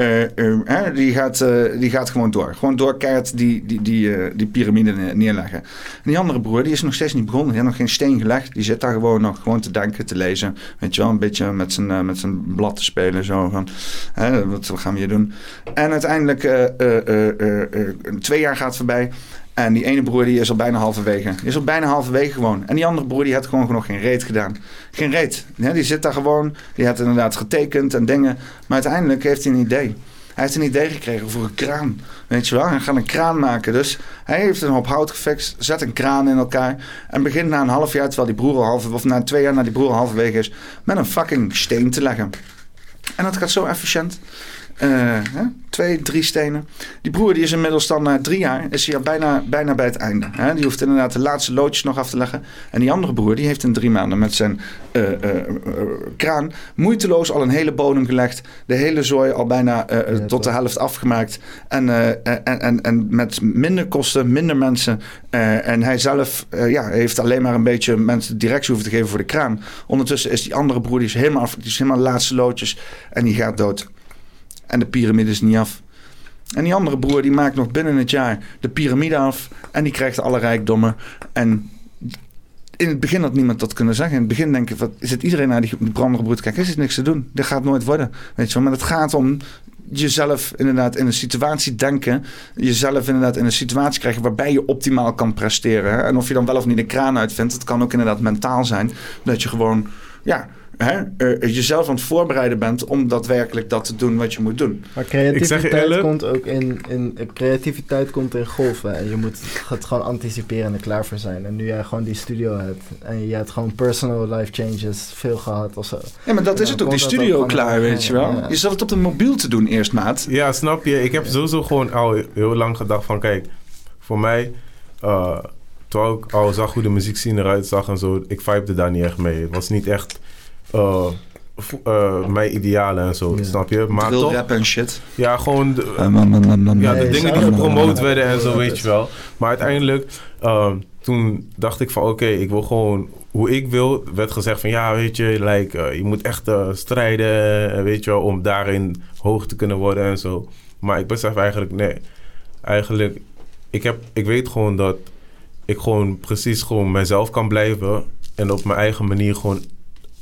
die, gaat, die gaat gewoon door. Gewoon door keihard die, die, die, die piramide ne- neerleggen. En die andere broer, die is nog steeds niet begonnen. Die heeft nog geen steen gelegd. Die zit daar gewoon nog gewoon te denken, te lezen. Weet je wel, een beetje met zijn, eh, met zijn blad te spelen. Zo van, hè, wat gaan we hier doen? En uiteindelijk, eh, eh, twee jaar gaat voorbij. En die ene broer die is al bijna halverwege. Die is al bijna halverwege gewoon. En die andere broer die had gewoon nog geen reet gedaan. Geen reet. Die zit daar gewoon. Die had inderdaad getekend en dingen. Maar uiteindelijk heeft hij een idee. Hij heeft een idee gekregen voor een kraan. Weet je wel? Hij gaat een kraan maken. Dus hij heeft een hoop hout gefixt. Zet een kraan in elkaar. En begint na een half jaar, terwijl die broer al halve, of na twee jaar na die broer al halverwege is, met een fucking steen te leggen. En dat gaat zo efficiënt. Eh, hè? Twee, drie stenen. Die broer die is inmiddels dan na drie jaar is hij al bijna, bijna bij het einde. Hè? Die hoeft inderdaad de laatste loodjes nog af te leggen. En die andere broer die heeft in drie maanden met zijn eh, eh, eh, kraan moeiteloos al een hele bodem gelegd. De hele zooi al bijna eh, eh, tot de helft afgemaakt. En, eh, en, en, en met minder kosten, minder mensen. Eh, en hij zelf eh, ja, heeft alleen maar een beetje mensen directie hoeven te geven voor de kraan. Ondertussen is die andere broer die is helemaal af. Die is helemaal laatste loodjes. En die gaat dood. En de piramide is niet af. En die andere broer die maakt nog binnen het jaar de piramide af. En die krijgt alle rijkdommen. En in het begin had niemand dat kunnen zeggen. In het begin denk ik, wat, zit iedereen naar die brandende broer te kijken. Er niks te doen. Dit gaat nooit worden. Weet je wel. Maar het gaat om jezelf inderdaad in een situatie denken. Jezelf inderdaad in een situatie krijgen waarbij je optimaal kan presteren. En of je dan wel of niet de kraan uitvindt. Het kan ook inderdaad mentaal zijn. Dat je gewoon, ja... Hè, eh, jezelf aan het voorbereiden bent om daadwerkelijk dat te doen wat je moet doen. Maar zeg creativiteit eerlijk- komt ook in, in... Creativiteit komt in golven. En je moet het gewoon anticiperen en er klaar voor zijn. En nu jij gewoon die studio hebt. En je hebt gewoon personal life changes veel gehad of zo. Ja, maar dat is Ja, het ook. Die studio ook klaar, weet je wel. ja. Je zat het op de mobiel te doen eerst, maat. Ja, snap je? Ik heb sowieso gewoon al heel lang gedacht van... Kijk, voor mij... eh terwijl ik al zag hoe de muziekscene eruit zag en zo... Ik vibede daar niet echt mee. Het was niet echt... eh, eh, mijn idealen en zo, Ja. snap je? Maar Drill toch... rap en shit. Ja, gewoon... de- Ja, de Nee, dingen die gepromoot werden en zo, weet je wel. Maar uiteindelijk, ehm, toen dacht ik van oké, ik wil gewoon hoe ik wil. werd gezegd van ja, weet je, like, eh, je moet echt eh, strijden, weet je wel, om daarin hoog te kunnen worden en zo. Maar ik besef eigenlijk, nee, eigenlijk, ik, heb, ik weet gewoon dat ik gewoon precies gewoon mezelf kan blijven en op mijn eigen manier gewoon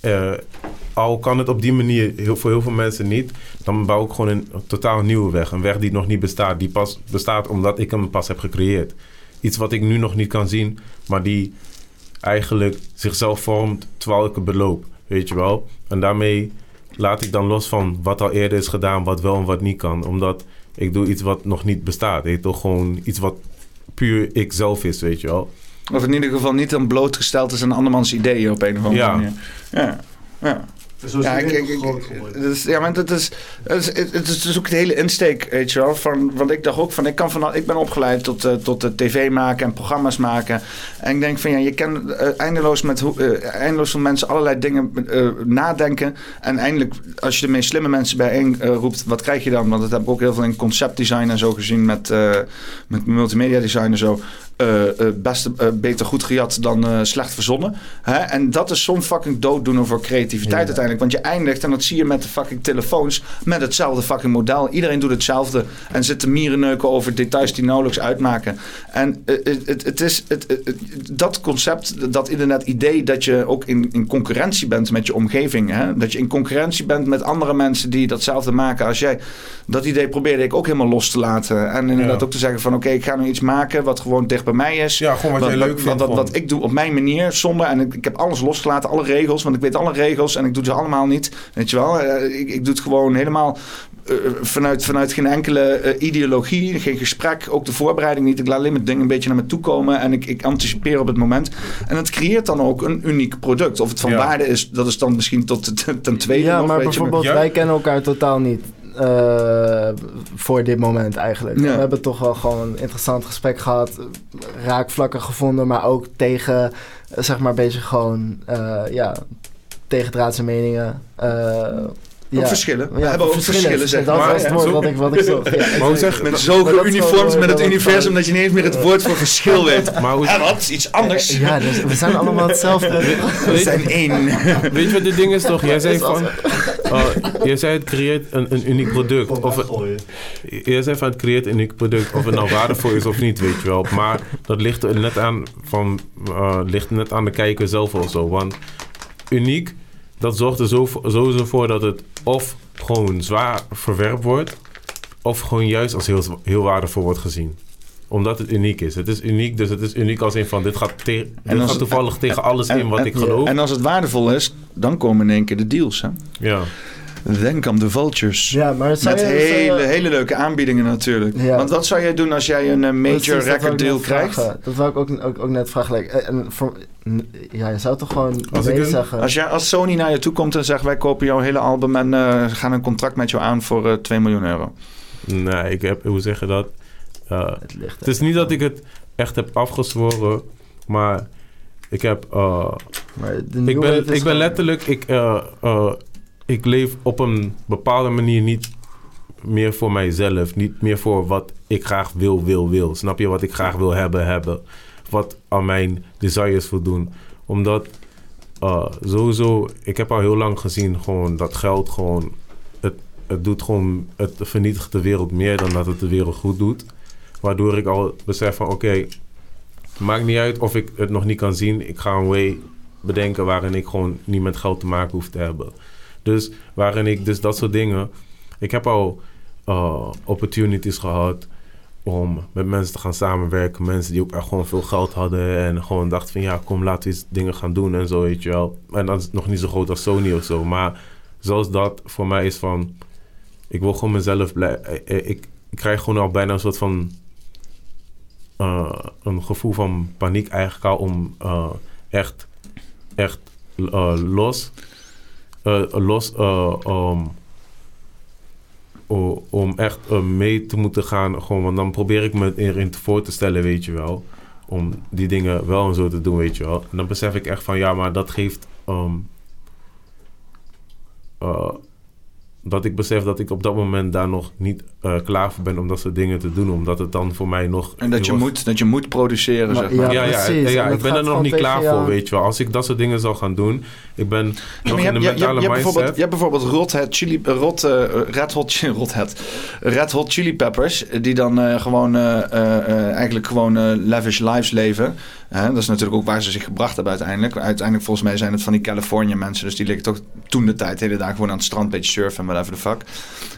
eh, al kan het op die manier heel, voor heel veel mensen niet, dan bouw ik gewoon een, totaal nieuwe weg. Een weg die nog niet bestaat. Die pas bestaat omdat ik hem pas heb gecreëerd. Iets wat ik nu nog niet kan zien, maar die eigenlijk zichzelf vormt terwijl ik het beloop. Weet je wel? En daarmee laat ik dan los van wat al eerder is gedaan, wat wel en wat niet kan. Omdat ik doe iets wat nog niet bestaat. Ik doe gewoon iets wat puur ik zelf is, weet je wel. Of in ieder geval niet dan blootgesteld is aan andermans ideeën op een of andere Ja. manier. Ja, ja. Ja, ik, ik, ik- het is, ja, maar het is, het is, het is dus ook de hele insteek, weet je wel. Van, want ik dacht ook van, ik, kan van, ik ben opgeleid tot, eh, tot eh, tv maken en programma's maken. En ik denk van, ja, je kan eh, eindeloos met hoe- eh, eindeloos van mensen allerlei dingen eh, nadenken. En eindelijk, als je de meest slimme mensen bijeen roept, wat krijg je dan? Want dat heb ik ook heel veel in conceptdesign en zo gezien met, eh, met multimedia design en zo. Eh, eh, best, eh, beter goed gejat dan slecht verzonnen. Hè? En dat is zo'n fucking dooddoener voor creativiteit Ja. uiteindelijk. Want je eindigt, en dat zie je met de fucking telefoons, met hetzelfde fucking model. Iedereen doet hetzelfde en zit te mierenneuken over details die nauwelijks uitmaken. En het, is dat concept, dat inderdaad idee dat je ook in, in concurrentie bent met je omgeving. Hè? Dat je in concurrentie bent met andere mensen die datzelfde maken als jij. Dat idee probeerde ik ook helemaal los te laten. En inderdaad Ja. ook te zeggen van oké, ik ga nu iets maken wat gewoon dicht bij mij is. Ja, gewoon wat jij leuk vindt, Wat, wat, wat ik doe op mijn manier, zonder... En ik, ik heb alles losgelaten, alle regels. Want ik weet alle regels en ik doe ze allemaal niet. Weet je wel? Eh, ik, ik doe het gewoon helemaal... eh, vanuit, vanuit geen enkele eh, ideologie, geen gesprek, ook de voorbereiding niet. Ik laat alleen maar dingen een beetje naar me toe komen en ik, ik anticipeer op het moment. En het creëert dan ook een uniek product. Of het van Ja. waarde is, dat is dan misschien tot ten, ten tweede Ja, nog, maar weet je, bijvoorbeeld, Ja. wij kennen elkaar totaal niet eh, voor dit moment eigenlijk. Ja. We hebben toch wel gewoon een interessant gesprek gehad, raakvlakken gevonden, maar ook tegen, eh, zeg maar, een beetje gewoon, eh ja, tegendraadse meningen. eh, Ook verschillen. We Ja, hebben ook verschillen, zeg Dat maar. was het Ja, wat ik, wat ik zocht. Ja, Maar hoe zeg- Met dat geuniformd wel- met het dat universum dat je niet eens meer het woord voor verschil weet. Maar hoe, Ja, wat? Iets anders. Ja, dus we zijn allemaal hetzelfde. We zijn één. weet je wat dit ding is toch? Jij zei van... uh, jij zei het creëert een, een uniek product. Of, het- jij zei van het creëert een uniek product. Of het nou waardevol is of niet, weet je wel. Maar dat ligt er net aan, van, uh, ligt net aan de kijker zelf of zo. Want uniek, dat zorgt er zo, sowieso voor dat het of gewoon zwaar verwerpt wordt... of gewoon juist als heel, heel waardevol wordt gezien omdat het uniek is. Het is uniek, dus het is uniek als in van... dit gaat, te, dit als gaat het- toevallig tegen alles en- in wat en- ik geloof. En als het waardevol is, dan komen in één keer de deals. Hè? ja. Then come the vultures. Ja, maar Met je- zou je- hele, hele leuke aanbiedingen natuurlijk. Ja. Want wat zou jij doen als jij een eh, Precies, major record deal krijgt? vragen. Dat wou ik ook, ook, ook net vragen. like, eh, en voor, ja, je zou toch gewoon Als nee een- zeggen. Als, jij, als Sony naar je toe komt en zegt... wij kopen jouw hele album en eh, gaan een contract met jou aan voor eh 2 miljoen euro. Nee, ik heb, hoe zeg je dat? Uh, het, ligt het is niet dat ik het echt heb afgezworen, maar ik heb. Uh, maar de ik, ben, ik ben gewoon- letterlijk. Ik, uh, uh, ik leef op een bepaalde manier niet meer voor mijzelf. Niet meer voor wat ik graag wil, wil, wil. Snap je wat ik graag wil hebben, hebben? Wat aan mijn desires voldoen. Omdat sowieso, ik heb al heel lang gezien gewoon dat geld gewoon. Het, het doet gewoon. Het vernietigt de wereld meer dan dat het de wereld goed doet. Waardoor ik al besef van oké, maakt niet uit of ik het nog niet kan zien. Ik ga een way bedenken waarin ik gewoon niet met geld te maken hoef te hebben. Dus waarin ik dus dat soort dingen. Ik heb al uh, opportunities gehad om met mensen te gaan samenwerken. Mensen die ook echt gewoon veel geld hadden. En gewoon dachten van ja, kom laten we eens dingen gaan doen en zo, weet je wel. En dat is nog niet zo groot als Sony of zo. Maar zoals dat voor mij is van... Ik wil gewoon mezelf blij... Ik, ik, ik krijg gewoon al bijna een soort van... Uh, een gevoel van paniek eigenlijk al om uh, echt, echt uh, los, los um, om echt mee te moeten gaan. Gewoon, want dan probeer ik me erin voor te stellen, weet je wel. Om die dingen wel en zo te doen, weet je wel. En dan besef ik echt van ja, maar dat geeft. Um, dat ik besef dat ik op dat moment daar nog niet uh, klaar voor ben om dat soort dingen te doen. Omdat het dan voor mij nog... En dat je, was... moet, dat je moet produceren, maar, zeg maar. Ja, ja, ja, ja ik ben er nog niet klaar voor, weet je wel. Als ik dat soort dingen zou gaan doen... Ik ben nog in de je, mentale je, je, mindset. Je hebt bijvoorbeeld Rot Chili... Rot, uh, Red, Hot, Rot Red Hot Chili Peppers... die dan uh, gewoon uh, eigenlijk gewoon lavish lives leven. dat is natuurlijk ook waar ze zich gebracht hebben uiteindelijk. Uiteindelijk volgens mij zijn het van die California mensen. Dus die liggen toch toen de tijd de hele dag gewoon aan het strand... een beetje surfen en whatever the fuck.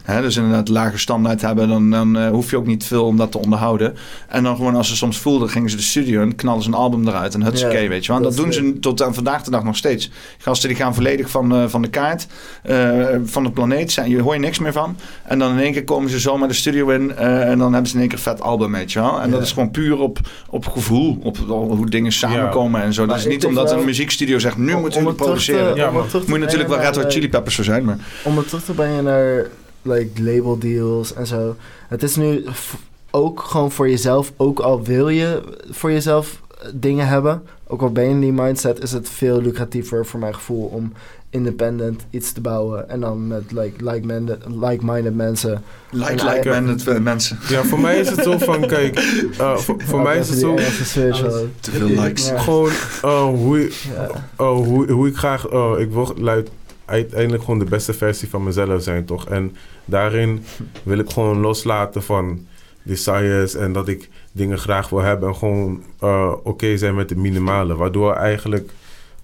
Hè, dus inderdaad lage standaard hebben, dan, dan uh, hoef je ook niet veel om dat te onderhouden. En dan gewoon als ze soms voelden, gingen ze de studio en knallen ze een album eruit en hutsakee, ja, weet je wel. Dat, dat doen ze tot aan vandaag de dag nog steeds. Gasten die gaan volledig van, uh, van de kaart, uh, van de planeet, zijn, je hoor je niks meer van. En dan in één keer komen ze zomaar de studio in uh, en dan hebben ze in één keer een vet album, weet je wel. En ja. dat is gewoon puur op, op gevoel, op, op hoe dingen samenkomen ja. en zo. Dat is niet omdat wel, een muziekstudio zegt, nu moeten jullie produceren. Te, ja, moet je natuurlijk wel Red Hot Chili Peppers voor zijn, maar... Om het terug te brengen naar like label deals en zo. Het is nu ook gewoon voor jezelf, ook al wil je voor jezelf dingen hebben, ook al ben je in die mindset, is het veel lucratiever voor mijn gevoel om independent iets te bouwen en dan met like, like-minded like mensen. Like, like-minded mensen. Ja, voor mij is het zo van, kijk, uh, voor, mij is het zo... Te veel likes. Ja. Gewoon uh, hoe, uh, hoe, hoe ik graag, ik wil luid uiteindelijk gewoon de beste versie van mezelf zijn, toch? En daarin wil ik gewoon loslaten van desires en dat ik dingen graag wil hebben en gewoon uh, oké okay zijn met de minimale. Waardoor eigenlijk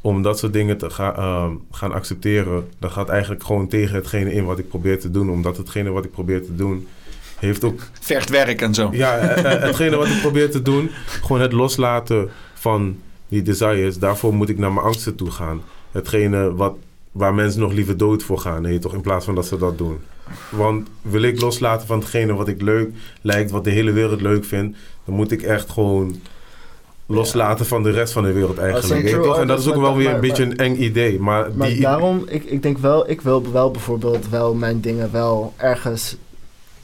om dat soort dingen te ga, uh, gaan accepteren, dat gaat eigenlijk gewoon tegen hetgene in wat ik probeer te doen. Omdat hetgene wat ik probeer te doen heeft ook Vergt werk en zo. ja, eh, eh, hetgene wat ik probeer te doen, gewoon het loslaten van die desires. Daarvoor moet ik naar mijn angsten toe gaan. Hetgene wat, waar mensen nog liever dood voor gaan, nee, toch in plaats van dat ze dat doen. Want wil ik loslaten van hetgene wat ik leuk lijkt, wat de hele wereld leuk vindt, dan moet ik echt gewoon loslaten van de rest van de wereld eigenlijk. true toch? En dat is ook wel weer maar- een beetje maar- een eng idee. Maar, Maar die, daarom, ik, ik denk wel, ik wil wel bijvoorbeeld wel mijn dingen wel ergens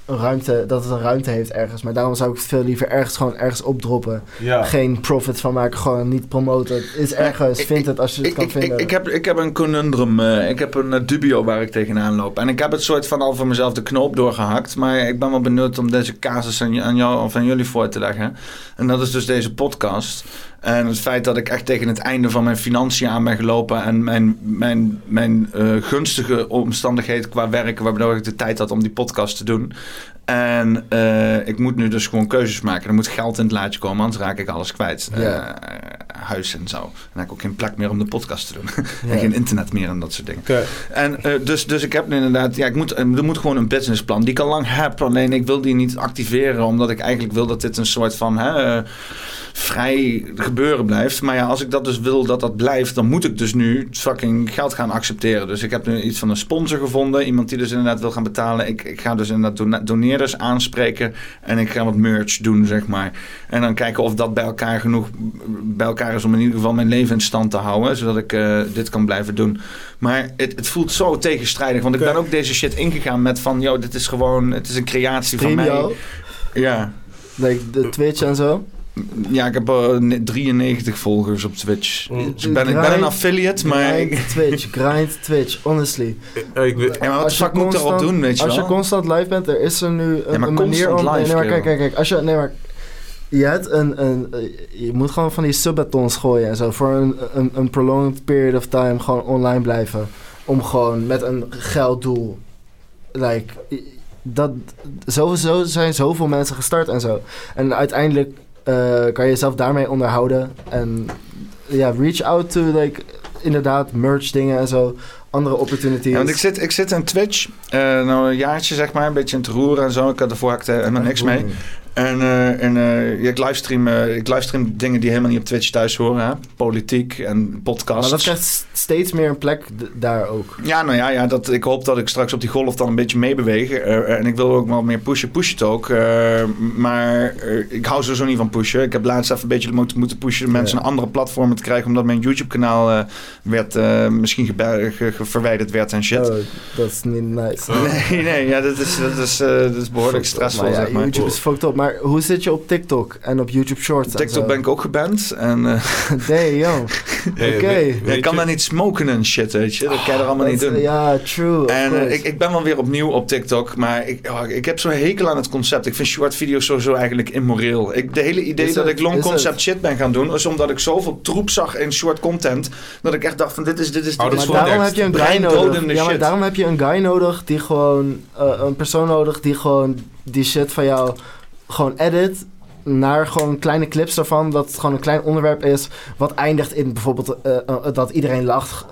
een ruimte, dat het een ruimte heeft ergens. Maar daarom zou ik het veel liever ergens gewoon ergens opdroppen. Ja. Geen profit van maken, gewoon niet promoten. Het is ergens, ik- vind het als je het Ik, kan ik, vinden. ik, ik, heb, ik heb een conundrum, eh, ik heb een eh, dubio waar ik tegenaan loop. En ik heb het soort van al voor mezelf de knoop doorgehakt. Maar ik ben wel benieuwd om deze casus aan, aan jou of aan jullie voor te leggen. En dat is dus deze podcast. En het feit dat ik echt tegen het einde van mijn financiën aan ben gelopen. En mijn, mijn, mijn eh, gunstige omstandigheden qua werken, waardoor ik de tijd had om die podcast te doen. En eh, ik moet nu dus gewoon keuzes maken. Er moet geld in het laadje komen, anders raak ik alles kwijt. Eh, huis en zo. Dan heb ik ook geen plek meer om de podcast te doen. En geen internet meer en dat soort dingen. En eh, dus, dus ik heb nu inderdaad, ja, ik moet, er moet gewoon een businessplan die ik al lang heb. Alleen ik wil die niet activeren, omdat ik eigenlijk wil dat dit een soort van hè, vrij gebeuren blijft. Maar ja, als ik dat dus wil dat dat blijft, dan moet ik dus nu fucking geld gaan accepteren. Dus ik heb nu iets van een sponsor gevonden. Iemand die dus inderdaad wil gaan betalen. Ik, ik ga dus inderdaad dona- aanspreken. En ik ga wat merch doen, zeg maar. En dan kijken of dat bij elkaar genoeg bij elkaar is om in ieder geval mijn leven in stand te houden. Zodat ik eh, dit kan blijven doen. Maar het, het voelt zo tegenstrijdig. Want ik ben ook deze shit ingegaan met van... Yo, dit is gewoon... Het is een creatie van mij. Ja. like de Twitch en zo. Ja, ik heb eh, ne- 93 volgers op Twitch. Mm. Dus ik, ben, ik ben een Grind- affiliate, maar... Grind Ik, Twitch, grind Twitch, honestly. Eh, ik weet- ja, maar wat Als fuck moet ik daarop doen, weet je Als wel? je constant live bent, er is er nu een, Ja, maar een manier om... constant live, nee, maar kijk, kijk, kijk. Als je, nee, maar je, hebt een, een, eh, je moet gewoon van die subbatons gooien en zo. Voor een, een, een prolonged period of time gewoon online blijven. Om gewoon met een gelddoel. Like, dat, sowieso zijn zoveel mensen gestart en zo. En uiteindelijk eh, kan je jezelf daarmee onderhouden. En ja, reach out to like, inderdaad merch dingen en zo. Andere opportunities. Ja, want ik zit, ik zit in Twitch, eh, nou een jaartje zeg maar, een beetje in het roeren en zo. Ik had ervoor had ik er helemaal niks mee. En, eh, en eh, ja, ik, livestream, eh, ik livestream dingen die helemaal niet op Twitch thuis horen. Hè? Politiek en podcasts. Maar dat krijgt steeds meer een plek daar ook. Ja, nou ja, ja dat, ik hoop dat ik straks op die golf dan een beetje meebeweeg. En ik wil ook wel meer pushen. Push het ook. Maar ik hou sowieso niet van pushen. Ik heb laatst even een beetje moeten, moeten pushen... mensen Ja. naar andere platformen te krijgen... omdat mijn YouTube-kanaal werd, misschien verwijderd werd en shit. Oh, dat is niet nice. Nee, nee, ja, dat is, dat is, dat is behoorlijk stressvol, zeg maar. YouTube is fucked up. Maar hoe zit je op TikTok en op YouTube Shorts? TikTok ben ik ook geband. En eh, Damn, yo. Hey, Oké. weet- ik kan daar niet smoken en shit, weet je. Dat kan je er allemaal niet doen. Ja, true. En eh, ik, ik ben wel weer opnieuw op TikTok, maar ik, oh, ik heb zo'n hekel aan het concept. Ik vind short video's sowieso eigenlijk immoreel. Ik, de hele idee Is dat het? ik long concept shit ben gaan doen, is omdat ik zoveel troep zag in short content, dat ik echt dacht van dit is, dit is, dit Ouders is maar daarom heb je een guy nodig. Ja, maar shit. daarom heb je een guy nodig die gewoon... eh, een persoon nodig die gewoon die shit van jou gewoon edit naar gewoon kleine clips daarvan. Dat het gewoon een klein onderwerp is wat eindigt in bijvoorbeeld eh, eh, dat iedereen lacht.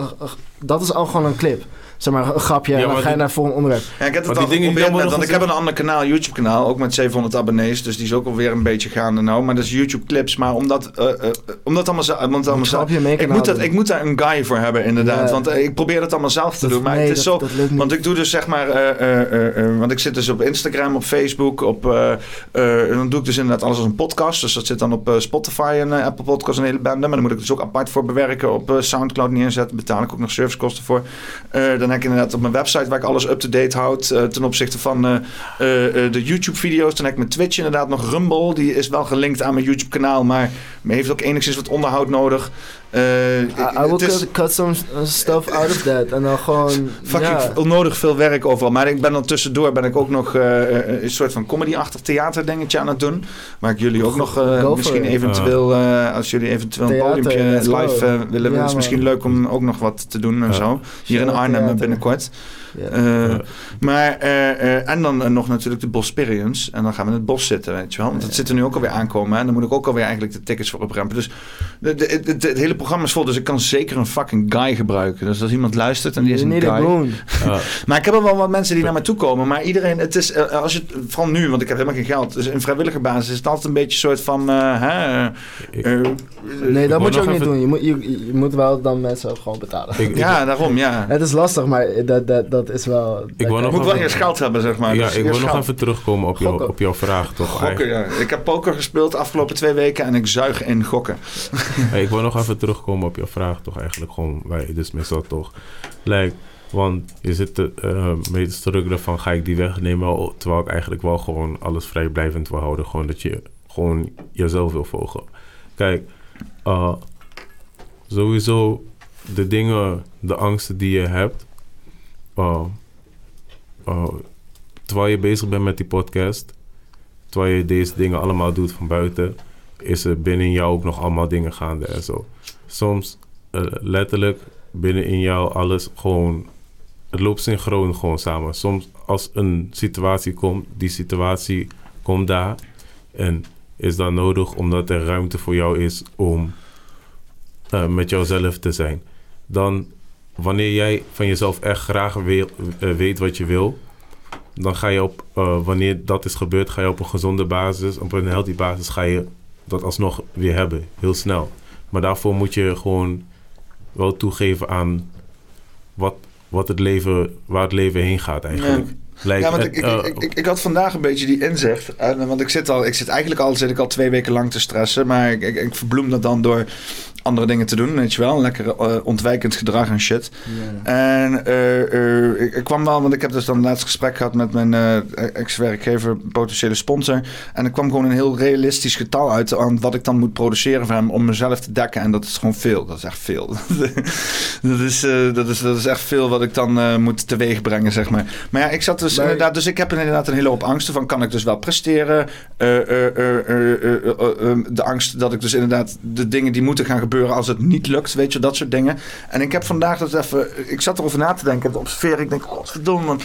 Dat is al gewoon een clip. Zeg maar een grapje Ja, en dan ga je die- naar het volgende onderwerp. Ja, ik heb het Maar al die dingen want ik heb een ander kanaal, YouTube kanaal, ook met 700 abonnees, dus die is ook alweer een beetje gaande nou. Maar dat is YouTube clips, maar omdat, eh, eh, omdat allemaal, zo- omdat allemaal mee ik, moet dat, ik moet daar een guy voor hebben inderdaad, Ja. want eh, ik probeer het allemaal zelf te Dat- doen, maar nee, het is dat- zo, dat lukt niet. want ik doe dus zeg maar, eh, eh, eh, eh, want ik zit dus op Instagram, op Facebook, op, eh, eh, en dan doe ik dus inderdaad alles als een podcast, dus dat zit dan op eh, Spotify en eh, Apple Podcasts een hele bende, maar dan moet ik dus ook apart voor bewerken, op eh, Soundcloud neerzetten, betaal ik ook nog servicekosten voor. Eh, dan heb ik inderdaad op mijn website waar ik alles up-to-date houd eh, ten opzichte van eh, eh, de YouTube-video's. Dan heb ik mijn Twitch inderdaad nog Rumble. Die is wel gelinkt aan mijn YouTube-kanaal, maar heeft ook enigszins wat onderhoud nodig. Eh, I, I will is cut, cut some uh, stuff out of that. En dan gewoon... fucking onnodig veel werk overal. Maar ik ben dan tussendoor ben ik ook nog een soort van comedy-achtig theaterdingetje aan het doen. Waar ik jullie ook nog eh, misschien eventueel, eh, als jullie eventueel een podiumpje go. live willen, Ja, is misschien leuk om ook nog wat te doen en zo. Hier in Arnhem. Binnenkort. Ja. Eh, Ja. Maar, eh, eh, en dan nog natuurlijk de Bosperience. En dan gaan we in het bos zitten, weet je wel. Want dat zit er nu ook alweer aankomen. En dan moet ik ook alweer eigenlijk de tickets voor oprempen. Dus de, de, de- de- het hele programma is vol, dus ik kan zeker een fucking guy gebruiken. Dus als iemand luistert en die is een need a guy... Maar ik heb er wel wat mensen die naar me toe komen. Maar iedereen, het is, als je, het- vooral nu, want ik heb helemaal geen geld. Dus in vrijwillige basis is het altijd een beetje een soort van, eh, hè, eh, eh, Nee, dat moet je ook niet doen. Je moet, je, je moet wel dan mensen gewoon betalen. Ik, ik, ja, daarom, ja. Het is lastig, maar dat, dat, dat is wel... kan- nog Je moet wel eerst geld hebben, zeg maar. ja, Dus ik wil nog geld. even terugkomen op, jou, op jouw vraag, toch? Gokken, ja. Ik heb poker gespeeld de afgelopen twee weken en ik zuig in gokken. Hey, ik wil nog even terugkomen op jouw vraag, toch eigenlijk gewoon waar je dus mee zat, toch? Lijkt, want je zit te, eh, mee te struggelen van ga ik die wegnemen, al- terwijl ik eigenlijk wel gewoon alles vrijblijvend wil houden. Gewoon dat je gewoon jezelf wil volgen. Kijk, eh, sowieso de dingen, de angsten die je hebt, eh, eh, terwijl je bezig bent met die podcast, terwijl je deze dingen allemaal doet van buiten, is er binnen jou ook nog allemaal dingen gaande en zo. Soms eh, letterlijk binnen in jou alles gewoon, het loopt synchroon gewoon samen. Soms als een situatie komt, die situatie komt daar en is dan nodig omdat er ruimte voor jou is om eh, met jouzelf te zijn. Dan wanneer jij van jezelf echt graag wil- eh, weet wat je wil, dan ga je op, eh, wanneer dat is gebeurd, ga je op een gezonde basis, op een healthy basis, ga je dat alsnog weer hebben, heel snel. Maar daarvoor moet je gewoon wel toegeven aan wat, wat het leven, waar het leven heen gaat eigenlijk. Lijkt Ja, want ik, ik, eh, ik, ik, ik had vandaag een beetje die inzicht. Want ik zit, al, ik zit eigenlijk al, zit ik al twee weken lang te stressen. Maar ik, ik verbloem dat dan door andere dingen te doen, weet je wel. Lekker eh, ontwijkend gedrag en shit. En eh, eh, ik, ik kwam wel, want ik heb dus dan een laatst gesprek gehad met mijn ex-werkgever, potentiële sponsor. En er kwam gewoon een heel realistisch getal uit aan wat ik dan moet produceren voor hem om mezelf te dekken. En dat is gewoon veel. Dat is echt veel. dat, is, dat, is, dat is echt veel wat ik dan moet teweeg brengen, zeg maar. Maar ja, ik zat dus Maar- inderdaad, dus ik heb inderdaad een hele hoop angsten van, kan ik dus wel presteren? De angst dat ik dus inderdaad de dingen die moeten gaan gebeuren als het niet lukt, weet je, dat soort dingen. En ik heb vandaag dat even, ik zat erover na te denken, te observeren. Ik denk, godverdomme.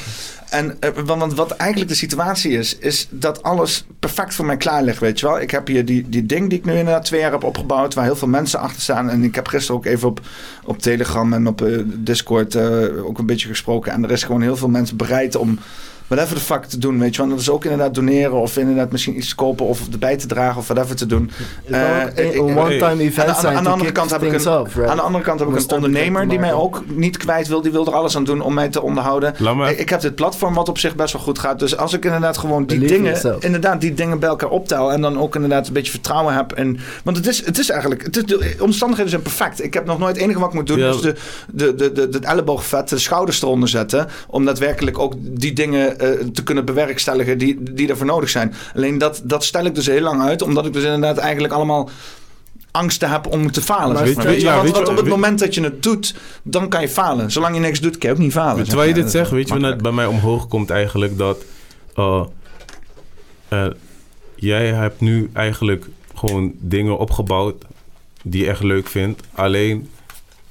En eh, want, want wat eigenlijk de situatie is, is dat alles perfect voor mij klaar ligt, weet je wel. Ik heb hier die, die ding die ik nu inderdaad twee jaar heb opgebouwd, waar heel veel mensen achter staan. En ik heb gisteren ook even op, op Telegram en op eh, Discord eh, ook een beetje gesproken. En er is gewoon heel veel mensen bereid om whatever the fuck te doen, weet je wel. Dat is ook inderdaad doneren of inderdaad misschien iets te kopen of erbij te dragen of whatever te doen. Eh, een- one-time aan de- event aan, zijn. aan de andere kant heb ik een, aan de andere kant heb ik een ondernemer die mij ook niet kwijt wil. Die wil er alles aan doen om mij te onderhouden. Ik, heb dit platform wat op zich best wel goed gaat. Dus als ik inderdaad gewoon die dingen, yourself. inderdaad die dingen bij elkaar optel en dan ook inderdaad een beetje vertrouwen heb. En, want het is, het is eigenlijk, het is, de omstandigheden zijn perfect. Ik heb nog nooit het enige wat ik moet doen Ja. is de, de, de, de, de elleboogvet, de schouders eronder zetten. Om daadwerkelijk ook die dingen te kunnen bewerkstelligen die, die ervoor nodig zijn. Alleen dat, dat stel ik dus heel lang uit, omdat ik dus inderdaad eigenlijk allemaal angsten heb om te falen. Maar weet maar. je- Weet je ja, wel? Want, weet je- want op het moment dat je het doet, dan kan je falen. Zolang je niks doet, kan je ook niet falen. zeg Terwijl je dit zegt, weet je wat bij mij omhoog komt eigenlijk dat eh, eh, jij hebt nu eigenlijk gewoon dingen opgebouwd die je echt leuk vindt. Alleen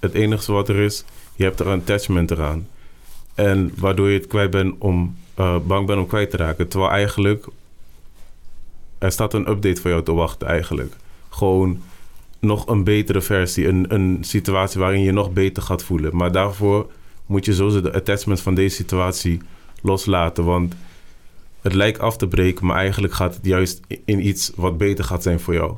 het enige wat er is, je hebt er een attachment eraan. En waardoor je het kwijt bent om, eh, bang bent om kwijt te raken. Terwijl eigenlijk er staat een update voor jou te wachten eigenlijk. Gewoon nog een betere versie. Een, een situatie waarin je nog beter gaat voelen. Maar daarvoor moet je sowieso de attachment van deze situatie loslaten. Want het lijkt af te breken, maar eigenlijk gaat het juist in iets wat beter gaat zijn voor jou.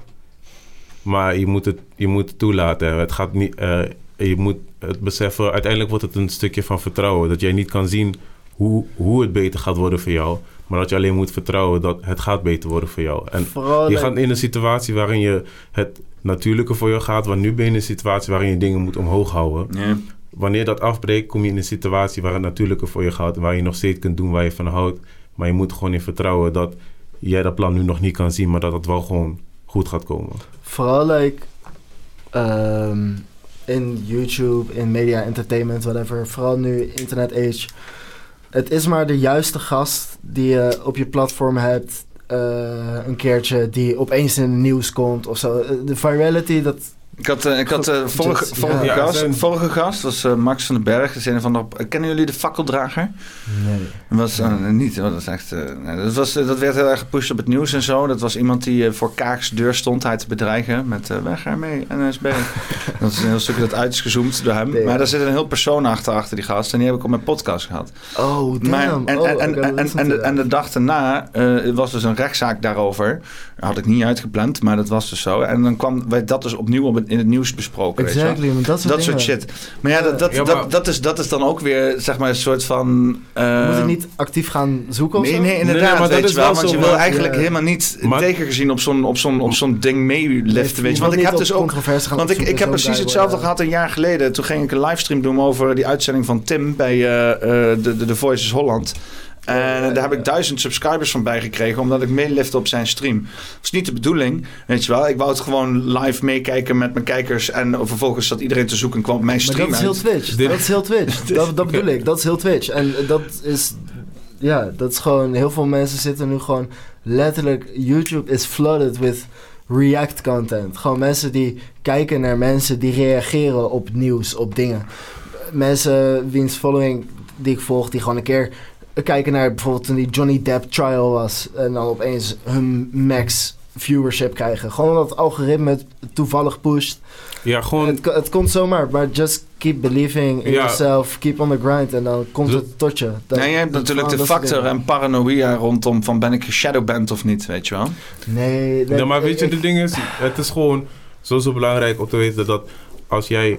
Maar je moet het, je moet toelaten. Het gaat niet, eh, je moet het beseffen, uiteindelijk wordt het een stukje van vertrouwen. Dat jij niet kan zien hoe, hoe het beter gaat worden voor jou. Maar dat je alleen moet vertrouwen dat het gaat beter worden voor jou. En Vooral je gaat in een situatie waarin je het natuurlijke voor je gaat. Want nu ben je in een situatie waarin je dingen moet omhoog houden. Ja. Wanneer dat afbreekt, kom je in een situatie waar het natuurlijke voor je gaat. Waar je nog steeds kunt doen waar je van houdt. Maar je moet gewoon in vertrouwen dat jij dat plan nu nog niet kan zien. Maar dat het wel gewoon goed gaat komen. Vooral like ehm, in YouTube, in media, entertainment, whatever. Vooral nu internet age. Het is maar de juiste gast die je op je platform hebt. eh, een keertje die opeens in het nieuws komt of zo. Eh, De virality, dat, Ik had, eh, ik had eh, vorige, vorige, ja. gast, zijn- vorige gast was eh, Max van den Berg. Een van de, kennen jullie de fakkeldrager? Nee. Dat was niet, dat was echt. eh, nee, dat, was, dat werd heel erg gepusht op het nieuws en zo. Dat was iemand die eh, voor Kaaks deur stond hij te bedreigen met eh, weg ermee, NSB. dat is een heel stukje dat uit is gezoomd door hem. Nee. Maar daar zit een heel persoon achter, achter die gast. En die heb ik op mijn podcast gehad. Oh, damn. Maar, en, oh, en, en, en, de, en de dag daarna eh, was dus een rechtszaak daarover. Had ik niet uitgepland, maar dat was dus zo. En dan kwam werd dat dus opnieuw op het, in het nieuws besproken. weet je wel. Exactly, maar dat soort Dat soort shit. Maar ja, dat, dat, Ja, maar- dat, dat, is, dat is dan ook weer, zeg maar, een soort van... eh, Moet ik niet actief gaan zoeken of Nee, zo? nee, inderdaad, Nee, maar dat weet is je wel. wel Want je wil eigenlijk ja. helemaal niet Maar- tegengezien op zo'n, op zo'n, op zo'n ding meeliften, weet je. Want ik heb dus ook... Want ik, ik heb precies hetzelfde gehad een jaar geleden. Toen ging ik een livestream doen over die uitzending van Tim bij eh, eh, de, de, de Voices Holland. En daar heb ik duizend subscribers van bijgekregen, omdat ik meelifte op zijn stream. Dat is niet de bedoeling, weet je wel. Ik wou het gewoon live meekijken met mijn kijkers. En vervolgens zat iedereen te zoeken en kwam op mijn Maar stream dat is heel. Twitch. Dit- Dat is heel Twitch. Dat, dat bedoel ik. Dat is heel Twitch. En dat is... Ja, dat is gewoon... Heel veel mensen zitten nu gewoon... Letterlijk... YouTube is flooded with react content. Gewoon mensen die kijken naar mensen die reageren op nieuws, op dingen. Mensen wiens following die ik volg, die gewoon een keer kijken naar bijvoorbeeld toen die Johnny Depp trial was. En dan opeens hun max viewership krijgen. Gewoon omdat het algoritme het toevallig pusht. Ja, gewoon... Het, het komt zomaar, maar just keep believing in Ja. yourself, keep on the grind en dan komt Dat- het tot je. Dat- Nee, je hebt dat- natuurlijk de dat factor en paranoia rondom van ben ik geshadowband of niet, weet je wel. Nee, nee Ja, maar weet je, ik- de ding is, het is gewoon zo, zo belangrijk om te weten dat als jij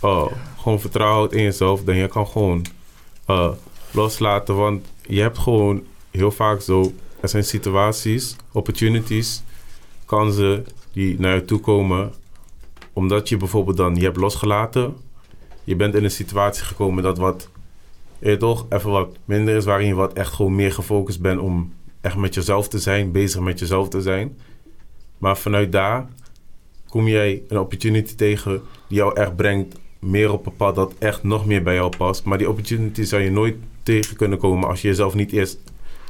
eh, gewoon vertrouwen houdt in jezelf, dan je kan gewoon eh, loslaten. Want je hebt gewoon heel vaak zo, er zijn situaties, opportunities, kansen die naar je toe komen, omdat je bijvoorbeeld dan, je hebt losgelaten, je bent in een situatie gekomen dat wat, je toch, even wat minder is, waarin je wat echt gewoon meer gefocust bent om echt met jezelf te zijn, bezig met jezelf te zijn. Maar vanuit daar kom jij een opportunity tegen die jou echt brengt meer op een pad dat echt nog meer bij jou past. Maar die opportunity zou je nooit tegen kunnen komen als je jezelf niet eerst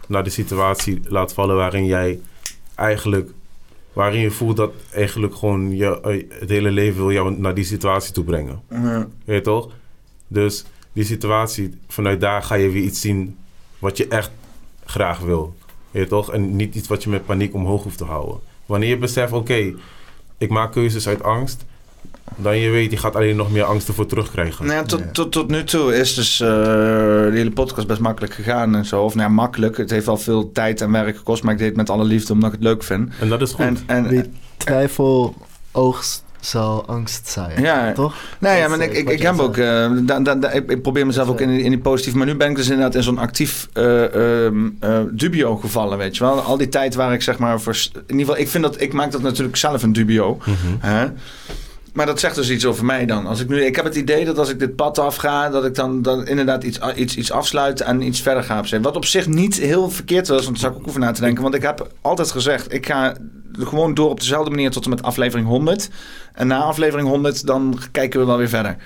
naar de situatie laat vallen waarin jij eigenlijk, waarin je voelt dat eigenlijk gewoon je, eh, het hele leven wil jou naar die situatie toe brengen. Ja. Weet je toch? Dus die situatie, vanuit daar ga je weer iets zien wat je echt graag wil. Weet je toch? En niet iets wat je met paniek omhoog hoeft te houden. Wanneer je beseft, oké, ik maak keuzes uit angst, dan je weet, je gaat alleen nog meer angst ervoor terugkrijgen. Nou ja, tot, tot, tot nu toe is dus eh, de hele podcast best makkelijk gegaan en zo. Of nou ja, makkelijk. Het heeft wel veel tijd en werk gekost, maar ik deed het met alle liefde omdat ik het leuk vind. En dat is goed. En, en, Wie twijfel oogst zal angst zijn. Ja. toch? Nee, ja, Dat maar ik, eh, ik, ik heb ook. eh, da, da, da- ik, ik probeer mezelf ook in, die- in die positieve. Maar nu ben ik dus inderdaad in zo'n actief eh, ehm, eh, dubio gevallen, weet je wel. Al die tijd waar ik zeg maar voor. In ieder geval, ik vind dat ik maak dat natuurlijk zelf een dubio. Mhm. Hè? Maar dat zegt dus iets over mij dan. Als ik, nu, ik heb het idee dat als ik dit pad afga, dat ik dan, dan inderdaad iets, iets, iets afsluit en iets verder ga. zee. Wat op zich niet heel verkeerd was, want daar zou ik ook over na te denken. Want ik heb altijd gezegd, ik ga gewoon door op dezelfde manier tot en met aflevering 100. En na aflevering 100, dan kijken we wel weer verder.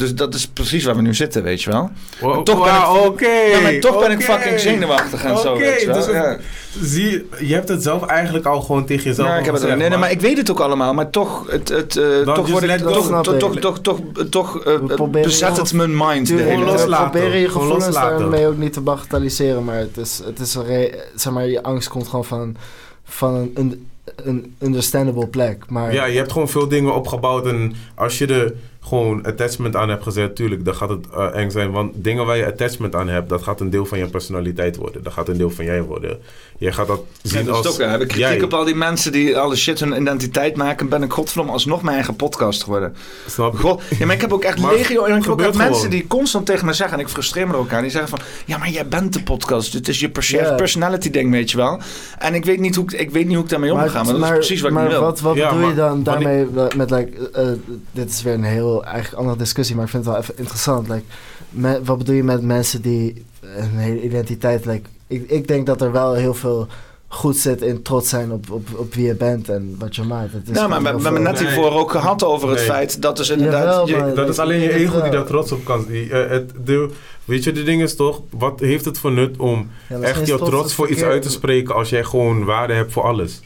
Dus dat is precies waar we nu zitten, weet je wel. Wow, Maar toch ben ik- wow, oké. Ja, maar toch ben ik fucking zenuwachtig en zo, Oké, weet je wel. dus het- Ja. zie je, hebt het zelf eigenlijk al gewoon tegen jezelf Ja, ik heb het, nee, nee, maar ik weet het ook allemaal, maar toch, het, het, eh, Dan toch word ik, toch, toch, toch, toch, toch, toch, proberen bezet het mijn mind de hele tijd. proberen je Gewoon gevoelens loslaten. daarmee ook niet te bagatelliseren, maar het is, het is een zeg maar, je angst komt gewoon van, van een, een, een understandable plek. Maar Ja, je hebt gewoon veel dingen opgebouwd en als je er gewoon attachment aan hebt gezet, tuurlijk, dan gaat het eh, eng zijn. Want dingen waar je attachment aan hebt, dat gaat een deel van je personaliteit worden. Dat gaat een deel van jij worden. Je gaat dat Ja, zien als... het ook, hè. heb ik kritiek jij. op al die mensen die alle shit hun identiteit maken, ben ik godverdomme alsnog mijn eigen podcast geworden. Snap je? God, ja, maar ik heb ook echt Maar legio en ik heb ook mensen die constant tegen me zeggen, en ik frustreer me er ook aan, die zeggen van, ja, maar jij bent de podcast, dit is je pers- personality ding, weet je wel. En ik weet niet hoe ik, ik, weet niet hoe ik daarmee Maar- omga, maar dat is precies wat ik maar niet wil. wat, wat Ja, bedoel je maar dan daarmee met, like, eh, dit is weer een heel eigenlijk andere discussie, maar ik vind het wel even interessant. Like, me- wat bedoel je met mensen die een hele identiteit, like, ik, ik denk dat er wel heel veel goed zit in trots zijn op, op, op wie je bent en wat je maakt. Het is Nou, maar we, hebben net hiervoor ook gehad over het Nee. feit dat dus inderdaad... Jawel, je- maar- Dat is alleen je ego die daar trots op kan. Die, eh, het, de, weet je, de ding is toch, wat heeft het voor nut om Ja, echt jouw trots voor iets uit te spreken als jij gewoon waarde hebt voor alles?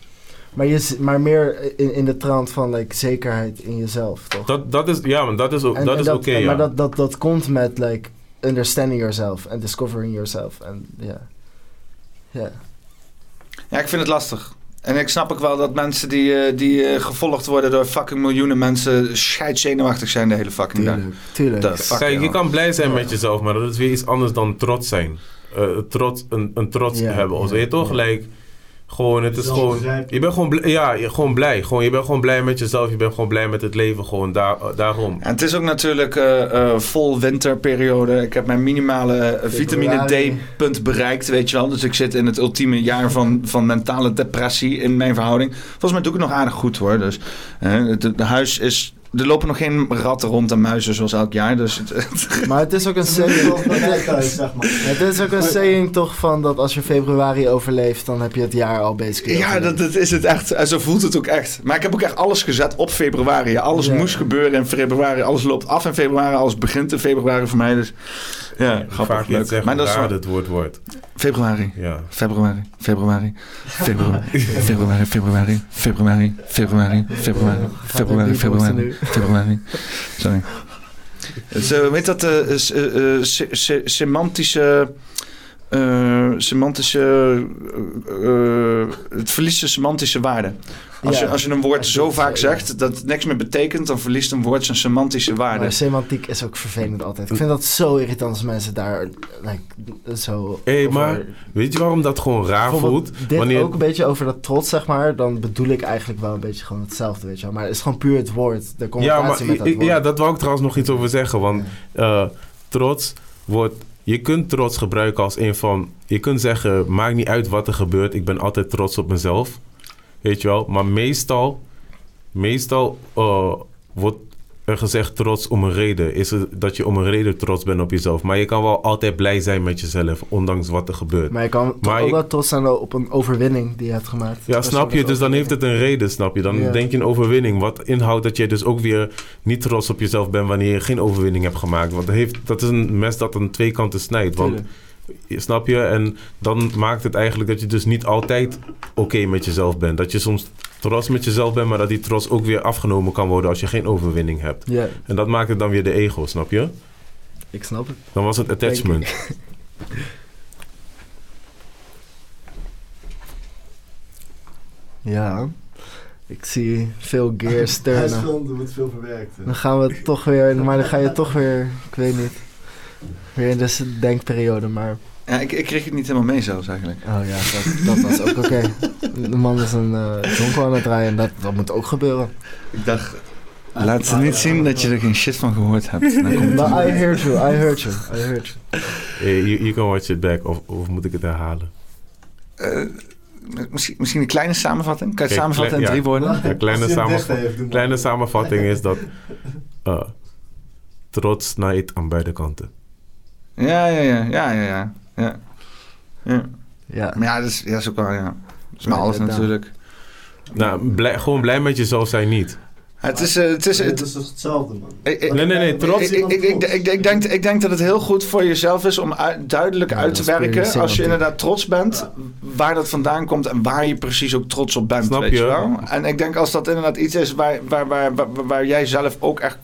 Maar, je, maar meer in, in de trant van like, zekerheid in jezelf, toch? Dat, dat is, ja, maar dat is, En- dat is oké, ja. Maar dat, dat, dat komt met like, understanding yourself en discovering yourself. En ja. Ja. Ja, ik vind het lastig. En ik snap ook wel dat mensen die, eh, die eh, gevolgd worden door fucking miljoenen mensen scheidzenuwachtig zijn de hele fucking dag. Tuurlijk, tuurlijk. Kijk, je kan blij zijn met jezelf, maar dat is weer iets anders dan trots zijn. Eh, trots, een, een trots Ja, hebben. Of je toch ja. Gewoon, het is gewoon. Je bent gewoon blij, ja, je, gewoon blij. Gewoon, je bent gewoon blij met jezelf. Je bent gewoon blij met het leven. Gewoon daar, eh, daarom. En het is ook natuurlijk eh, eh, vol winterperiode. Ik heb mijn minimale vitamine. D-punt bereikt, weet je wel. Dus ik zit in het ultieme jaar van, van mentale depressie in mijn verhouding. Volgens mij doe ik het nog aardig goed hoor. Dus het het huis is... Er lopen nog geen ratten rond en muizen zoals elk jaar. Dus het, Maar het is ook een saying. Het is ook een saying toch van dat als je februari overleeft, dan heb je het jaar al basically. Ja, dat, is het echt. En zo voelt het ook echt. Maar ik heb ook echt alles gezet op februari. Alles Ja. moest gebeuren in februari. Alles loopt af in februari. Alles begint in februari voor mij. Dus ja, grappig, leuk. zeggen Maar dat is waar het woord wordt. februari. Ja. Februari, februari, februari, februari, februari, februari, februari, februari, februari, februari, februari. Sorry. Het eh, weet dat, eh, eh, eh, se- se- semantische, eh, semantische, eh, eh, het verliest zijn semantische waarde. Als, Ja. je, als je een woord zo vaak Ja. zegt dat het niks meer betekent, dan verliest een woord zijn semantische waarde. Maar semantiek is ook vervelend altijd. Ik vind dat zo irritant als mensen daar like, zo. Hé, over- maar weet je waarom dat gewoon raar voelt? dit Wanneer, ook een beetje over dat trots, zeg maar. Dan bedoel ik eigenlijk wel een beetje gewoon hetzelfde, weet je wel. Maar het is gewoon puur het woord. De ja, connotatie maar met dat woord. ja, dat wou ik trouwens nog iets over zeggen. Want eh, trots wordt. Je kunt trots gebruiken als een van. Je kunt zeggen: maakt niet uit wat er gebeurt, ik ben altijd trots op mezelf. Weet je wel? Maar meestal. Meestal eh, wordt er gezegd trots om een reden. Is het dat je om een reden trots bent op jezelf. Maar je kan wel altijd blij zijn met jezelf, ondanks wat er gebeurt. Maar je kan toch Maar ook je- wel trots zijn op een overwinning die je hebt gemaakt. Ja, snap je? Dus dan heeft het een reden, snap je? Dan Ja. denk je een overwinning. Wat inhoudt dat je dus ook weer niet trots op jezelf bent wanneer je geen overwinning hebt gemaakt. Want dat, heeft, dat is een mes dat aan twee kanten snijdt. Want, snap je? En dan maakt het eigenlijk dat je dus niet altijd oké met jezelf bent. Dat je soms trots met jezelf bent, maar dat die trots ook weer afgenomen kan worden als je geen overwinning hebt. Ja, En dat maakt het dan weer de ego, snap je? ik snap het. Dan was het attachment. Ja, ik zie veel gears Hij is turnen. veel, er wordt veel verwerkt. hè. Dan gaan we toch weer, maar dan ga je toch weer, ik weet niet, weer in deze denkperiode, maar... Ja, ik, ik kreeg het niet helemaal mee zelfs eigenlijk. Oh ja, dat, dat was ook oké. De man is een uh, jonko aan het draaien en dat, dat moet ook gebeuren. Ik dacht, laat ze niet zien dat je er geen shit van gehoord hebt. Dan komt het Maar I heard you, I heard you, I heard you. Eh, You, you can watch it back. Of, of moet ik het herhalen? Eh, misschien, misschien een kleine samenvatting? Kan je het Kijk, samenvatten in drie ja. woorden? Ja, kleine, Als je het samenva- dicht heeft, doe maar. kleine samenvatting is dat eh, trots snijdt aan beide kanten. Ja, ja, ja, ja, ja, ja. ja. ja. Maar ja, dat is, ja, dat is ook wel, ja. Dat is met alles natuurlijk. Nou, blij, gewoon blij met jezelf zijn niet. Het is, eh, het is, Het het, is toch hetzelfde, man. ik, ik, Nee, nee, nee, trots. ik, ik, ik, ik, ik denk, ik denk dat het heel goed voor jezelf is om uit- duidelijk Ja, uit te werken, als je inderdaad trots bent, waar dat vandaan komt en waar je precies ook trots op bent. Snap weet je? wel? En ik denk als dat inderdaad iets is waar, waar, waar, waar, waar jij zelf ook echt,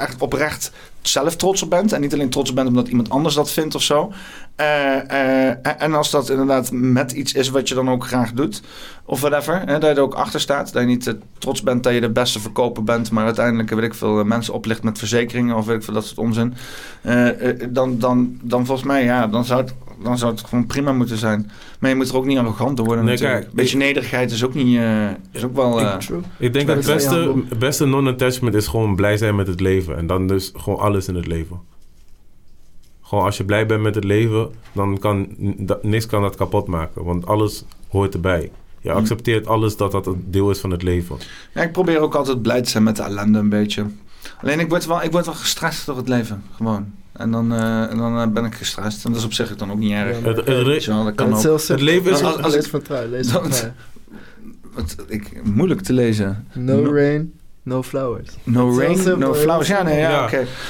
echt oprecht zelf trots op bent. En niet alleen trots op bent omdat iemand anders dat vindt of zo. Eh, eh, en als dat inderdaad met iets is wat je dan ook graag doet. Of whatever. Hè, dat je er ook achter staat. Dat je niet eh, trots bent dat je de beste verkoper bent. Maar uiteindelijk weet ik veel mensen oplicht met verzekeringen. Of weet ik veel dat soort onzin. Dan, dan, dan volgens mij ja. Dan zou, het, dan zou het gewoon prima moeten zijn. Maar je moet er ook niet arrogant door worden Nee, natuurlijk. kijk, Beetje nederigheid is ook niet... eh, is ook wel... eh, Ik denk dat het beste, beste non-attachment is gewoon blij zijn met het leven. En dan dus gewoon alles in het leven. Gewoon als je blij bent met het leven, dan kan niks kan dat kapot maken. Want alles hoort erbij. Je Hm. accepteert alles dat dat een deel is van het leven. Ja, ik probeer ook altijd blij te zijn met de ellende een beetje. Alleen ik word wel, ik word wel gestrest door het leven. Gewoon. En dan, eh, en dan eh, ben ik gestrest. En dat is op zich dan ook niet erg. Ja, Het, het, wel, dat kan het, ook. Het leven is- Als, als lees ik- van trui, lees van Dat- trui. Wat, ik, moeilijk te lezen. No rain, No flowers. No rain, no flowers. Ja, nee, ja.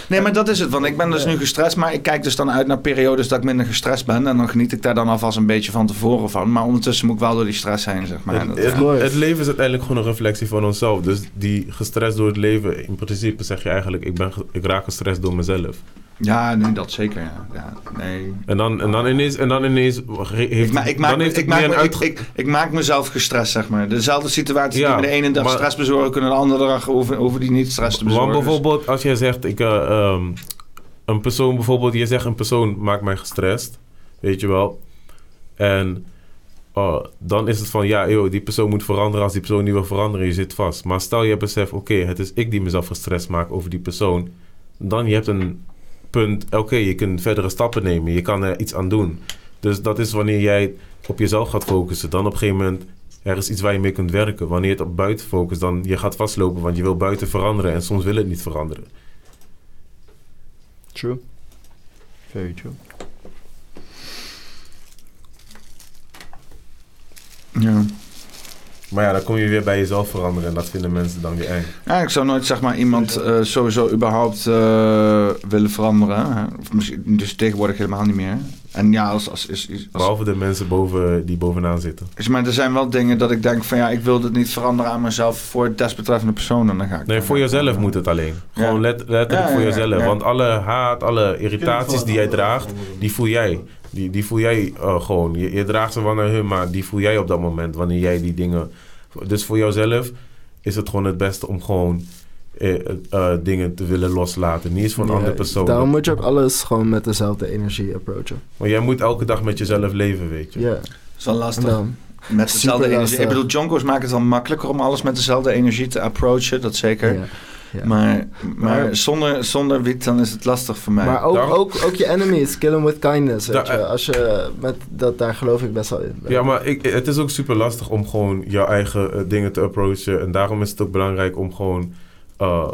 Nee, maar dat is het. Want ik ben dus Ja. nu gestrest. Maar ik kijk dus dan uit naar periodes dat ik minder gestrest ben. En dan geniet ik daar dan alvast een beetje van tevoren van. Maar ondertussen moet ik wel door die stress heen, zeg maar. Het, Dat- het- mooi. het leven is uiteindelijk gewoon een reflectie van onszelf. Dus die gestrest door het leven, in principe zeg je eigenlijk, ik, ben, ik raak gestrest door mezelf. Ja, nee, dat zeker, ja. ja nee. En dan, en dan ineens, en dan ineens heeft Ik, ma- ik, maak, dan me- heeft ik, maak, me- ik, maak mezelf gestrest, zeg maar. Dezelfde situatie Ja, die me de ene dag maar- stress bezorgen... kunnen de andere dag hoeven, hoeven die niet stress te bezorgen. Want bijvoorbeeld, als jij zegt, ik, eh, ehm, een persoon bijvoorbeeld, je zegt een persoon maakt mij gestrest, weet je wel. En oh, dan is het van, ja, joh, die persoon moet veranderen. Als die persoon niet wil veranderen, je zit vast. Maar stel je beseft, oké, het is ik die mezelf gestrest maak over die persoon. Dan je hebt een punt, oké, je kunt verdere stappen nemen. Je kan er iets aan doen. Dus dat is wanneer jij op jezelf gaat focussen. Dan op een gegeven moment, er is iets waar je mee kunt werken. Wanneer je het op buiten focust, dan je gaat vastlopen. Want je wil buiten veranderen en soms wil het niet veranderen. True. Very true. Ja. Maar ja, dan kom je weer bij jezelf veranderen. En dat vinden mensen dan weer eng. Ja, ik zou nooit zeg maar iemand eh, sowieso überhaupt eh, willen veranderen. Hè. Of misschien, dus tegenwoordig helemaal niet meer. En ja, als, als, Behalve de mensen boven, die bovenaan zitten. is- maar er zijn wel dingen dat ik denk van ja, ik wil dit niet veranderen aan mezelf voor desbetreffende persoon. En dan ga ik Nee, voor jezelf moet het alleen. Gewoon let, letterlijk Ja, voor jezelf. Want alle haat, alle irritaties die jij draagt, die voel jij. Die, die voel jij eh, gewoon. Je, je draagt ze wel naar hun, maar die voel jij op dat moment wanneer jij die dingen. Dus voor jouzelf is het gewoon het beste om gewoon eh, eh, dingen te willen loslaten. Niet eens van Ja, andere personen. Daarom moet je ook alles gewoon met dezelfde energie approachen. Maar jij moet elke dag met jezelf leven, weet je. Ja. Dat is wel lastig. Dan- Met dezelfde energie. lastig. Ik bedoel, Jonko's maken het wel makkelijker om alles met dezelfde energie te approachen, dat zeker. Ja, ja. Maar, maar, Maar- zonder, zonder wiet dan is het lastig voor mij. Maar ook, Daarom- ook, ook je enemies, kill them with kindness. Weet Da- je. Als je met dat, daar geloof ik best wel in. Ja, maar ik, het is ook super lastig om gewoon jouw eigen eh, dingen te approachen. En daarom is het ook belangrijk om gewoon eh,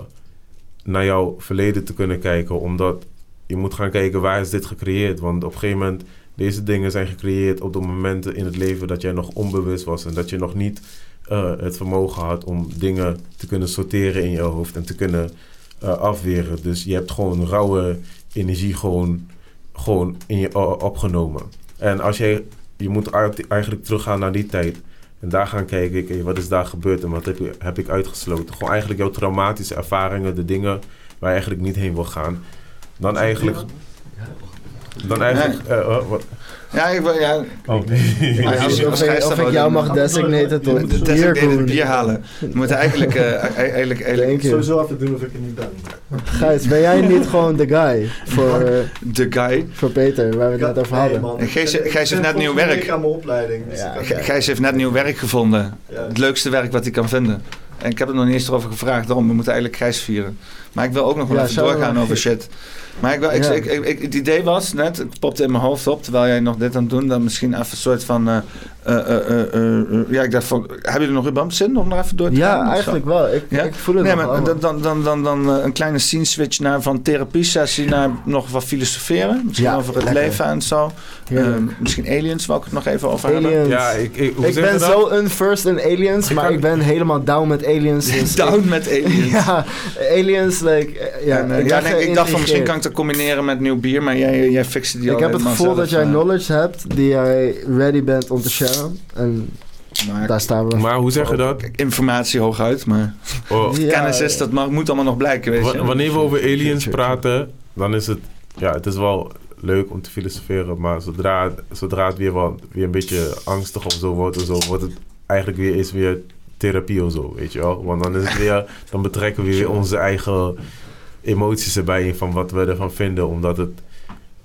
naar jouw verleden te kunnen kijken. Omdat je moet gaan kijken waar is dit gecreëerd. Want op een gegeven moment, deze dingen zijn gecreëerd op de momenten in het leven dat jij nog onbewust was. En dat je nog niet eh, het vermogen had om dingen te kunnen sorteren in je hoofd en te kunnen eh, afweren. Dus je hebt gewoon rauwe energie gewoon, gewoon in je opgenomen. En als jij, je moet eigenlijk teruggaan naar die tijd. En daar gaan kijken, wat is daar gebeurd en wat heb, je, heb ik uitgesloten. Gewoon eigenlijk jouw traumatische ervaringen, de dingen waar je eigenlijk niet heen wil gaan. Dan eigenlijk... Dan eigenlijk... eh, eh, wat? Ja, ik wil... Ja, Oh, Maar als- Of als ik- of jou mag designaten tot De designated bier halen. We moeten eigenlijk... eh, eigenlijk, eigenlijk? Sowieso even doen of ik er niet ben. Gijs, ben jij niet gewoon de guy voor, de guy. voor Peter, waar we het net over Nee, hadden? man. En Gijs- Gijs heeft net nieuw werk. aan mijn opleiding. Dus Ja, Gijs heeft net nieuw werk gevonden. Ja. Het leukste werk wat hij kan vinden. En ik heb er nog niet eens erover gevraagd. Daarom, we moeten eigenlijk Gijs vieren. Maar ik wil ook nog wel Ja, even doorgaan over shit. Maar ik wil, ik, Ja. ik, ik, ik- het idee was net, het popte in mijn hoofd op, terwijl jij nog dit aan het doen, dan misschien even een soort van, eh, eh, eh, ja, ik dacht van, hebben jullie nog überhaupt zin om nog even door te gaan? Ja, zo? eigenlijk wel. Ik, Ja? ik voel het Nee, nog maar dan, dan, dan, dan, dan een kleine scene switch naar van therapie-sessie naar nog wat filosoferen. Misschien Ja, over het lekker. leven en zo. Misschien aliens, wou ik het nog even over hebben. Aliens. Ja, ik, ik, hoe ik ben dat? zo unversed in aliens, Ik maar kan- ik ben helemaal down met aliens. dus Down ik- met aliens. ja, aliens, like, eh, ja, En, eh, ik, ja, ik dacht van misschien kan ik het combineren met nieuw bier, maar jij, jij fixte die Ik al heb het gevoel dat jij eh. knowledge hebt die jij ready bent om te sharen. En Maar daar staan we. Maar hoe zeg je dat? informatie hooguit, maar Oh, Ja, kennis is, dat mag, moet allemaal nog blijken, weet Wa- je. Wanneer we over aliens praten, dan is het, ja, het is wel leuk om te filosoferen, maar zodra, zodra het weer, wat, weer een beetje angstig of zo wordt, of zo, wordt het eigenlijk weer eens weer therapie of zo, weet je wel? Want dan is het weer, dan betrekken we weer onze eigen emoties erbij in van wat we ervan vinden, omdat het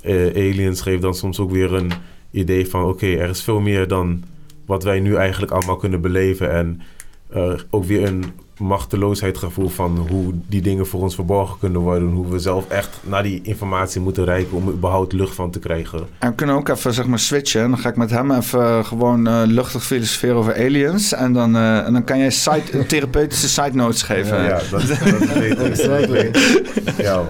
eh, aliens geeft dan soms ook weer een idee van oké, er is veel meer dan wat wij nu eigenlijk allemaal kunnen beleven en eh, ook weer een machteloosheidgevoel van hoe die dingen voor ons verborgen kunnen worden. Hoe we zelf echt naar die informatie moeten reiken om er überhaupt lucht van te krijgen. En we kunnen ook even zeg maar switchen. En dan ga ik met hem even eh, gewoon eh, luchtig filosoferen over aliens. En dan, eh, en dan kan jij side, therapeutische side notes geven. Ja, dat, dat is beter. Exactly. Ja, man.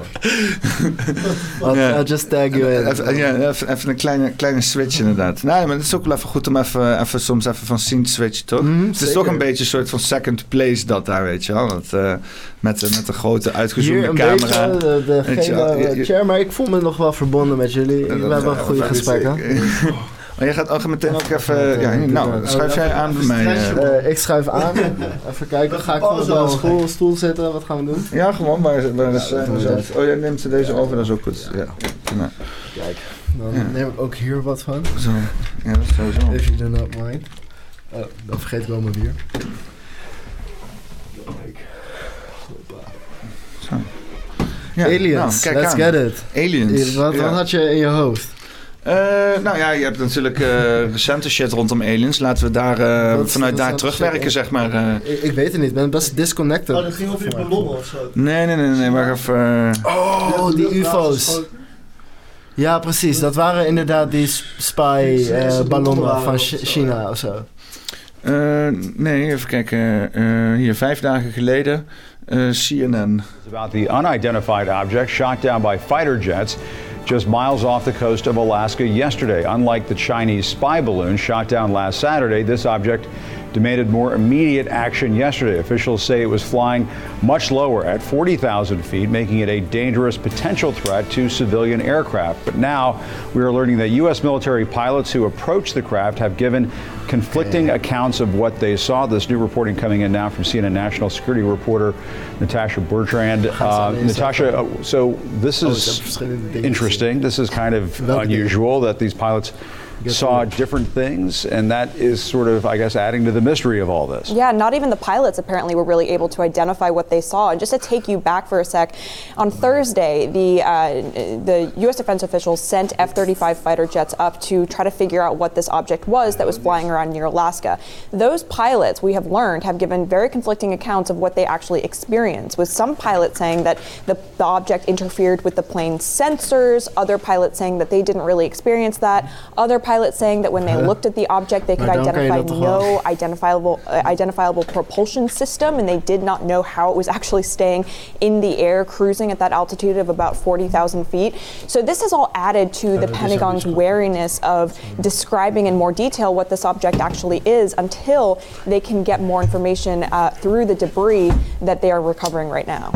I'll, Ja. I'll just tag you in. Even, ja, even, even een kleine, kleine switch inderdaad. Nee, maar het is ook wel even goed om even, even soms even van scene te switchen, toch? Mhm, het is zeker. toch een beetje een soort van second place dat daar, weet je wel. Dat, eh, met, de- met de grote uitgezoomde een camera. beetje de, gele je- je- chair, maar ik voel me nog wel verbonden met jullie. We hebben goede gesprekken. Maar je gaat ook meteen ook even... Ja, nou, schuif jij aan bij mij. eh. Eh, ik schuif aan. Even kijken, ga ik gewoon op een stoel, stoel zitten? Wat gaan we doen? Ja, gewoon zo. Oh, jij neemt deze over, dat is ook goed. Ja. Kijk, dan Ja. neem ik ook hier wat van. Zo, ja, dat is sowieso. If you do not mind. Oh, dan vergeet ik wel mijn bier. Zo. Ja, Aliens, nou, kijk let's aan. get it. Aliens. Wat, ja. wat had je in je hoofd? Eh, nou ja, je hebt natuurlijk eh, recente shit rondom aliens. Laten we daar, eh, vanuit daar terugwerken, shit? zeg maar. eh. Ik, ik weet het niet, ik ben best disconnected. Oh, dat ging over die ballonnen of zo. nee, nee, nee, nee, wacht even. Oh, die UFO's. Ja, precies. Dat waren inderdaad die spy-ballonnen van Ch- China of zo. Eh, nee, even kijken. Eh, hier, vijf dagen geleden. Eh, CNN. about the unidentified object shot down by fighter jets just miles off the coast of Alaska yesterday. Unlike the Chinese spy balloon shot down last Saturday, this object demanded more immediate action yesterday. Officials say it was flying much lower at 40,000 feet, making it a dangerous potential threat to civilian aircraft. But now we are learning that U.S. military pilots who approached the craft have given conflicting accounts of what they saw. This new reporting coming in now from CNN national security reporter Natasha Bertrand. Uh, Natasha, uh, so this Oh, is interesting. This is kind of unusual that these pilots saw different things, and that is sort of, I guess, adding to the mystery of all this. Yeah, not even the pilots apparently were really able to identify what they saw. And just to take you back for a sec, on Thursday, the uh, the U.S. defense officials sent F-35 fighter jets up to try to figure out what this object was that was flying around near Alaska. Those pilots, we have learned, have given very conflicting accounts of what they actually experienced. With some pilots saying that the, the object interfered with the plane's sensors, other pilots saying that they didn't really experience that, other pilots saying that when they looked at the object, they could Maar dan kan je identify dat toch wel- no identifiable uh, identifiable propulsion system, and they did not know how it was actually staying in the air, cruising at that altitude of about 40,000 feet. So this has all added to the Pentagon's wariness of describing in more detail what this object actually is until they can get more information uh, through the debris that they are recovering right now.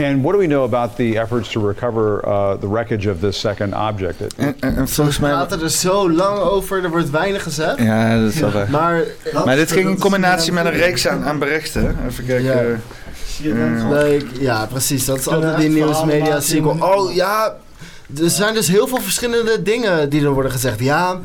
And what do we know about the efforts to recover uh, the wreckage of this second object? It- En, en, en volgens We mij... praten er zo lang over, er wordt weinig gezegd. Ja, dat is wel waar. Maar, Maar dit ging in combinatie met een reeks aan, aan berichten. hè. Even kijken. Ja. Like, ja, precies. Dat is altijd die nieuwsmedia sequel. Oh ja, er zijn dus heel veel verschillende dingen die er worden gezegd. Ja,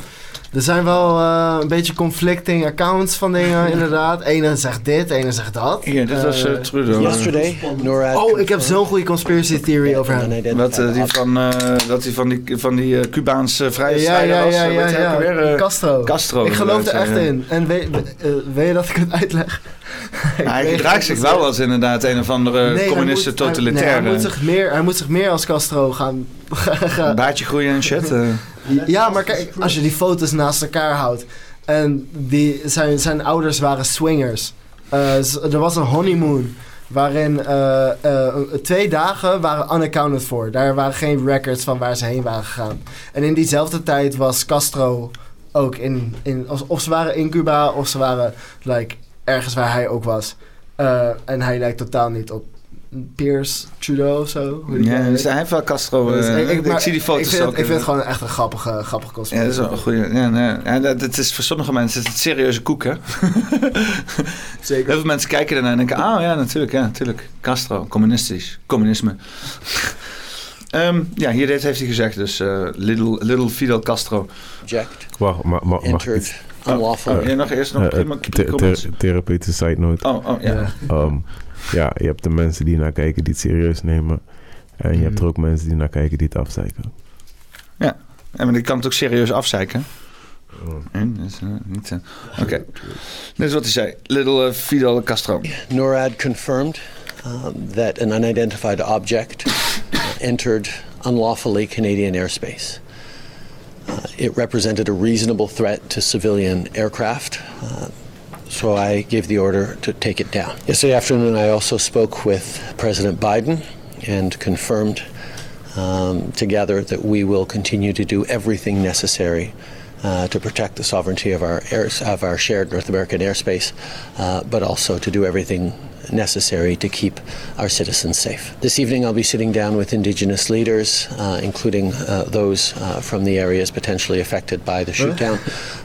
er zijn wel eh, een beetje conflicting accounts van dingen, inderdaad. Ene zegt dit, ene zegt dat. Hier, dit was eh, Eh, Trudeau. Yesterday, NORAD. Oh, ik heb zo'n goede conspiracy theory over hem. Wat, die van, eh, dat hij van die, van die eh, Cubaanse vrije Ja, strijder ja, was. ja, ja, ja. Castro. Castro. Ik geloof er echt ja. in. En weet, weet je dat ik het uitleg? Ja, hij gedraagt zich wel als inderdaad een of andere Nee, hij communistische hij- totalitaire. nee, hij, moet zich meer, hij moet zich meer als Castro gaan... gaan Baardje groeien en shit. Ja, maar kijk, als je die foto's naast elkaar houdt. En die, zijn, zijn ouders waren swingers. Eh, er was een honeymoon. Waarin eh, eh, twee dagen waren unaccounted for. Daar waren geen records van waar ze heen waren gegaan. En in diezelfde tijd was Castro ook in. in of, ze waren in Cuba of ze waren like, ergens waar hij ook was. En hij lijkt totaal niet op Piers Trudeau of zo. hoe die Ja, dus hij heeft wel Castro. Dus eh, ik, maar zie die foto's ik vind, ook. het, ik vind het gewoon echt een grappige, grappige Ja, conspiracy. dat is wel een goede. Ja, nee. ja, dat, het is voor sommige mensen is het serieuze koek, hè? Zeker. Heel veel mensen kijken ernaar en denken: ah ja, natuurlijk, ja, natuurlijk. Castro, communistisch, communisme. Ehm, ja, hier dit heeft hij gezegd, dus eh, little, little Fidel Castro. Object Wacht, ma, ma, mag ik. Oh, ja, nog eerst nog prima- eh, the- therapeutische side note. Oh, oh, ja. Ehm, ja, je hebt de mensen die naar kijken die het serieus nemen. En je hebt er ook mensen die naar kijken die het afzeiken. Ja, en maar die kan het ook serieus afzeiken. Eh, niet, eh, Oké, dit is wat hij zei. Little eh, Fidel Castro. NORAD confirmed um, that an unidentified object entered unlawfully Canadian airspace. Uh, it represented a reasonable threat to civilian aircraft, uh, so I gave the order to take it down. Yesterday afternoon, I also spoke with President Biden and confirmed um, together that we will continue to do everything necessary uh, to protect the sovereignty of our airs, of our shared North American airspace, uh, but also to do everything necessary to keep our citizens safe. This evening, I'll be sitting down with Indigenous leaders, uh, including uh, those uh, from the areas potentially affected by the shootdown,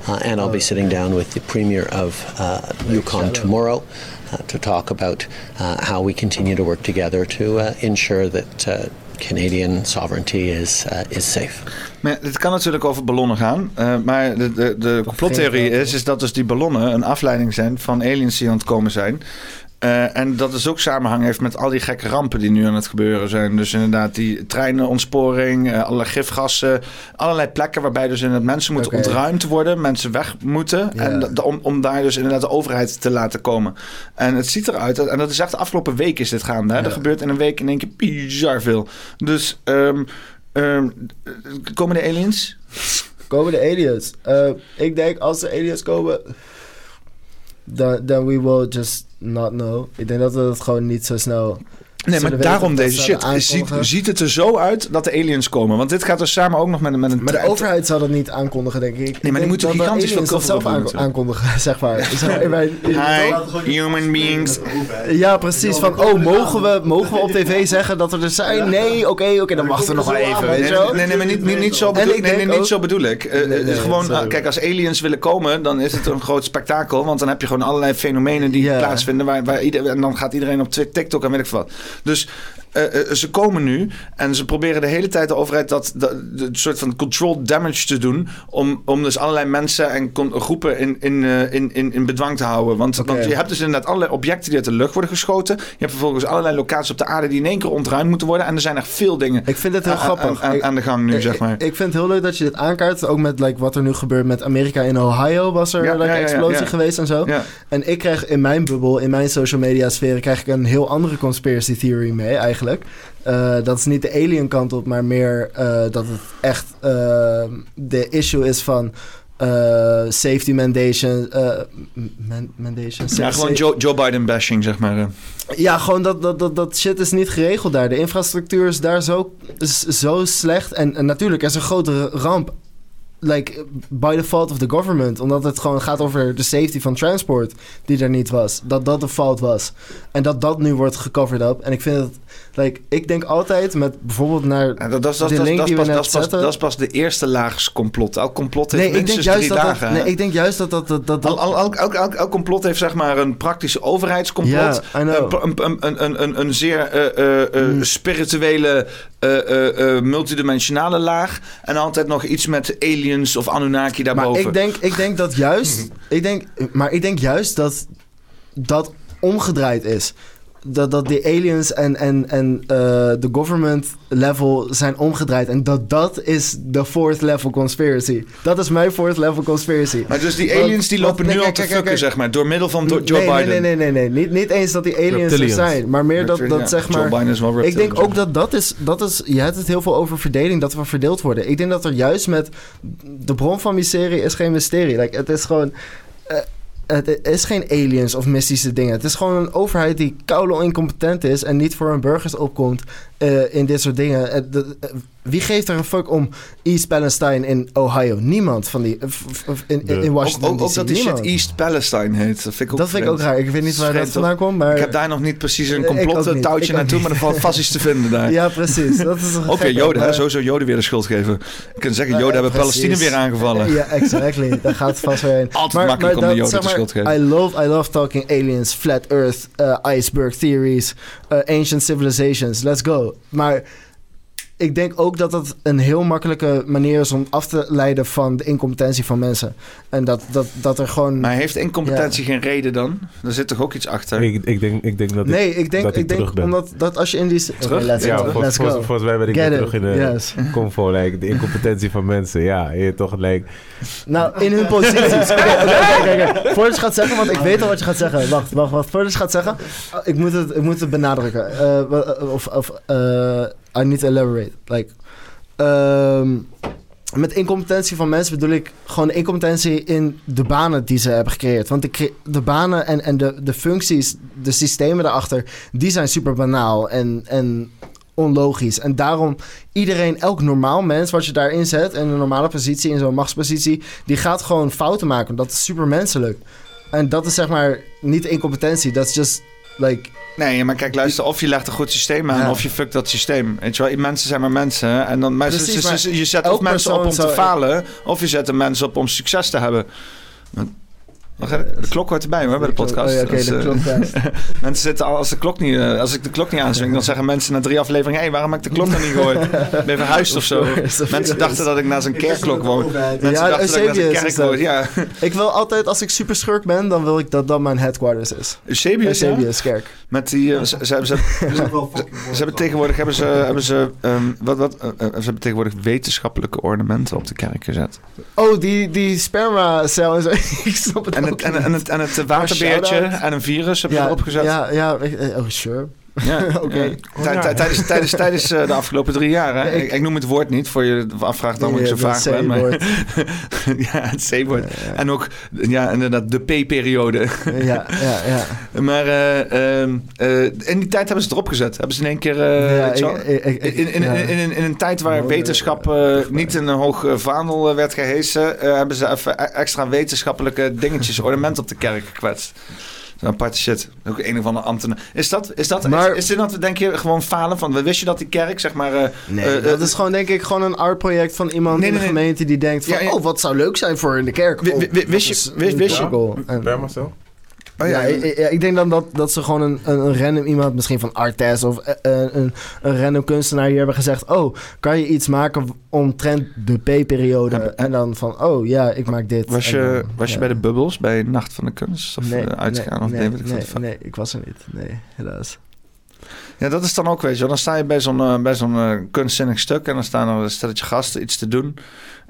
uh, and I'll be sitting down with the Premier of uh, Yukon tomorrow. Uh, to talk about uh, how we continue to work together to uh, ensure that uh, Canadian sovereignty is, uh, is safe. Maar ja, dit kan natuurlijk over ballonnen gaan. eh, maar de, de, de complottheorie is, is dat dus die ballonnen een afleiding zijn van aliens die aan het komen zijn. Eh, en dat dus ook samenhang heeft met al die gekke rampen die nu aan het gebeuren zijn. Dus inderdaad die treinenontsporing, eh, allerlei gifgassen. Allerlei plekken waarbij dus inderdaad mensen moeten ontruimd worden. Mensen weg moeten. En om, om daar dus inderdaad de overheid te laten komen. En het ziet eruit, dat- en dat is echt de afgelopen week is dit gaande. Hè? Er gebeurt in een week in één keer bizar veel. Dus ehm, ehm, komen de aliens? Komen de aliens? Eh, ik denk als de aliens komen, dan we will just not know. Ik denk dat we het gewoon niet zo snel. Nee, maar daarom deze ze shit. Ziet, ziet het er zo uit dat de aliens komen? Want dit gaat dus samen ook nog met, met een... Maar de overheid zal dat niet aankondigen, denk ik. die Ik denk moeten gigantisch veel zelf natuurlijk. aankondigen, zeg maar. Hi, human beings. Ja, precies. Van, oh, mogen we, mogen we op tv zeggen dat er er zijn? Nee, oké, oké, dan wachten we nog wel even, weet je wel? Nee, nee, maar niet, niet, niet zo bedoel, ik nee, nee, niet zo bedoel ik. Eh, Nee, nee, eh, gewoon, sorry. ah, kijk, als aliens willen komen, dan is het een groot spektakel. Want dan heb je gewoon allerlei fenomenen die plaatsvinden. Waar, waar ieder, en dan gaat iedereen op TikTok en weet ik wat. Dus eh, eh, ze komen nu en ze proberen de hele tijd de overheid dat, dat een soort van control damage te doen. Om, om dus allerlei mensen en groepen in, in, eh, in, in, in bedwang te houden. Want, je hebt dus inderdaad allerlei objecten die uit de lucht worden geschoten. Je hebt vervolgens allerlei locaties op de aarde die in één keer ontruimd moeten worden. En er zijn echt veel dingen Ik vind het heel grappig. aan, aan, aan de gang nu, Ik- zeg maar. Ik, ik vind het heel leuk dat je dit aankaart. Ook met like, wat er nu gebeurt met Amerika in Ohio. Was er Ja, like, ja, ja, explosie geweest en zo. En ik krijg in mijn bubbel, in mijn social media sfeer... krijg ik een heel andere conspiracy theory mee eigenlijk. Eh, dat is niet de alien kant op, maar meer eh, dat het echt eh, de issue is van... safety mandation. man- mandation Ja, gewoon Joe, Joe Biden bashing, zeg maar. ja, gewoon dat, dat, dat, dat shit is niet geregeld daar. De infrastructuur is daar zo, is zo slecht. En, en natuurlijk er is een grotere ramp. Like, by the fault of the government. Omdat het gewoon gaat over de safety van transport. Die er niet was. Dat dat de fout was. En dat dat nu wordt gecoverd up. En ik vind het... Like, ik denk altijd met bijvoorbeeld naar Ja, dat, dat, is- dat, link die we pas, net zetten. dat is pas de eerste laag complot. Elk complot heeft Nee, ik denk minstens juist drie dat... Nee, ik denk juist dat dat... dat, dat, elk, elk, elk, elk complot heeft zeg maar een praktische overheidscomplot. Know. Een, een, een, een, een, zeer eh, eh, Mm. spirituele, eh, multidimensionale laag. En altijd nog iets met aliens of Anunnaki daarboven. Maar ik denk, ik denk dat juist. ik denk, maar ik denk juist dat dat omgedraaid is. Dat, dat de aliens en, en, en eh, de government level zijn omgedraaid. En dat dat is de fourth level conspiracy. Dat is mijn fourth level conspiracy. Maar dus die Want- aliens die want- lopen nee, nu al kijk, te fucken, zeg maar. Door middel van Joe nee, Biden. Nee, nee, nee, nee, nee. Niet, niet eens dat die aliens er zijn. Maar meer dat, dat ja. zeg Joe maar... Biden is wel ik denk ook dat dat is, dat is... Je hebt het heel veel over verdeling. Dat we verdeeld worden. Ik denk dat er juist met... De bron van mysterie is geen mysterie. Like, het is gewoon... eh, het is geen aliens of mystische dingen. Het is gewoon een overheid die koude incompetent is... en niet voor hun burgers opkomt eh, in dit soort dingen. Eh, eh, wie geeft er een fuck om East Palestine in Ohio? Niemand van die... in, in, in Washington ook, ook dat die shit. East Palestine heet. Dat vind ik ook, Dat vind ik ook vreemd. raar. Ik weet niet waar dat vandaan komt, maar... Ik heb daar nog niet precies een Ik ook complot niet. een touwtje Ik ook naartoe, maar er valt vast iets te vinden daar. Ja, precies. Dat is Oké, gekke, Joden, maar- sowieso Joden weer de schuld geven. Je kunt zeggen, Joden hebben precies. Palestina weer aangevallen. Ja, exactly. Daar gaat het vast weer heen. Altijd makkelijk om de Joden de schuld te geven. I love, I love talking aliens, flat earth, iceberg theories, ancient civilizations. Let's go. Maar ik denk ook dat dat een heel makkelijke manier is om af te leiden van de incompetentie van mensen. En dat, dat, dat er gewoon... Maar heeft incompetentie geen reden dan? Er zit toch ook iets achter? Ik, ik, denk, ik denk dat ik, nee, ik denk, dat ik, ik denk terug ben. omdat dat als je in die... Terug? Let's ja, go. let's volgens mij ben ik weer terug in de Yes. comfort. Like, de incompetentie van mensen. Ja, je toch like, Nou, in hun posities. Oké, oké, oké. Voordat je gaat zeggen, want ik weet al wat je gaat zeggen. Wacht, wacht, wacht. Voordat gaat zeggen, ik moet het, ik moet het benadrukken. Wa- uh, of, of uh, I need elaborate. Like, ehm, met incompetentie van mensen bedoel ik gewoon incompetentie in de banen die ze hebben gecreëerd. Want de, de banen en, en de, de functies, de systemen daarachter, die zijn super banaal en, en onlogisch. En daarom iedereen, elk normaal mens wat je daarin zet... in een normale positie, in zo'n machtspositie... die gaat gewoon fouten maken. Dat is super menselijk. En dat is zeg maar niet incompetentie. Dat is just like, Nee, maar kijk, luister, of je legt een goed systeem aan, Ja. of je fuckt dat systeem. Weet je wel, mensen zijn maar mensen. En dan, Precies, je zet of mensen op om te falen, of je zet er mensen op om succes te hebben. De klok hoort erbij hoor, bij de podcast. Oh ja, oké, de eh, mensen zitten al, als, de klok niet, eh, als ik de klok niet aanzwing, dan zeggen mensen na drie afleveringen: hé, hey, waarom heb ik de klok nog niet gehoord? Ben je verhuisd of zo? Mensen dachten dat ik naast een kerkklok woon. Mensen Ja, dachten dat ik naast een kerk is woon. Ja. Ik wil altijd, als ik super schurk ben, dan wil ik dat dat mijn headquarters is. Eusebius, ja? Eusebius kerk. Met die, eh, ze, ze, hebben- ze, ze, ze- ze hebben tegenwoordig hebben ze, hebben ze, ehm, wat, wat, ze hebben tegenwoordig wetenschappelijke ornamenten op de kerk gezet. Oh, die, die spermacel en zo. ik snap het En het, en, het, en het waterbeertje en een virus hebben ze ja, erop gezet. Ja, ja, eh, oh, sure. Ja, Oké. ja. Tijdens, tijdens, tijdens eh, de afgelopen drie jaar. Hè? Ja, ik- ik, noem het woord niet voor je afvraagt dan Nee, ik zo vaag ben. Maar, C-woord. ja, het C-woord. En ook, ja, inderdaad, de P-periode. Ja, ja, ja. Maar eh, ehm, eh, in die tijd hebben ze het erop gezet. Hebben ze in één keer... eh, ik- ik- in, in, ja. in, in, in een tijd waar wetenschap eh, niet in een hoog vaandel werd gehesen... eh, hebben ze even e- extra wetenschappelijke dingetjes, ornament op de kerk gekwetst. Zo'n aparte shit. Ook een of andere ambtenaar. Is dat, is dat, Maar- is, is dit dat, denk je, gewoon falen van... Wist je dat die kerk, zeg maar... eh, Nee, eh, dat eh, is gewoon denk ik gewoon een art project van iemand Nee, in de gemeente die denkt van... Ja, ja. Oh, wat zou leuk zijn voor in de kerk. Oh, wist je- is wist- wist je- Oh ja, ja, ik, ik- ik denk dan dat, dat ze gewoon een, een, een random iemand, misschien van Artes of eh, eh, een, een random kunstenaar hier hebben gezegd: Oh, kan je iets maken omtrent de P-periode? En dan van: Oh ja, ik maak dit. was je, dan, was je bij de bubbels, bij Nacht van de Kunst? Of Nee, eh, uitgaan? nee, of nee, nee, ik nee, wat. nee, ik was er niet. Nee, helaas. Ja, dat is dan ook, weet je wel. Dan sta je bij zo'n eh, bij zo'n eh, kunstzinnig stuk... en dan staan er een stelletje gasten iets te doen.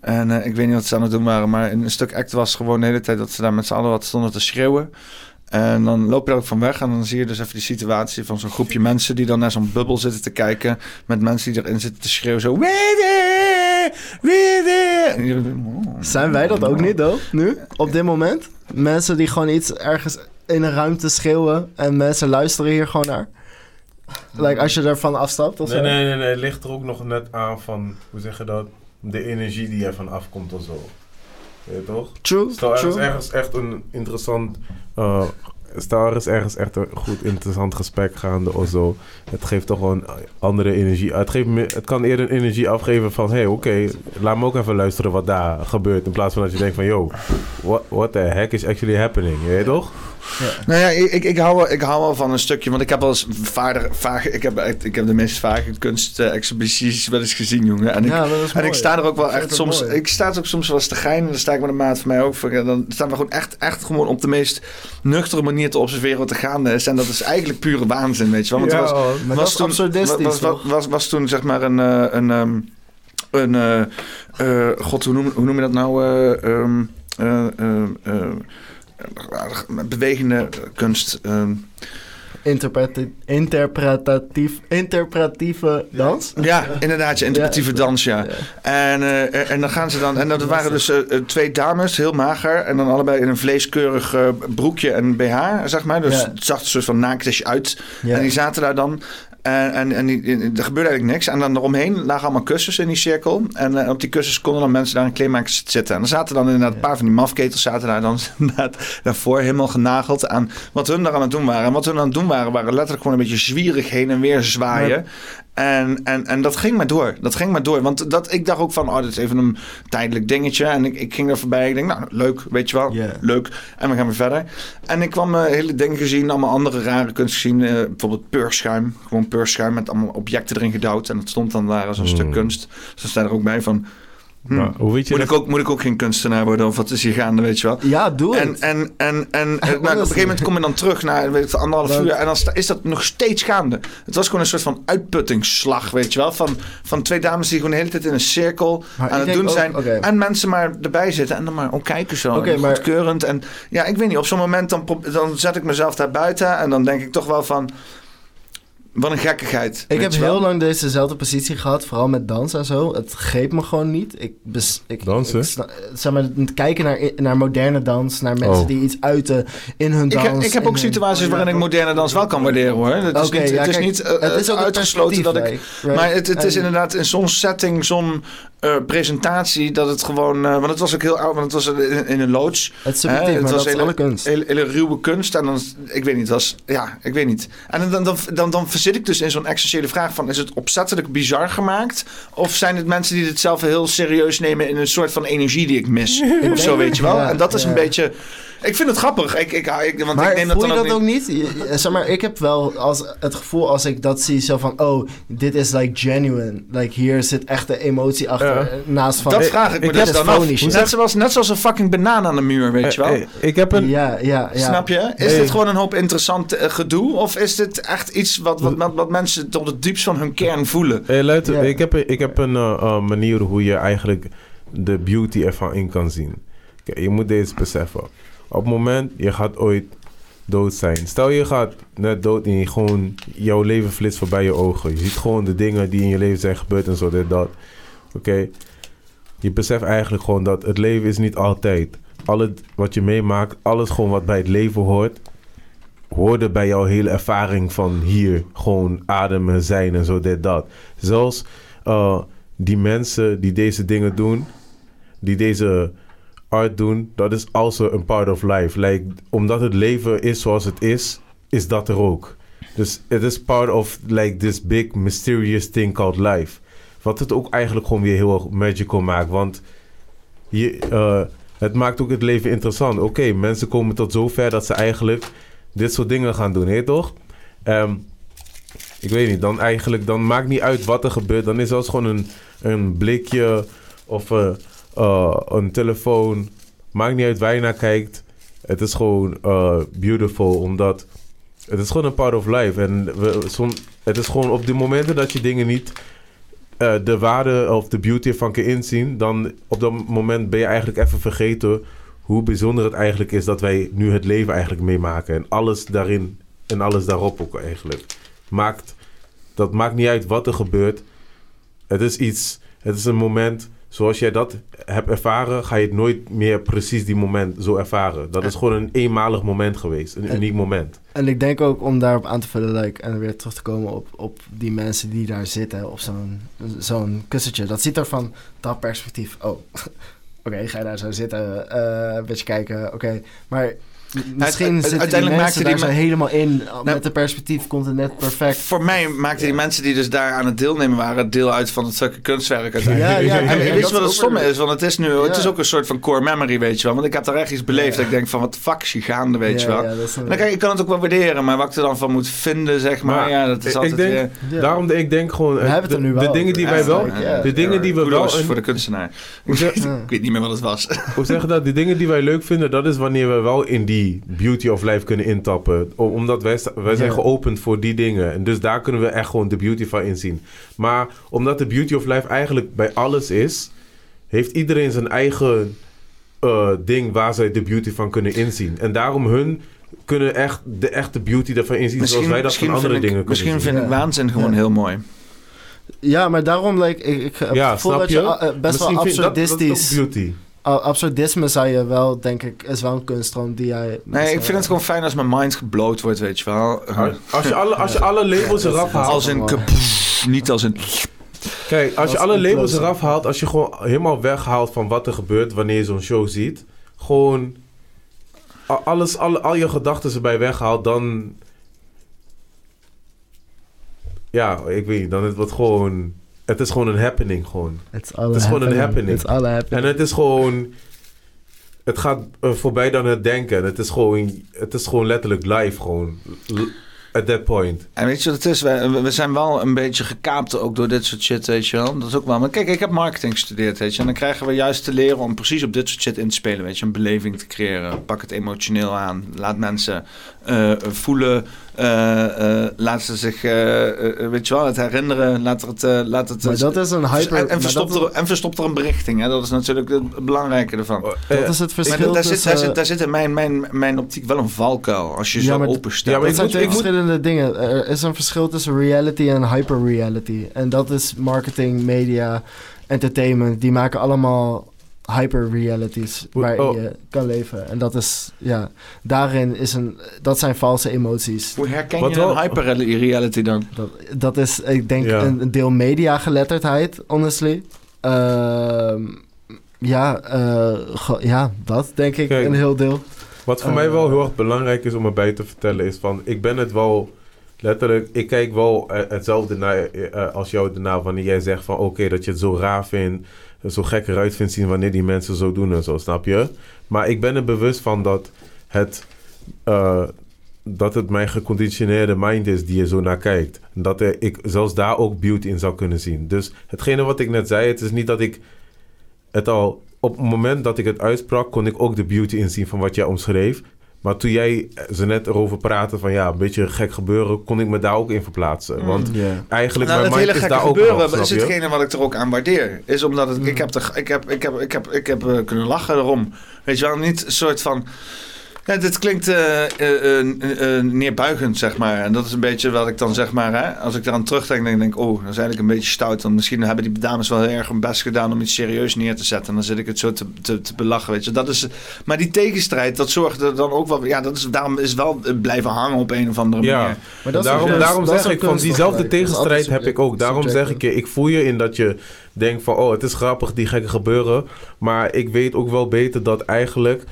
En eh, ik weet niet wat ze aan het doen waren... maar een stuk act was gewoon de hele tijd... dat ze daar met z'n allen wat stonden te schreeuwen. En dan loop je er ook van weg... en dan zie je dus even die situatie van zo'n groepje mensen... die dan naar zo'n bubbel zitten te kijken... met mensen die erin zitten te schreeuwen zo... Zijn wij dat ook niet, though, nu? Op dit moment? Mensen die gewoon iets ergens in een ruimte schreeuwen en mensen luisteren hier gewoon naar? Like, als je ervan afstapt of Nee, zo? nee, nee, nee. Het ligt er ook nog net aan van, hoe zeg je dat? De energie die er van afkomt of zo. Weet je toch? True, Stel, er is ergens echt een interessant... eh, stel, er is ergens echt een goed interessant gesprek gaande of zo. Het geeft toch gewoon andere energie. Het, geeft me, het kan eerder een energie afgeven van... Hé, hey, oké, laat me ook even luisteren wat daar gebeurt. In plaats van dat je denkt van... Yo, what, what the heck is actually happening? Je weet toch? Nou ja, ik, ik, ik, hou wel, ik hou wel van een stukje, want ik heb wel eens vaag, ik heb, ik heb de meest vage kunstexhibities wel eens gezien, jongen. En ik, Ja, dat is en ik sta er ook wel echt het soms, mooi. ik sta er ook soms wel eens te geinen, en dan sta ik met een maat van mij ook, voor, dan staan we gewoon echt, echt gewoon op de meest nuchtere manier te observeren wat er gaande is. En dat is eigenlijk pure waanzin, weet je wel. Want Ja, er was, dat is toen, absurdistisch, was, was, was, was toen zeg maar een, eh, een, ehm, een eh, eh, god, hoe noem, hoe noem je dat nou? eh, eh, bewegende kunst. ehm. Interpreti- interpretatief, interpretatieve dans? Ja, inderdaad, je interpretieve dans, ja. En, eh, en dan gaan ze dan... En dat waren dus eh, eh, twee dames, heel mager. En dan allebei in een vleeskeurig broekje en BH, zeg maar. Dus Ja. het zag er soort van naaktjes uit. En die zaten daar dan... En, en, en er gebeurde eigenlijk niks. En dan eromheen lagen allemaal kussens in die cirkel. En eh, op die kussens konden dan mensen daar in kleermakers zitten. En dan zaten dan inderdaad een paar van die mafketels zaten daar dan daarvoor helemaal genageld aan wat hun daar aan het doen waren. En wat hun aan het doen waren, waren letterlijk gewoon een beetje zwierig heen en weer zwaaien. En, en, en dat ging maar door. Dat ging maar door. Want dat, ik dacht ook van, oh, dit is even een tijdelijk dingetje. En ik, ik ging er voorbij. Ik denk, nou, leuk, weet je wel. Leuk. En we gaan weer verder. En ik kwam eh, hele dingen gezien, allemaal andere rare kunst gezien. eh, bijvoorbeeld peurschuim. Gewoon peurschuim met allemaal objecten erin gedouwd. En dat stond dan daar als een stuk kunst. Dus dan staat er ook bij van... hm, hoe weet je moet, dat- ik ook, moet ik ook geen kunstenaar worden? Of wat is hier gaande, weet je wel? Ja, doe en, het. En, en, en, en nou, op een gegeven moment kom je dan terug naar weet anderhalf uur. En dan is dat nog steeds gaande. Het was gewoon een soort van uitputtingsslag, weet je wel. Van, van twee dames die gewoon de hele tijd in een cirkel Maar aan het doen ook- zijn. En mensen maar erbij zitten en dan maar ook kijken zo. En maar- goedkeurend. En ja, ik weet niet. Op zo'n moment dan, dan zet ik mezelf daar buiten. En dan denk ik toch wel van... Wat een gekkigheid. Ik heb heel lang dezezelfde positie gehad, vooral met dans en zo. Het greep me gewoon niet. Ik, bes, ik, Dansen? ik zeg maar, het kijken naar, naar moderne dans, naar mensen Oh. die iets uiten in hun Ik dans. heb, ik heb ook hun- situaties waarin ik moderne dans wel kan waarderen hoor. Het is Oké, niet, ja, het is niet eh, het is ook uitgesloten dat ik. maar het, het is inderdaad in zo'n setting, zo'n eh, presentatie dat het gewoon... eh, want het was ook heel oud, want het was in, in een loods. Het is subjectief, Hè, maar was dat is hele, alle kunst. Hele, hele ruwe kunst. En dan, ik weet niet, was, ja, ik weet niet. En dan, dan, dan, dan verzit ik dus in zo'n essentiële vraag van... is het opzettelijk bizar gemaakt? Of zijn het mensen die het zelf heel serieus nemen... in een soort van energie die ik mis? Ik of zo, weet je wel? ja, en dat is ja. een beetje... Ik vind het grappig. Ik, ik, ik, want maar ik neem dat voel dan je ook dat niet... ook niet? Zeg maar, ik heb wel als, het gevoel als ik dat zie, zo van, oh, dit is like genuine. Like, hier zit echte emotie achter, Ja. eh, naast van... dat vraag ik me dit dus dan af. Net zoals, net zoals een fucking banaan aan de muur, weet je wel? Eh, eh, ik heb een... Ja, ja, ja. Snap je? Is Hey. dit gewoon een hoop interessant eh, gedoe? Of is dit echt iets wat, wat, wat, wat mensen tot het diepst van hun kern voelen? Hey, luister, ik heb, een- ik heb een eh, eh, manier hoe je eigenlijk de beauty ervan in kan zien. Kijk, je moet deze beseffen. Op het moment, je gaat ooit dood zijn. Stel je gaat net dood en je gewoon, jouw leven flitst voorbij je ogen. Je ziet gewoon de dingen die in je leven zijn gebeurd en zo, dit, dat. Oké? Je beseft eigenlijk gewoon dat het leven is niet altijd. Alle wat je meemaakt, alles gewoon wat bij het leven hoort, hoorde bij jouw hele ervaring van hier gewoon ademen, zijn en zo, dit, dat. Zelfs eh, die mensen die deze dingen doen, die deze art doen, dat is also een part of life. Like, omdat het leven is zoals het is, is dat er ook. Dus het is part of like this big mysterious thing called life. Wat het ook eigenlijk gewoon weer heel erg magical maakt. Want je, eh, het maakt ook het leven interessant. Oké, mensen komen tot zover dat ze eigenlijk dit soort dingen gaan doen, hè toch? Ehm, ik weet niet, dan eigenlijk, dan maakt niet uit wat er gebeurt. Dan is het gewoon een, een blikje of eh, eh, een telefoon. Maakt niet uit waar je naar kijkt. Het is gewoon eh, beautiful, omdat het is gewoon een part of life. En we, som, het is gewoon op de momenten dat je dingen niet de waarde of de beauty ervan kan inzien, dan op dat moment ben je eigenlijk even vergeten hoe bijzonder het eigenlijk is dat wij nu het leven eigenlijk meemaken. En alles daarin en alles daarop ook eigenlijk. Maakt, dat maakt niet uit wat er gebeurt. Het is iets, het is een moment, zoals jij dat hebt ervaren, ga je het nooit meer precies die moment zo ervaren. Dat is gewoon een eenmalig moment geweest, een uniek moment. En ik denk ook om daarop aan te vullen like, en weer terug te komen op, op die mensen die daar zitten op zo'n zo'n kussentje. Dat ziet er van dat perspectief. Oh, oké, ga je daar zo zitten, eh, een beetje kijken, oké. Maar misschien uit- zitten die uiteindelijk mensen maakte daar die zo me- helemaal in. Nou, met het perspectief komt het net perfect. Voor mij maakten die mensen die dus daar aan het deelnemen waren... deel uit van het fucking kunstwerk uiteindelijk. Ja, ja, ja, en weet dat je wat het stomme is? Want het is nu het is ook een soort van core memory, weet je wel. Want ik heb daar echt iets beleefd. Dat ik denk van, wat de fuck is hier gaande, weet Ja, je wel. dan kijk, ik kan het ook wel waarderen. Maar wat ik er dan van moet vinden, zeg maar... ja, dat is ik- altijd denk, weer... Ja. daarom ik denk gewoon, We hebben het er de, nu wel de dingen die wij wel, de dingen die we wel, voor de kunstenaar. ik weet niet meer wat het was. hoe zeg je dat? Die dingen die wij leuk vinden, dat is wanneer we wel in die beauty of life kunnen intappen. Omdat wij, wij zijn Ja. geopend voor die dingen. En dus daar kunnen we echt gewoon de beauty van inzien. Maar omdat de beauty of life eigenlijk bij alles is, heeft iedereen zijn eigen eh, ding waar zij de beauty van kunnen inzien. En daarom hun kunnen echt de echte beauty ervan inzien, zoals wij dat van andere vind dingen ik, kunnen Misschien zien. vind ik waanzin gewoon Ja. heel mooi. Ja, maar daarom, like, ik, ik heb Ja, het gevoel snap dat je? je uh, best Misschien wel vind- dat- dat is ook absurdistisch... beauty. Absurdisme zou je wel, denk ik, is wel een kunststroom die jij... Nee, ik vind het gewoon fijn als mijn mind gebloot wordt, weet je wel. Als je alle, als je alle labels eraf haalt. Als een niet als een... Kijk, als je alle labels eraf haalt, als je gewoon helemaal weghaalt van wat er gebeurt wanneer je zo'n show ziet, gewoon alles, alle, al je gedachten erbij weghaalt, dan. Ja, ik weet niet, dan het wat gewoon. Het is gewoon een happening, gewoon. It's all Het is gewoon een happening. It's all happening. En het is gewoon. Het gaat eh, voorbij dan het denken. Het is gewoon, het is gewoon letterlijk live, gewoon. At that point. En weet je wat het is? We, we zijn wel een beetje gekaapt ook door dit soort shit, weet je wel. Dat is ook wel... Maar kijk, ik heb marketing gestudeerd, weet je. En dan krijgen we juist te leren om precies op dit soort shit in te spelen, weet je. Een beleving te creëren. Pak het emotioneel aan. Laat mensen voelen. eh, eh, laat ze zich, eh, eh, weet je wel, het herinneren. Laat het... eh, laat het Maar dat is een hyper... en, verstopt dat, er, en verstopt er een berichting, hè. Dat is natuurlijk het belangrijke ervan. dat Eh, is het Maar verschil daar, zit, tussen... daar, zit, daar zit in mijn, mijn, mijn optiek wel een valkuil. Als je Ja, zo maar- open staat. Ja, maar dat zijn twee moet- verschillende dingen. Er is een verschil tussen reality en hyperreality. En dat is marketing, media, entertainment. Die maken allemaal hyperrealities waarin oh. je kan leven. En dat is, ja, daarin is een, dat zijn valse emoties. Hoe herken Wat je wel- een hyperreality dan? Dat, dat is, ik denk, Ja. een, een deel media geletterdheid, honestly. Ehm, ja, eh, go- ja, dat denk ik Kijk, een heel deel. Wat voor Eh, mij wel heel erg belangrijk is om erbij te vertellen is van... Ik ben het wel... Letterlijk, ik kijk wel eh, hetzelfde naar, eh, als jou ernaar wanneer jij zegt van... Oké, dat je het zo raar vindt, zo gek eruit vindt zien wanneer die mensen zo doen en zo, snap je? Maar ik ben er bewust van dat het... eh, dat het mijn geconditioneerde mind is die er zo naar kijkt. Dat er, ik zelfs daar ook beauty in zou kunnen zien. Dus hetgene wat ik net zei, het is niet dat ik het al... Op het moment dat ik het uitsprak, kon ik ook de beauty inzien van wat jij omschreef. Maar toen jij ze net erover praatte van ja, een beetje gek gebeuren, kon ik me daar ook in verplaatsen. Want Ja. eigenlijk Nou, mijn mind hele is gekke daar ook gebeuren nog, is hetgene wat ik er ook aan waardeer. Is omdat het, ik heb, er, ik heb, ik heb, ik heb, ik heb eh, kunnen lachen erom. Weet je wel, niet een soort van... Ja, dit klinkt eh, eh, eh, neerbuigend, zeg maar. En dat is een beetje wat ik dan zeg maar... Hè, als ik eraan terugdenk, dan denk ik... Oh, dat is eigenlijk een beetje stout. Dan misschien hebben die dames wel heel erg hun best gedaan... om iets serieus neer te zetten. En dan zit ik het zo te, te, te belachen, weet je. Dat is, maar die tegenstrijd, dat zorgt er dan ook wel... Ja, dat is, daarom is wel blijven hangen op een of andere Ja, manier. Maar dat is daarom, ook- daarom dat zeg ik van diezelfde tegenstrijd heb ik ook. Daarom zeg ik je, ik voel je in dat je denkt van oh, het is grappig die gekke gebeuren. Maar ik weet ook wel beter dat eigenlijk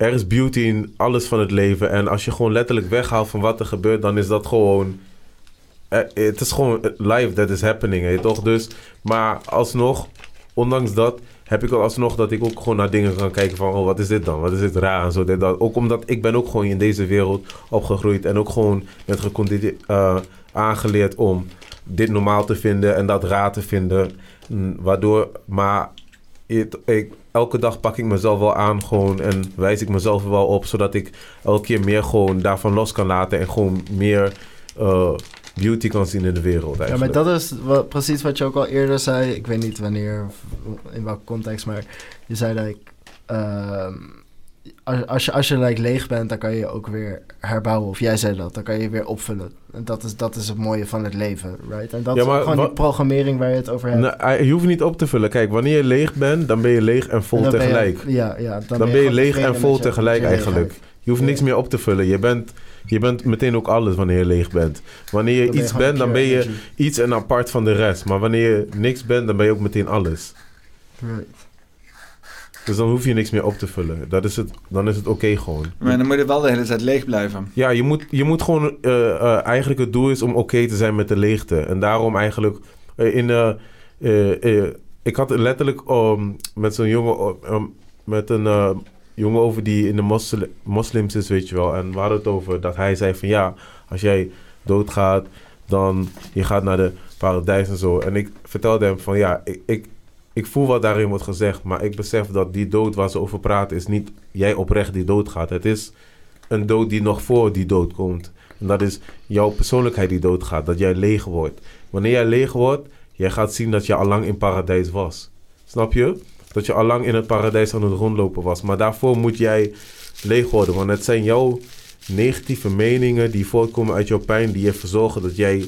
er is beauty in alles van het leven. En als je gewoon letterlijk weghaalt van wat er gebeurt, dan is dat gewoon. eh, Het is gewoon life that is happening, hè, toch? Dus, maar alsnog, ondanks dat, heb ik wel alsnog dat ik ook gewoon naar dingen kan kijken van, oh, wat is dit dan? Wat is dit raar en zo, dit. Ook omdat ik ben ook gewoon in deze wereld opgegroeid en ook gewoon met eh, aangeleerd om dit normaal te vinden en dat raar te vinden. Mm, Waardoor, maar het- ik, elke dag pak ik mezelf wel aan gewoon en wijs ik mezelf wel op, zodat ik elke keer meer gewoon daarvan los kan laten en gewoon meer eh, beauty kan zien in de wereld Ja, maar dat is wa- precies wat je ook al eerder zei. Ik weet niet wanneer, of in welke context, maar je zei dat ik... ehm, als, als je, als je like, leeg bent, dan kan je ook weer herbouwen. Of jij zei dat, dan kan je weer opvullen. En dat is, dat is het mooie van het leven, right? En dat Ja, is maar ook gewoon die wat- programmering waar je het over hebt. Nou, je hoeft niet op te vullen. Kijk, wanneer je leeg bent, dan ben je leeg en vol En je- tegelijk. ja, ja, dan, ben je leeg en vol je- tegelijk eigenlijk. Je hoeft niks meer op te vullen. Je bent, je bent meteen ook alles wanneer je leeg bent. Wanneer je Dan iets bent, dan ben je energy. iets en apart van de rest. Maar wanneer je niks bent, dan ben je ook meteen alles. Right. Dus dan hoef je niks meer op te vullen. Dat is het, dan is het oké gewoon. Maar dan moet je wel de hele tijd leeg blijven. Ja, je moet, je moet gewoon... eh, eh, eigenlijk het doel is om oké te zijn met de leegte. En daarom eigenlijk... eh, in, ik had letterlijk um, met zo'n jongen... um, met een jongen over die in de mosli- moslims is, weet je wel. En we hadden het over dat hij zei van... Ja, als jij doodgaat, dan... Je gaat naar de paradijs en zo. En ik vertelde hem van... Ja, ik... ik ik voel wat daarin wordt gezegd, maar ik besef dat die dood waar ze over praten is niet jij oprecht die doodgaat. Het is een dood die nog voor die dood komt. En dat is jouw persoonlijkheid die doodgaat, dat jij leeg wordt. Wanneer jij leeg wordt, jij gaat zien dat je allang in paradijs was. Snap je? Dat je allang in het paradijs aan het rondlopen was. Maar daarvoor moet jij leeg worden, want het zijn jouw negatieve meningen die voortkomen uit jouw pijn, die ervoor zorgen dat jij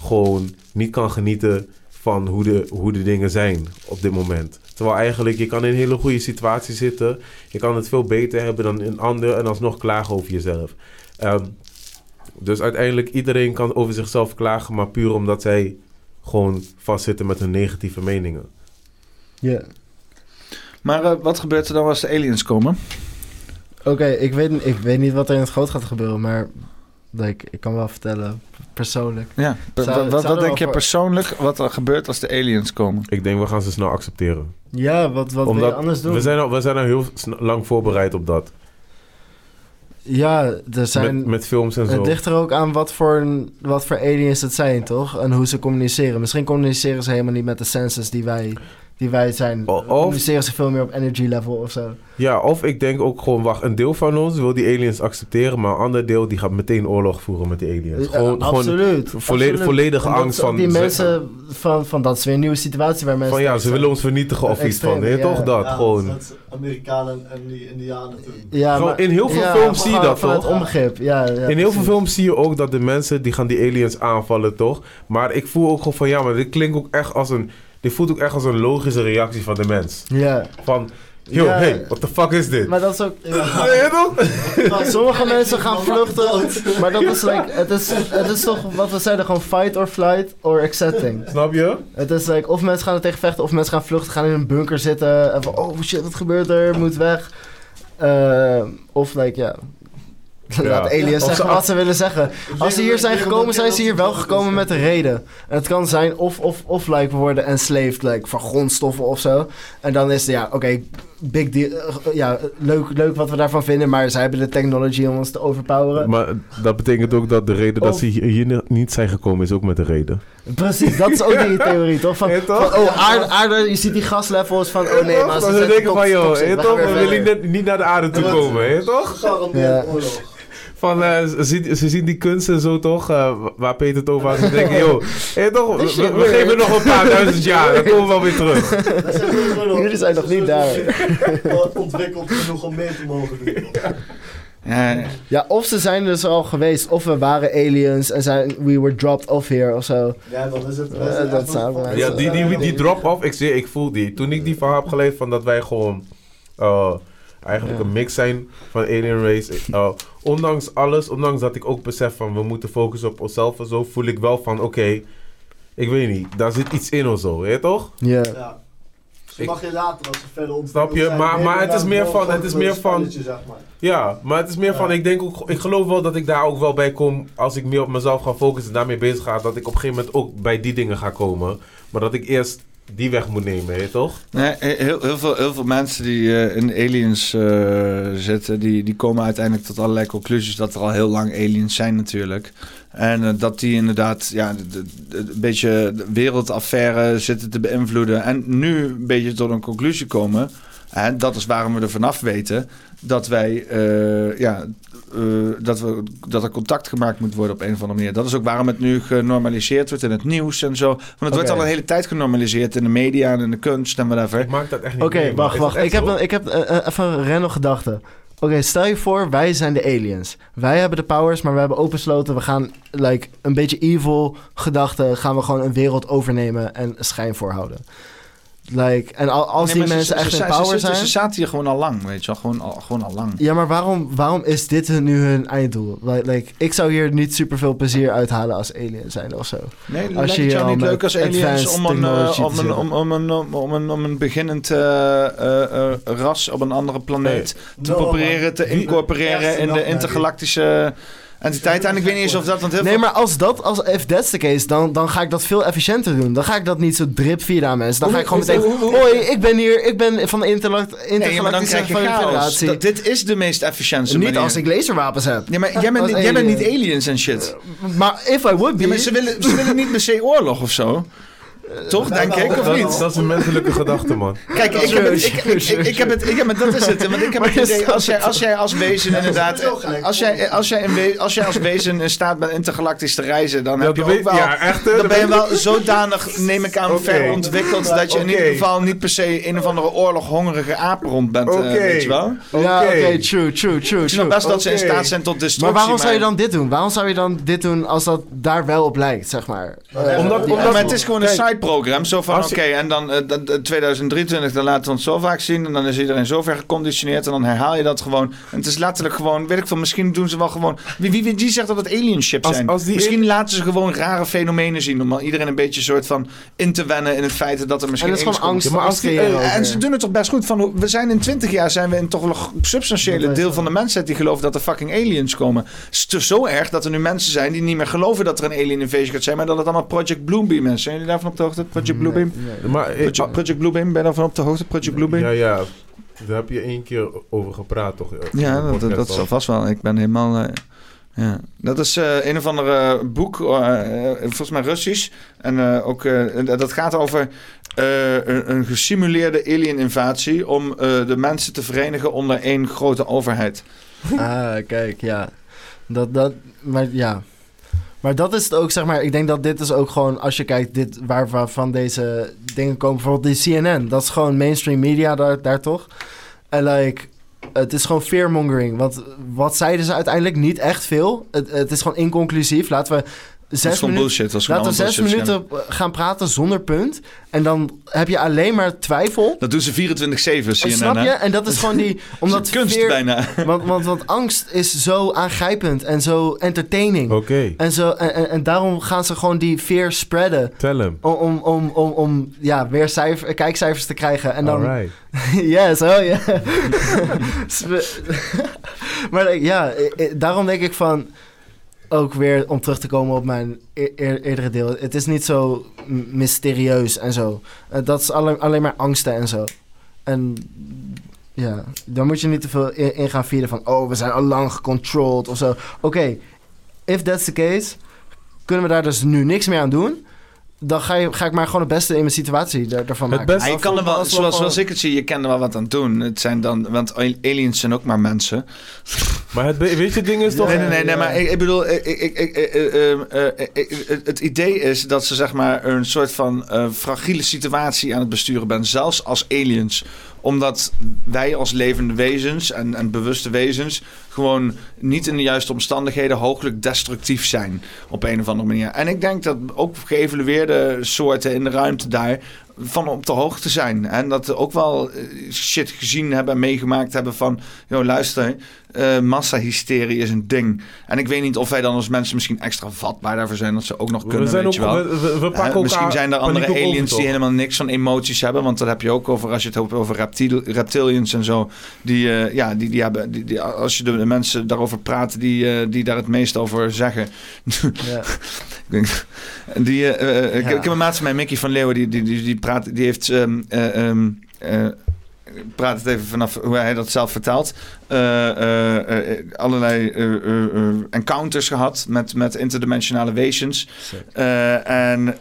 gewoon niet kan genieten van hoe de, hoe de dingen zijn op dit moment. Terwijl eigenlijk, je kan in een hele goede situatie zitten. Je kan het veel beter hebben dan een ander en alsnog klagen over jezelf. Ehm, dus uiteindelijk, iedereen kan over zichzelf klagen, maar puur omdat zij gewoon vastzitten met hun negatieve meningen. Ja. Maar eh, wat gebeurt er dan als de aliens komen? Oké, ik, weet, ik weet niet wat er in het groot gaat gebeuren, maar ik kan wel vertellen, persoonlijk. Ja, Zou- wat, zou wat, denk je voor- persoonlijk wat er gebeurt als de aliens komen? Ik denk, we gaan ze snel accepteren. Ja, wat, wat wil je anders doen? We zijn al, we zijn al heel lang voorbereid op dat. Ja, er zijn... Met, met films en zo. Het ligt er ook aan wat voor, een- wat voor aliens het zijn, toch? En hoe ze communiceren. Misschien communiceren ze helemaal niet met de senses die wij, die wij zijn. communiceren ze veel meer op energy level of zo. Ja, of ik denk ook gewoon, wacht, een deel van ons wil die aliens accepteren, maar een ander deel die gaat meteen oorlog voeren met die aliens. Ja, Gewoon, absoluut. gewoon volle- absoluut. volledige dat angst van... Die mensen van, van dat is weer een nieuwe situatie waar mensen... van ja, ze willen ons vernietigen of iets van. Ja. toch dat? Ja, gewoon. dat is Amerikanen en die Indianen toen. Ja, Gewoon maar- in heel veel ja, films zie je dat, van het toch? onbegrip, ja. ja in heel veel films zie je ook dat de mensen die gaan die aliens aanvallen, toch? Maar ik voel ook gewoon van ja, maar dit klinkt ook echt als een. Dit voelt ook echt als een logische reactie van de mens. Ja. Van Yo, Ja. hey, what the fuck is dit? Maar dat is ook... Ja? Sommige mensen gaan vluchten, maar dat is like, het is, het is toch wat we zeiden, gewoon fight or flight or accepting. Snap je? Het is like, of mensen gaan er tegen vechten, of mensen gaan vluchten, gaan in een bunker zitten, en van, oh shit, wat gebeurt er, moet weg. Eh, of like, ja, laat zeggen ze- wat ze willen zeggen. Als ze hier zijn gekomen, zijn ze hier wel gekomen met een reden. En het kan zijn of, of, of like, we worden enslaved, like, van grondstoffen of zo. En dan is het, ja, oké, big deal, eh, ja, leuk, leuk wat we daarvan vinden, maar zij hebben de technology om ons te overpoweren. Maar dat betekent ook dat de reden dat ze hier niet zijn gekomen is ook met een reden. Precies, dat is ook die theorie, toch? Van, Ja, toch? van, oh, aarde, aarde, je ziet die gaslevels van, oh nee, maar ze denken van, joh, we willen niet, naar de aarde toe komen, hè, toch? Van, eh, ze, zien- ze zien die kunsten zo toch, eh, waar Peter het over had. Ze denken, joh, hè, toch? We, we- we geven nog een paar duizend jaar, dan komen we wel weer terug. Jullie zijn nog niet daar. ontwikkeld genoeg om mee te mogen doen. Ja, Ja, of ze zijn dus al geweest, of we waren aliens en zijn, we were dropped off here of zo. Ja, dan is het... Eh, dat wel- Ja, die, die, die drop-off, ik, zie, ik voel die. Toen ik die verhaal heb gelezen van dat wij gewoon eh, eigenlijk Ja. een mix zijn van alien race. eh, ondanks alles, ondanks dat ik ook besef van we moeten focussen op onszelf en zo, voel ik wel van oké, ik weet niet, daar zit iets in of zo, weet je toch? Ja. Ja. Dus mag je later als ze verder ontwikkeld Snap je? zijn, Maar- maar het is meer van- het is meer van- spelletje, zeg maar. Ja, maar het is meer van, ik denk ook, ik geloof wel dat ik daar ook wel bij kom als ik meer op mezelf ga focussen en daarmee bezig ga, dat ik op een gegeven moment ook bij die dingen ga komen. Maar dat ik eerst die weg moet nemen, toch? Nee, heel, heel, veel, heel veel mensen die eh, in aliens eh, zitten, die, die komen uiteindelijk tot allerlei conclusies dat er al heel lang aliens zijn natuurlijk. En eh, dat die inderdaad ja, een beetje de wereldaffaire zitten te beïnvloeden. En nu een beetje tot een conclusie komen. En dat is waarom we er vanaf weten dat wij ja, eh, dat, we, dat er contact gemaakt moet worden op een of andere manier. Dat is ook waarom het nu genormaliseerd wordt in het nieuws en zo. Want het wordt al een hele tijd genormaliseerd in de media en in de kunst en whatever. Ik maak dat echt niet Oké, wacht, wacht. Ik heb, een, ik heb eh, eh, even een random gedachte. Oké, stel je voor, wij zijn de aliens. Wij hebben de powers, maar we hebben opensloten. We gaan, like, een beetje evil gedachten, gaan we gewoon een wereld overnemen en schijn voorhouden. Like, en al- als Nee, die ze- mensen ze, echt ze, in ze, power zijn... Ze zaten hier gewoon al lang, weet je wel. Gewoon al, gewoon al lang. Ja, maar waarom, waarom is dit hun- nu hun einddoel? Like, like, ik zou hier niet super veel plezier uithalen als alien zijn of zo. Nee, Als lijkt je het jou niet leuk als aliens om een, te om, een, om, om, een, om, een, om een beginnend eh, eh, ras op een andere planeet te No, proberen man. te incorporeren in de intergalactische entiteit. En ik weet niet eens of dat... Want heel Nee, maar als dat, als if that's the case, dan, dan ga ik dat veel efficiënter doen. Dan ga ik dat niet zo drip via aan mensen. Dan ga ik gewoon meteen, hoi, ik ben hier, ik ben van de interlact, Nee, maar dan intergalactische krijg je chaos. federatie. Dat- dit is de meest efficiënte Niet manier. als ik laserwapens heb. Ja, maar jij bent, niet- jij bent alien. niet aliens en shit. Maar if I would be... Ja, maar ze willen, ze willen niet per se oorlog of zo. Toch, denk ik, of Dat, niet? dat is een menselijke gedachte, man. Kijk, ik heb het, ik, ik, ik, ik heb het, ik heb het, dat is het. Want ik heb het idee, als jij, als jij als wezen inderdaad, als jij, als jij, een als jij als wezen in staat bent intergalactisch te reizen, dan heb je ook wel, ja, echt, hè? dan ben je wel zodanig, neem ik aan, Oké. ver ontwikkeld, dat je in ieder geval niet per se een of andere oorlog hongerige apenrond bent, eh, Oké. weet je wel? Ja, oké, Oké. true, true, true, Ik snap best dat ze in staat zijn tot Maar destructie. waarom zou je dan dit doen? Waarom zou je dan dit doen als dat daar wel op lijkt, zeg maar? Eh, Omdat- die- Ja, maar het is gewoon een Kijk, side-program. Zo van, als oké, en dan eh, dan- dan 2023, dan laten we het zo vaak zien. En dan is iedereen zo ver geconditioneerd. En dan herhaal je dat gewoon. En het is letterlijk gewoon, weet ik veel, misschien doen ze wel gewoon... Wie, wie, wie, wie zegt dat het alien ships Als- zijn? als die- misschien laten ze gewoon rare fenomenen zien. Om iedereen een beetje soort van in te wennen in het feit dat er En misschien dat is gewoon angst. Ja, maar als die- creëren En ze doen het toch best goed. Van, we zijn in 20 jaar zijn we in toch wel een substantiële deel van de mensheid die gelooft dat er fucking aliens komen. Het is dus zo erg dat er nu mensen zijn die niet meer geloven dat er een alien invasion gaat zijn, maar dat het allemaal Project Bluebeam is. Zijn jullie daarvan op de hoogte? Project Bluebeam? Maar, eh, Project, Project Bluebeam, ben je daarvan op de hoogte? Project Bluebeam? Ja, ja. Daar heb je één keer over gepraat, toch? Ja, dat, dat, dat is al. al vast wel. Ik ben helemaal. eh, ja. Dat is eh, een of ander eh, boek, volgens mij Russisch. En eh, ook, eh, dat gaat over eh, een, een gesimuleerde alien-invasie om eh, de mensen te verenigen onder één grote overheid. Ah, kijk, ja. Dat, dat, maar ja. Maar dat is het ook, zeg maar. Ik denk dat dit is ook gewoon, als je kijkt, dit, waar, waarvan deze dingen komen. Bijvoorbeeld die CNN. Dat is gewoon mainstream media daar, daar toch? En like, het is gewoon fearmongering. Want wat zeiden ze uiteindelijk? Niet echt veel. Het, het is gewoon inconclusief. Laten we zes minuten, bullshit, dat is gewoon laten we zes minuten gaan praten zonder punt. En dan heb je alleen maar twijfel. Dat doen ze 24-7, En CNN. snap je? En dat is gewoon die... Omdat kunst veer- bijna. Want, want, want angst is zo aangrijpend en zo entertaining. Oké. En, zo, en, en, en daarom gaan ze gewoon die fear spreaden. Tel hem. Om, om, om, om, om ja, meer cijfer, kijkcijfers te krijgen. En dan, Alright. yes, oh ja. Spe- maar eh, ja, eh, eh, daarom denk ik van... Ook weer om terug te komen op mijn e- eer- eerdere deel. Het is niet zo mysterieus en zo. Eh, dat is alleen, maar angsten en zo. En ja, daar moet je niet te veel in, gaan vieren van... Oh, we zijn al lang gecontrolled of zo. Oké, if that's the case... kunnen we daar dus nu niks meer aan doen... dan ga, je, ga ik maar gewoon het beste in mijn situatie daar, daarvan maken. Ja, je kan er wel, Als we zoals, gewoon- zoals ik het zie, je kan er wel wat aan doen. Het zijn dan, want aliens zijn ook maar mensen. Maar het, weet je, het ding is toch... Nee, nee, nee, nee maar ik, ik bedoel, ik, ik, ik, ik, het idee is dat ze zeg maar een soort van eh, fragiele situatie aan het besturen bent, zelfs als aliens omdat wij als levende wezens en, en bewuste wezens gewoon niet in de juiste omstandigheden hooglijk destructief zijn op een of andere manier. En ik denk dat ook geëvalueerde soorten in de ruimte daar van op de hoogte zijn. En dat ook wel eh, shit gezien hebben en meegemaakt hebben van... joh, luister, eh massahysterie is een ding. En ik weet niet of wij dan als mensen misschien extra vatbaar daarvoor zijn... dat ze ook nog We kunnen, zijn weet ook- je wel. we- we- we Eh, pakken misschien elkaar zijn er andere aliens die helemaal niks van emoties hebben. Want dat heb je ook over als je het hebt over reptiel, reptilians en zo. Die, eh, ja, die, die hebben, die, die, als je de, de mensen daarover praat die, eh, die daar het meest over zeggen. Ja. Ik denk- die, ik, Ja. ik heb een maat van mij, Mickey van Leeuwen, die, die, die, die, praat, die heeft. ehm, eh, ehm, eh, ik praat het even vanaf hoe hij dat zelf vertaalt. Eh, eh, eh, allerlei eh, eh, encounters gehad met, met interdimensionale wezens. En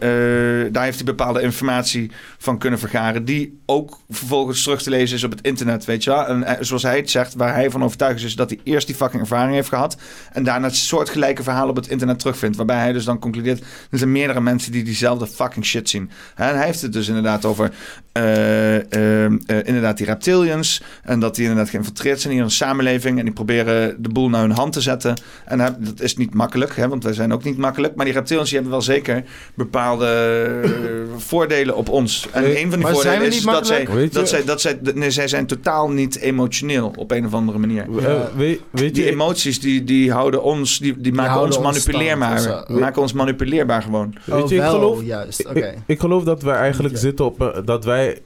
daar heeft hij bepaalde informatie van kunnen vergaren. Die ook vervolgens terug te lezen is op het internet, weet je wel. En zoals hij het zegt, waar hij van overtuigd is, is dat hij eerst die fucking ervaring heeft gehad. En daarna het soortgelijke verhaal op het internet terugvindt. Waarbij hij dus dan concludeert, er zijn meerdere mensen die diezelfde fucking shit zien. En hij heeft het dus inderdaad over inderdaad die reptilians. En dat die inderdaad geïnfiltreerd zijn hier in de samenleving. En die proberen de boel naar hun hand te zetten. En dat is niet makkelijk, hè, want wij zijn ook niet makkelijk. Maar die reptilians die hebben wel zeker bepaalde eh, voordelen op ons. En Eh, een van die voordelen is dat zij, dat zij, dat zij, nee, zij zijn totaal niet emotioneel op een of andere manier. Eh, weet, weet Die je, emoties die, die houden ons, die, die maken ons ons manipuleerbaar. stand of zo. maken ons manipuleerbaar gewoon. weet Oh, je ik wel, geloof... juist, oké. Ik, ik geloof dat wij eigenlijk Ja. zitten op... een- dat wij...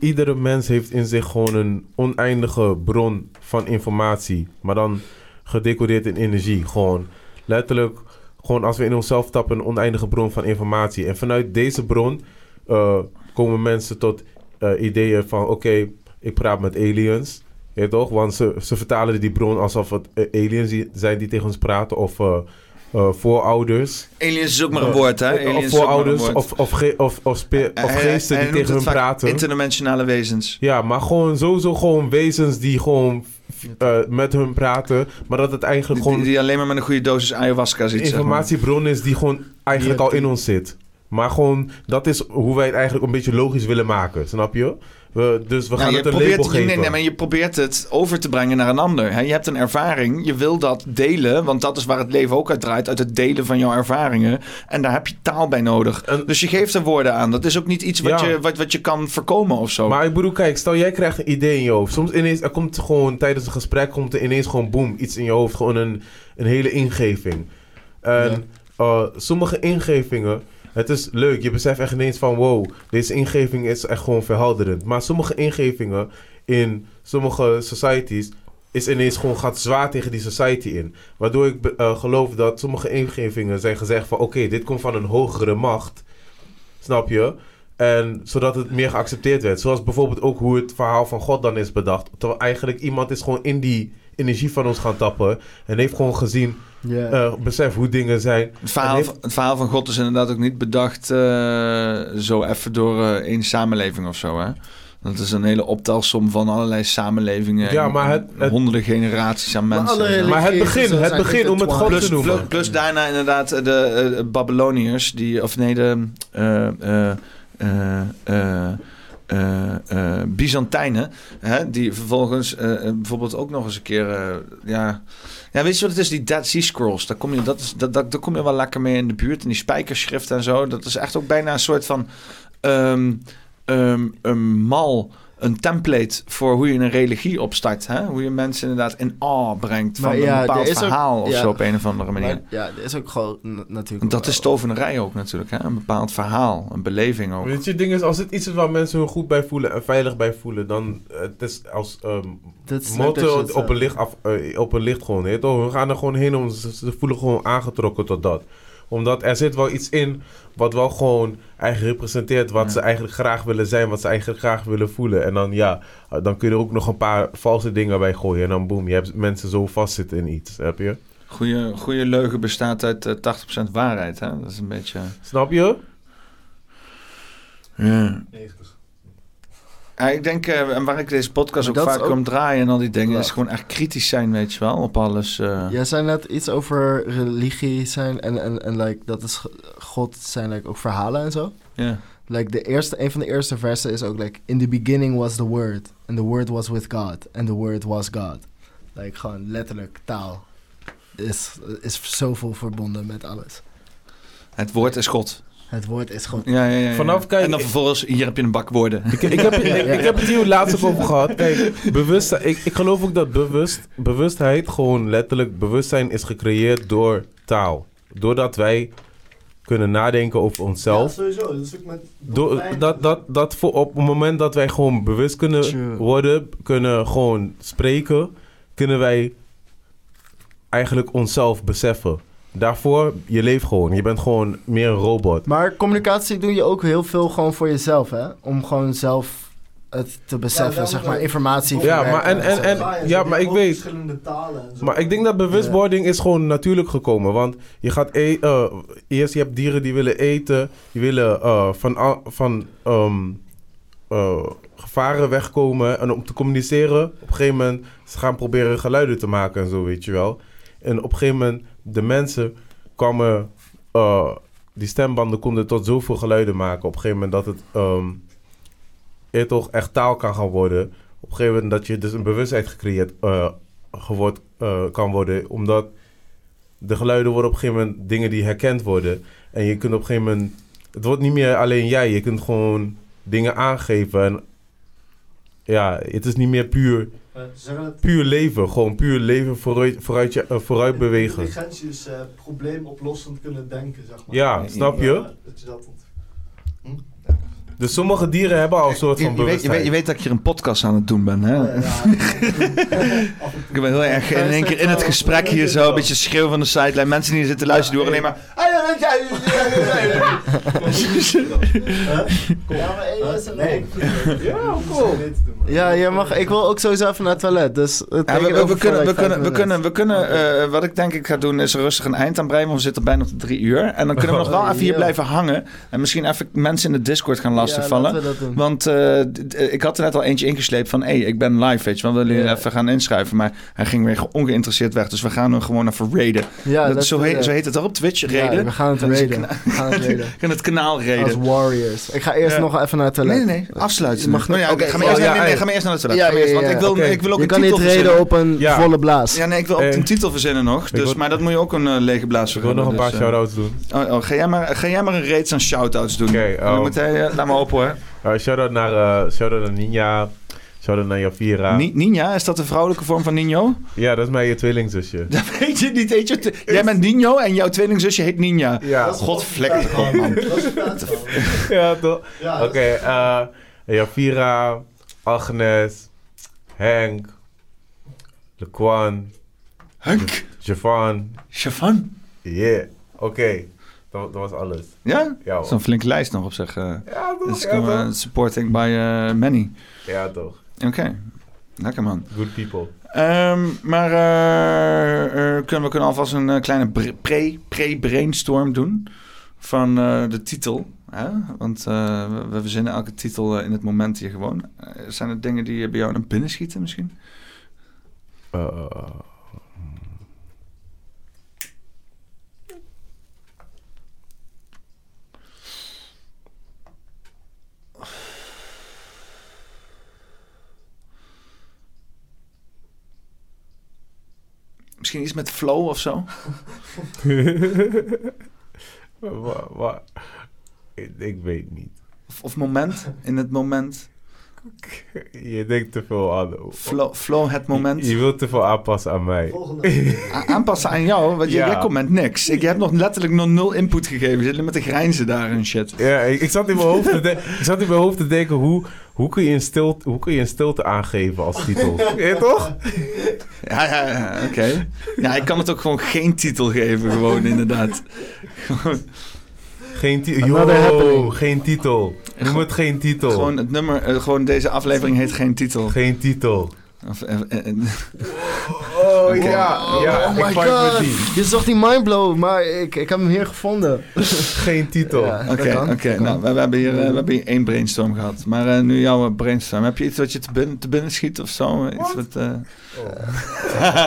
iedere mens heeft in zich gewoon een oneindige bron van informatie. Maar dan gedecoreerd in energie. Gewoon letterlijk... Gewoon als we in onszelf tappen, een oneindige bron van informatie. En vanuit deze bron eh, komen mensen tot eh, ideeën van... Oké, ik praat met aliens. Ja, toch? Want ze, ze vertalen die bron alsof het eh, aliens zijn die tegen ons praten. Of eh, voorouders. Aliens is ook maar een Eh, woord, hè? of- Aliens voorouders. woord. Of, of, ge- of, of, spe- of Hij- geesten hij die tegen hun praten. Interdimensionale wezens. Ja, maar gewoon sowieso gewoon wezens die gewoon eh, met hun praten. Maar dat het eigenlijk Die, gewoon die alleen maar met een goede dosis ayahuasca ziet, een zeg maar. informatiebron is die gewoon eigenlijk al in ons zit. Maar gewoon, dat is hoe wij het eigenlijk een beetje logisch willen maken. Snap je? We, dus we Nou, gaan je het een probeert, label geven. Nee, nee, maar je probeert het over te brengen naar een ander. Hè? Je hebt een ervaring, je wil dat delen, want dat is waar het leven ook uit draait, uit het delen van jouw ervaringen. En daar heb je taal bij nodig. dus je geeft er woorden aan. Dat is ook niet iets wat, Ja. je, wat, wat je kan voorkomen of zo. Maar ik bedoel, kijk, stel jij krijgt een idee in je hoofd. Soms ineens, er komt gewoon tijdens een gesprek, komt er ineens gewoon boem, iets in je hoofd. Gewoon een, een hele ingeving. En eh, sommige ingevingen, het is leuk. Je beseft echt ineens van, wow, deze ingeving is echt gewoon verhelderend. Maar sommige ingevingen in sommige societies is ineens gewoon gaat zwaar tegen die society in. Waardoor ik eh, geloof dat sommige ingevingen zijn gezegd van, oké, dit komt van een hogere macht. Snap je? En zodat het meer geaccepteerd werd. Zoals bijvoorbeeld ook hoe het verhaal van God dan is bedacht. Terwijl eigenlijk iemand is gewoon in die energie van ons gaan tappen. En heeft gewoon gezien, eh, besef hoe dingen zijn. Het verhaal, En heeft- het verhaal van God is inderdaad ook niet bedacht eh, zo even door eh, één samenleving of zo, hè? Dat is een hele optelsom van allerlei samenlevingen. Ja, en- maar het- en het- honderden generaties aan Maar mensen. Maar het begin, het begin om het God te noemen. plus, plus daarna inderdaad de Babyloniërs, die, of nee, de, eh, eh, eh, Byzantijnen, hè, die vervolgens bijvoorbeeld ook nog eens een keer, ja, ja, weet je wat het is, die Dead Sea Scrolls, daar kom je, dat is, dat, dat, daar kom je wel lekker mee in de buurt, en die spijkerschriften en zo, dat is echt ook bijna een soort van ehm, ehm, een mal, een template voor hoe je een religie opstart, hè? hoe je mensen inderdaad in awe brengt van een bepaald ook- verhaal of ja. zo op een of andere manier. Maar ja, er is ook gewoon natuurlijk... Dat is tovenarij ook natuurlijk, hè? een bepaald verhaal, een beleving ook. Weet je, het ding is, als het iets is waar mensen hun goed bij voelen en veilig bij voelen, dan uh, het is als um, Dat dat motto op, een licht af, uh, op een licht gewoon. We gaan er gewoon heen om ze, ze voelen gewoon aangetrokken tot dat. Omdat er zit wel iets in wat wel gewoon eigenlijk representeert wat ze eigenlijk graag willen zijn, wat ze eigenlijk graag willen voelen. En dan ja, dan kun je er ook nog een paar valse dingen bij gooien. En dan boem, je hebt mensen zo vastzitten in iets, heb je? Goeie, goeie leugen bestaat uit uh, 80% waarheid, hè? Dat is een beetje... Snap je? Ja. Ja, ik denk, uh, en waar ik deze podcast ook vaak ook... om draai en al die dingen, ja. is gewoon echt kritisch zijn, weet je wel, op alles. Uh... Jij zei net iets over religie zijn en, en, en like, dat is God zijn like, ook verhalen en zo. Ja. Yeah. Like, de eerste, een van de eerste versen is ook, like, in the beginning was the word, and the word was with God, and the word was God. Like, gewoon letterlijk taal is, is zoveel verbonden met alles. Het woord is God. Het woord is God. Ja, ja, ja, ja. Vanaf, kijk, en dan vervolgens, hier heb je een bak woorden. Ik, ik, heb, ik, ik, heb het hier laatst ook over gehad. Kijk, bewust, ik, ik geloof ook dat bewust, bewustheid, gewoon letterlijk, bewustzijn is gecreëerd door taal. Doordat wij kunnen nadenken over onszelf. Ja, sowieso. Dat is ook met... Door, dat, dat, dat voor op het moment dat wij gewoon bewust kunnen True. worden, kunnen gewoon spreken, kunnen wij eigenlijk onszelf beseffen. Daarvoor, je leeft gewoon. Je bent gewoon meer een robot. Maar communicatie doe je ook heel veel gewoon voor jezelf, hè? Om gewoon zelf het te beseffen, ja, zeg maar, informatie. Ja, maar, en, en, en, ja, ja maar ik weet... Verschillende talen en zo. Maar ik denk dat bewustwording ja. is gewoon natuurlijk gekomen. Want je gaat e uh, eerst, je hebt dieren die willen eten. Die willen uh, van, van um, uh, gevaren wegkomen. En om te communiceren, op een gegeven moment, ze gaan proberen geluiden te maken en zo, weet je wel. En op een gegeven moment, de mensen kwamen... Uh, die stembanden konden tot zoveel geluiden maken. Op een gegeven moment dat het... Um, toch echt taal kan gaan worden. Op een gegeven moment dat je dus een bewustheid gecreëerd uh, kan worden. Omdat de geluiden worden op een gegeven moment dingen die herkend worden. En je kunt op een gegeven moment... Het wordt niet meer alleen jij. Je kunt gewoon dingen aangeven. En ja, het is niet meer puur... Puur leven, gewoon puur leven vooruit, vooruit, uh, vooruit bewegen. Intelligentie is uh, probleemoplossend kunnen denken, zeg maar. Ja, snap je? Ja, dat je dat hm? Dus sommige dieren hebben al een soort van je, je, weet, je, weet, je weet dat ik hier een podcast aan het doen ben, hè? Ja, ja. ik ben heel erg in één keer in het gesprek hier zo, een beetje schreeuw van de sideline. Mensen die zitten luisteren, die horen alleen maar... Ja, cool. Ja, je mag, ik wil ook sowieso even naar het toilet. Dus het ja, we, we, we, kunnen, we, kunnen, we kunnen, we kunnen, uh, wat ik denk ik ga doen, is rustig een eind aanbreien. Want we zitten bijna op de drie uur. En dan kunnen we nog wel even hier blijven hangen. En misschien even mensen in de Discord gaan lastigvallen. Ja, want uh, ik had er net al eentje ingesleept van... hé, hey, ik ben live, weet je wel. Willen jullie even gaan inschrijven? Maar hij ging weer ongeïnteresseerd weg. Dus we gaan hem gewoon even raiden. Ja, dat, zo, heet, zo heet het al op Twitch, raiden. Ja, we gaan het raiden. We gaan het raiden. gaan het kanaal raiden. Als warriors. Ik ga eerst nog even naar het toilet. Nee, nee, nee. Afsluiten. Mag nog, ja, okay, ga, maar eerst, nee, nee, ga maar eerst naar het toilet. Ja, ja, want ik wil, okay. ik wil ook je een kan titel niet reden op een volle blaas. Ja, nee, ik wil ook Eh, een titel verzinnen nog. Dus, maar dat moet je ook een lege blaas Ik wil nog een paar dus, shout-outs doen. oh, oh, ga, jij maar, ga jij maar een reeks aan shout-outs doen. Oké, Dan oh. moet hij, uh, laat maar open hoor. Uh, shout-out naar, uh, shout-out naar Ninja. Shout-out naar Javira. Ni Ninja, is dat de vrouwelijke vorm van Nino? Ja, dat is mijn tweelingzusje. Dat weet je niet. Weet je, jij bent Nino en jouw tweelingzusje heet Ninja. Ja. Godvlek. Man. ja, toch? Ja, Oké, okay, uh, Javira, Agnes, Henk, Lequan, Henk, Javan. Javan? Yeah, oké. Okay. Dat, dat, was alles. Ja? Ja. Een flinke lijst nog op zich. Uh, ja, toch? Dus ja, uh, supporting by uh, many. Ja, toch. Oké. Okay. Lekker man. Good people. Um, maar uh, kunnen we kunnen alvast een kleine pre-brainstorm pre doen van de titel. Hè? Want we, we verzinnen elke titel in het moment hier gewoon. zijn er dingen die bij jou naar binnen schieten misschien? Misschien iets met flow of zo? Ik, ik weet niet. Of, of moment? In het moment? Je denkt te veel aan. Flow, flow het moment? Je, je wilt te veel aanpassen aan mij. Aanpassen aan jou? Want je, Ja. jij komt met niks. Ik heb nog letterlijk nog nul input gegeven. Je zit met de grijnzen daar en shit. Ja, ik, ik zat in mijn hoofd te, de- ik zat in mijn hoofd te denken, hoe, hoe, kun je een stilte, hoe kun je een stilte aangeven als titel? Ja, toch? Ja, ja, ja oké. Ja, ik kan het ook gewoon geen titel geven, gewoon inderdaad. Gewoon, Geen titel. Yo, geen titel. Noem het geen titel. gewoon het nummer, eh, gewoon deze aflevering heet geen titel. Geen titel. Of, eh, eh, eh, Oh Oké. ja, ja. oh ik my pak god. die. Je zocht die mindblow, maar ik, ik heb hem hier gevonden. Geen titel. Oké, oké. Nou, we, we hebben hier, eh, we hebben hier één brainstorm gehad. Maar eh, nu jouw brainstorm. Heb je iets wat je te binnen, te binnen schiet of zo? Iets wat, eh,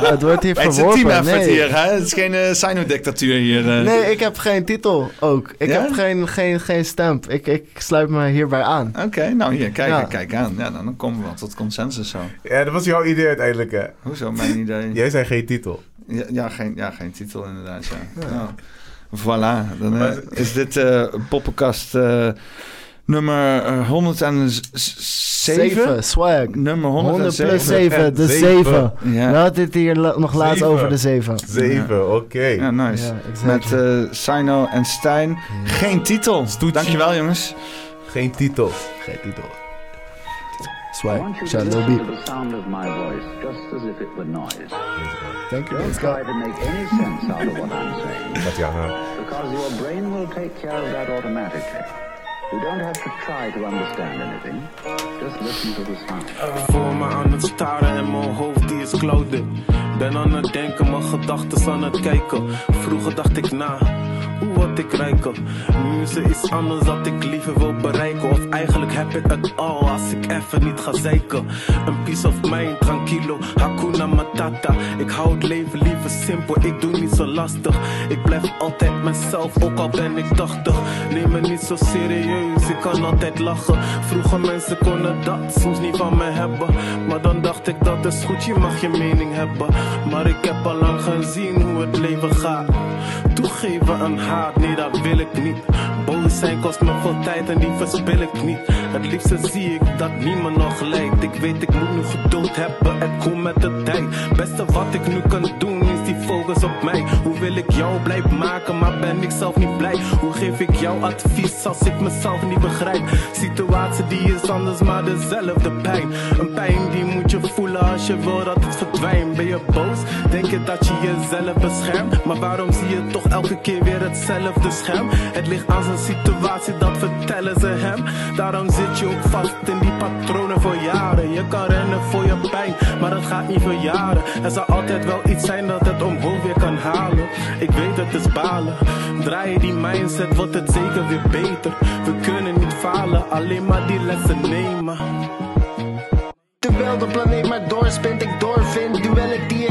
Het wordt hier Het is een verworpen. team effort nee. hier, hè? Het is geen uh, Sino-dictatuur hier. Nee, ik heb geen titel ook. Ik Ja? heb geen, geen, geen stamp. Ik, ik sluit me hierbij aan. Oké, nou hier, kijk, Ja. kijk aan. Ja, dan, dan komen we wel tot consensus zo. Ja, dat was jouw idee uiteindelijk, hè? Hoezo, mijn idee? Jij zei geen titel. Ja, ja, geen, ja, geen titel inderdaad, ja. Nou, voilà, dan eh, is dit eh poppenkast eh, nummer eh, 107. Zeven, swag. Nummer 100 107. plus 7, de Zeven. 7. Ja. We hadden het hier nog laatst Zeven. over de 7. Zeven, oké. Ja, nice. Ja, exactly. Met eh Sino en Stijn. Geen titel. Dankjewel, jongens. Geen titel. Geen titel. Swag. Shout out listen Lil to B. the sound of my voice just as if it were noise. Thank you, Don't Scott. try to make any sense out of what I'm saying, because your brain will take care of that automatically. You don't have to try to understand anything. Just listen to the sound. Voor me aan het staren en mijn hoofd die is clouded. Ben aan het denken, mijn gedachten aan het kijken. Vroeger dacht ik na, hoe word ik rijker? Nu is er anders dat ik liever wil bereiken. Of eigenlijk heb ik het al als ik even niet ga zeiken. Een piece of mind, tranquilo, hakuna matata. Ik hou het leven liever simpel, ik doe niet zo lastig. Ik blijf altijd mezelf, ook al ben ik 80. Neem me niet zo serieus, ik kan altijd lachen. Vroeger mensen konden dat soms niet van me hebben. Maar dan dacht ik dat is goed, je mag je mening hebben. Maar ik heb al lang gezien hoe het leven gaat. Toegeven aan haat, nee dat wil ik niet. Boos zijn kost me veel tijd en die verspil ik niet. Het liefste zie ik dat niemand nog lijkt. Ik weet ik moet nu geduld hebben, het komt met de tijd. Beste wat ik nu kan doen die focus op mij. Hoe wil ik jou blij maken, maar ben ik zelf niet blij? Hoe geef ik jou advies als ik mezelf niet begrijp? Situatie die is anders, maar dezelfde pijn. Een pijn die moet je voelen als je wil dat het verdwijnt. Ben je boos? Denk je dat je jezelf beschermt? Maar waarom zie je toch elke keer weer hetzelfde scherm? Het ligt aan zijn situatie, dat vertellen ze hem. Daarom zit je ook vast in die patronen voor jaren. Je kan rennen voor je pijn, maar dat gaat niet verjaren. Er zal altijd wel iets zijn dat het omhoog weer kan halen. Ik weet het is balen. Draai je die mindset, wordt het zeker weer beter. We kunnen niet falen, alleen maar die lessen nemen. Terwijl de planeet maar doorspint, ik doorvind Duellen die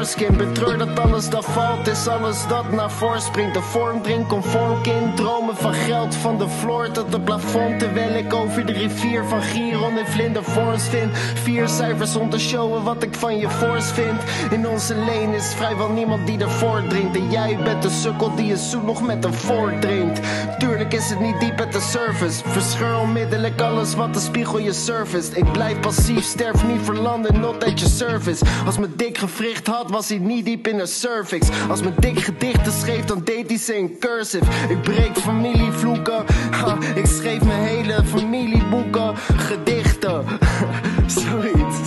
betreur dat alles dat valt Is alles dat naar voren springt. De vorm drinkt conform kind Dromen van geld van de floor tot het plafond. Terwijl ik over de rivier van Giron en vlindervorms vind Vier cijfers om te showen wat ik van je force vind. In onze lane is vrijwel niemand die ervoor drinkt En jij bent de sukkel die je zoet nog met een voordringt Tuurlijk is het niet diep at de surface. Verscheur onmiddellijk alles wat de spiegel je surface Ik blijf passief, sterf niet verlanden, not at your service Als mijn dik gewricht was hij niet diep in de cervix. Als mijn dik gedichten schreef, dan deed hij ze cursive. Ik breek familievloeken, ha, ik schreef mijn hele familieboeken. Gedichten, zoiets.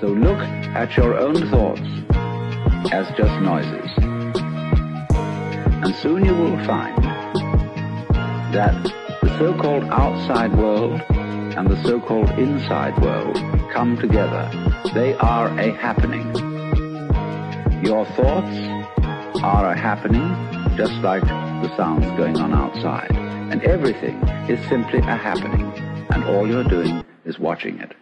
So look at your own thoughts as just noises. And soon you will find that the so-called outside world and the so-called inside world come together. They are a happening. Your thoughts are a happening just like the sounds going on outside. And everything is simply a happening. And all you're doing is watching it.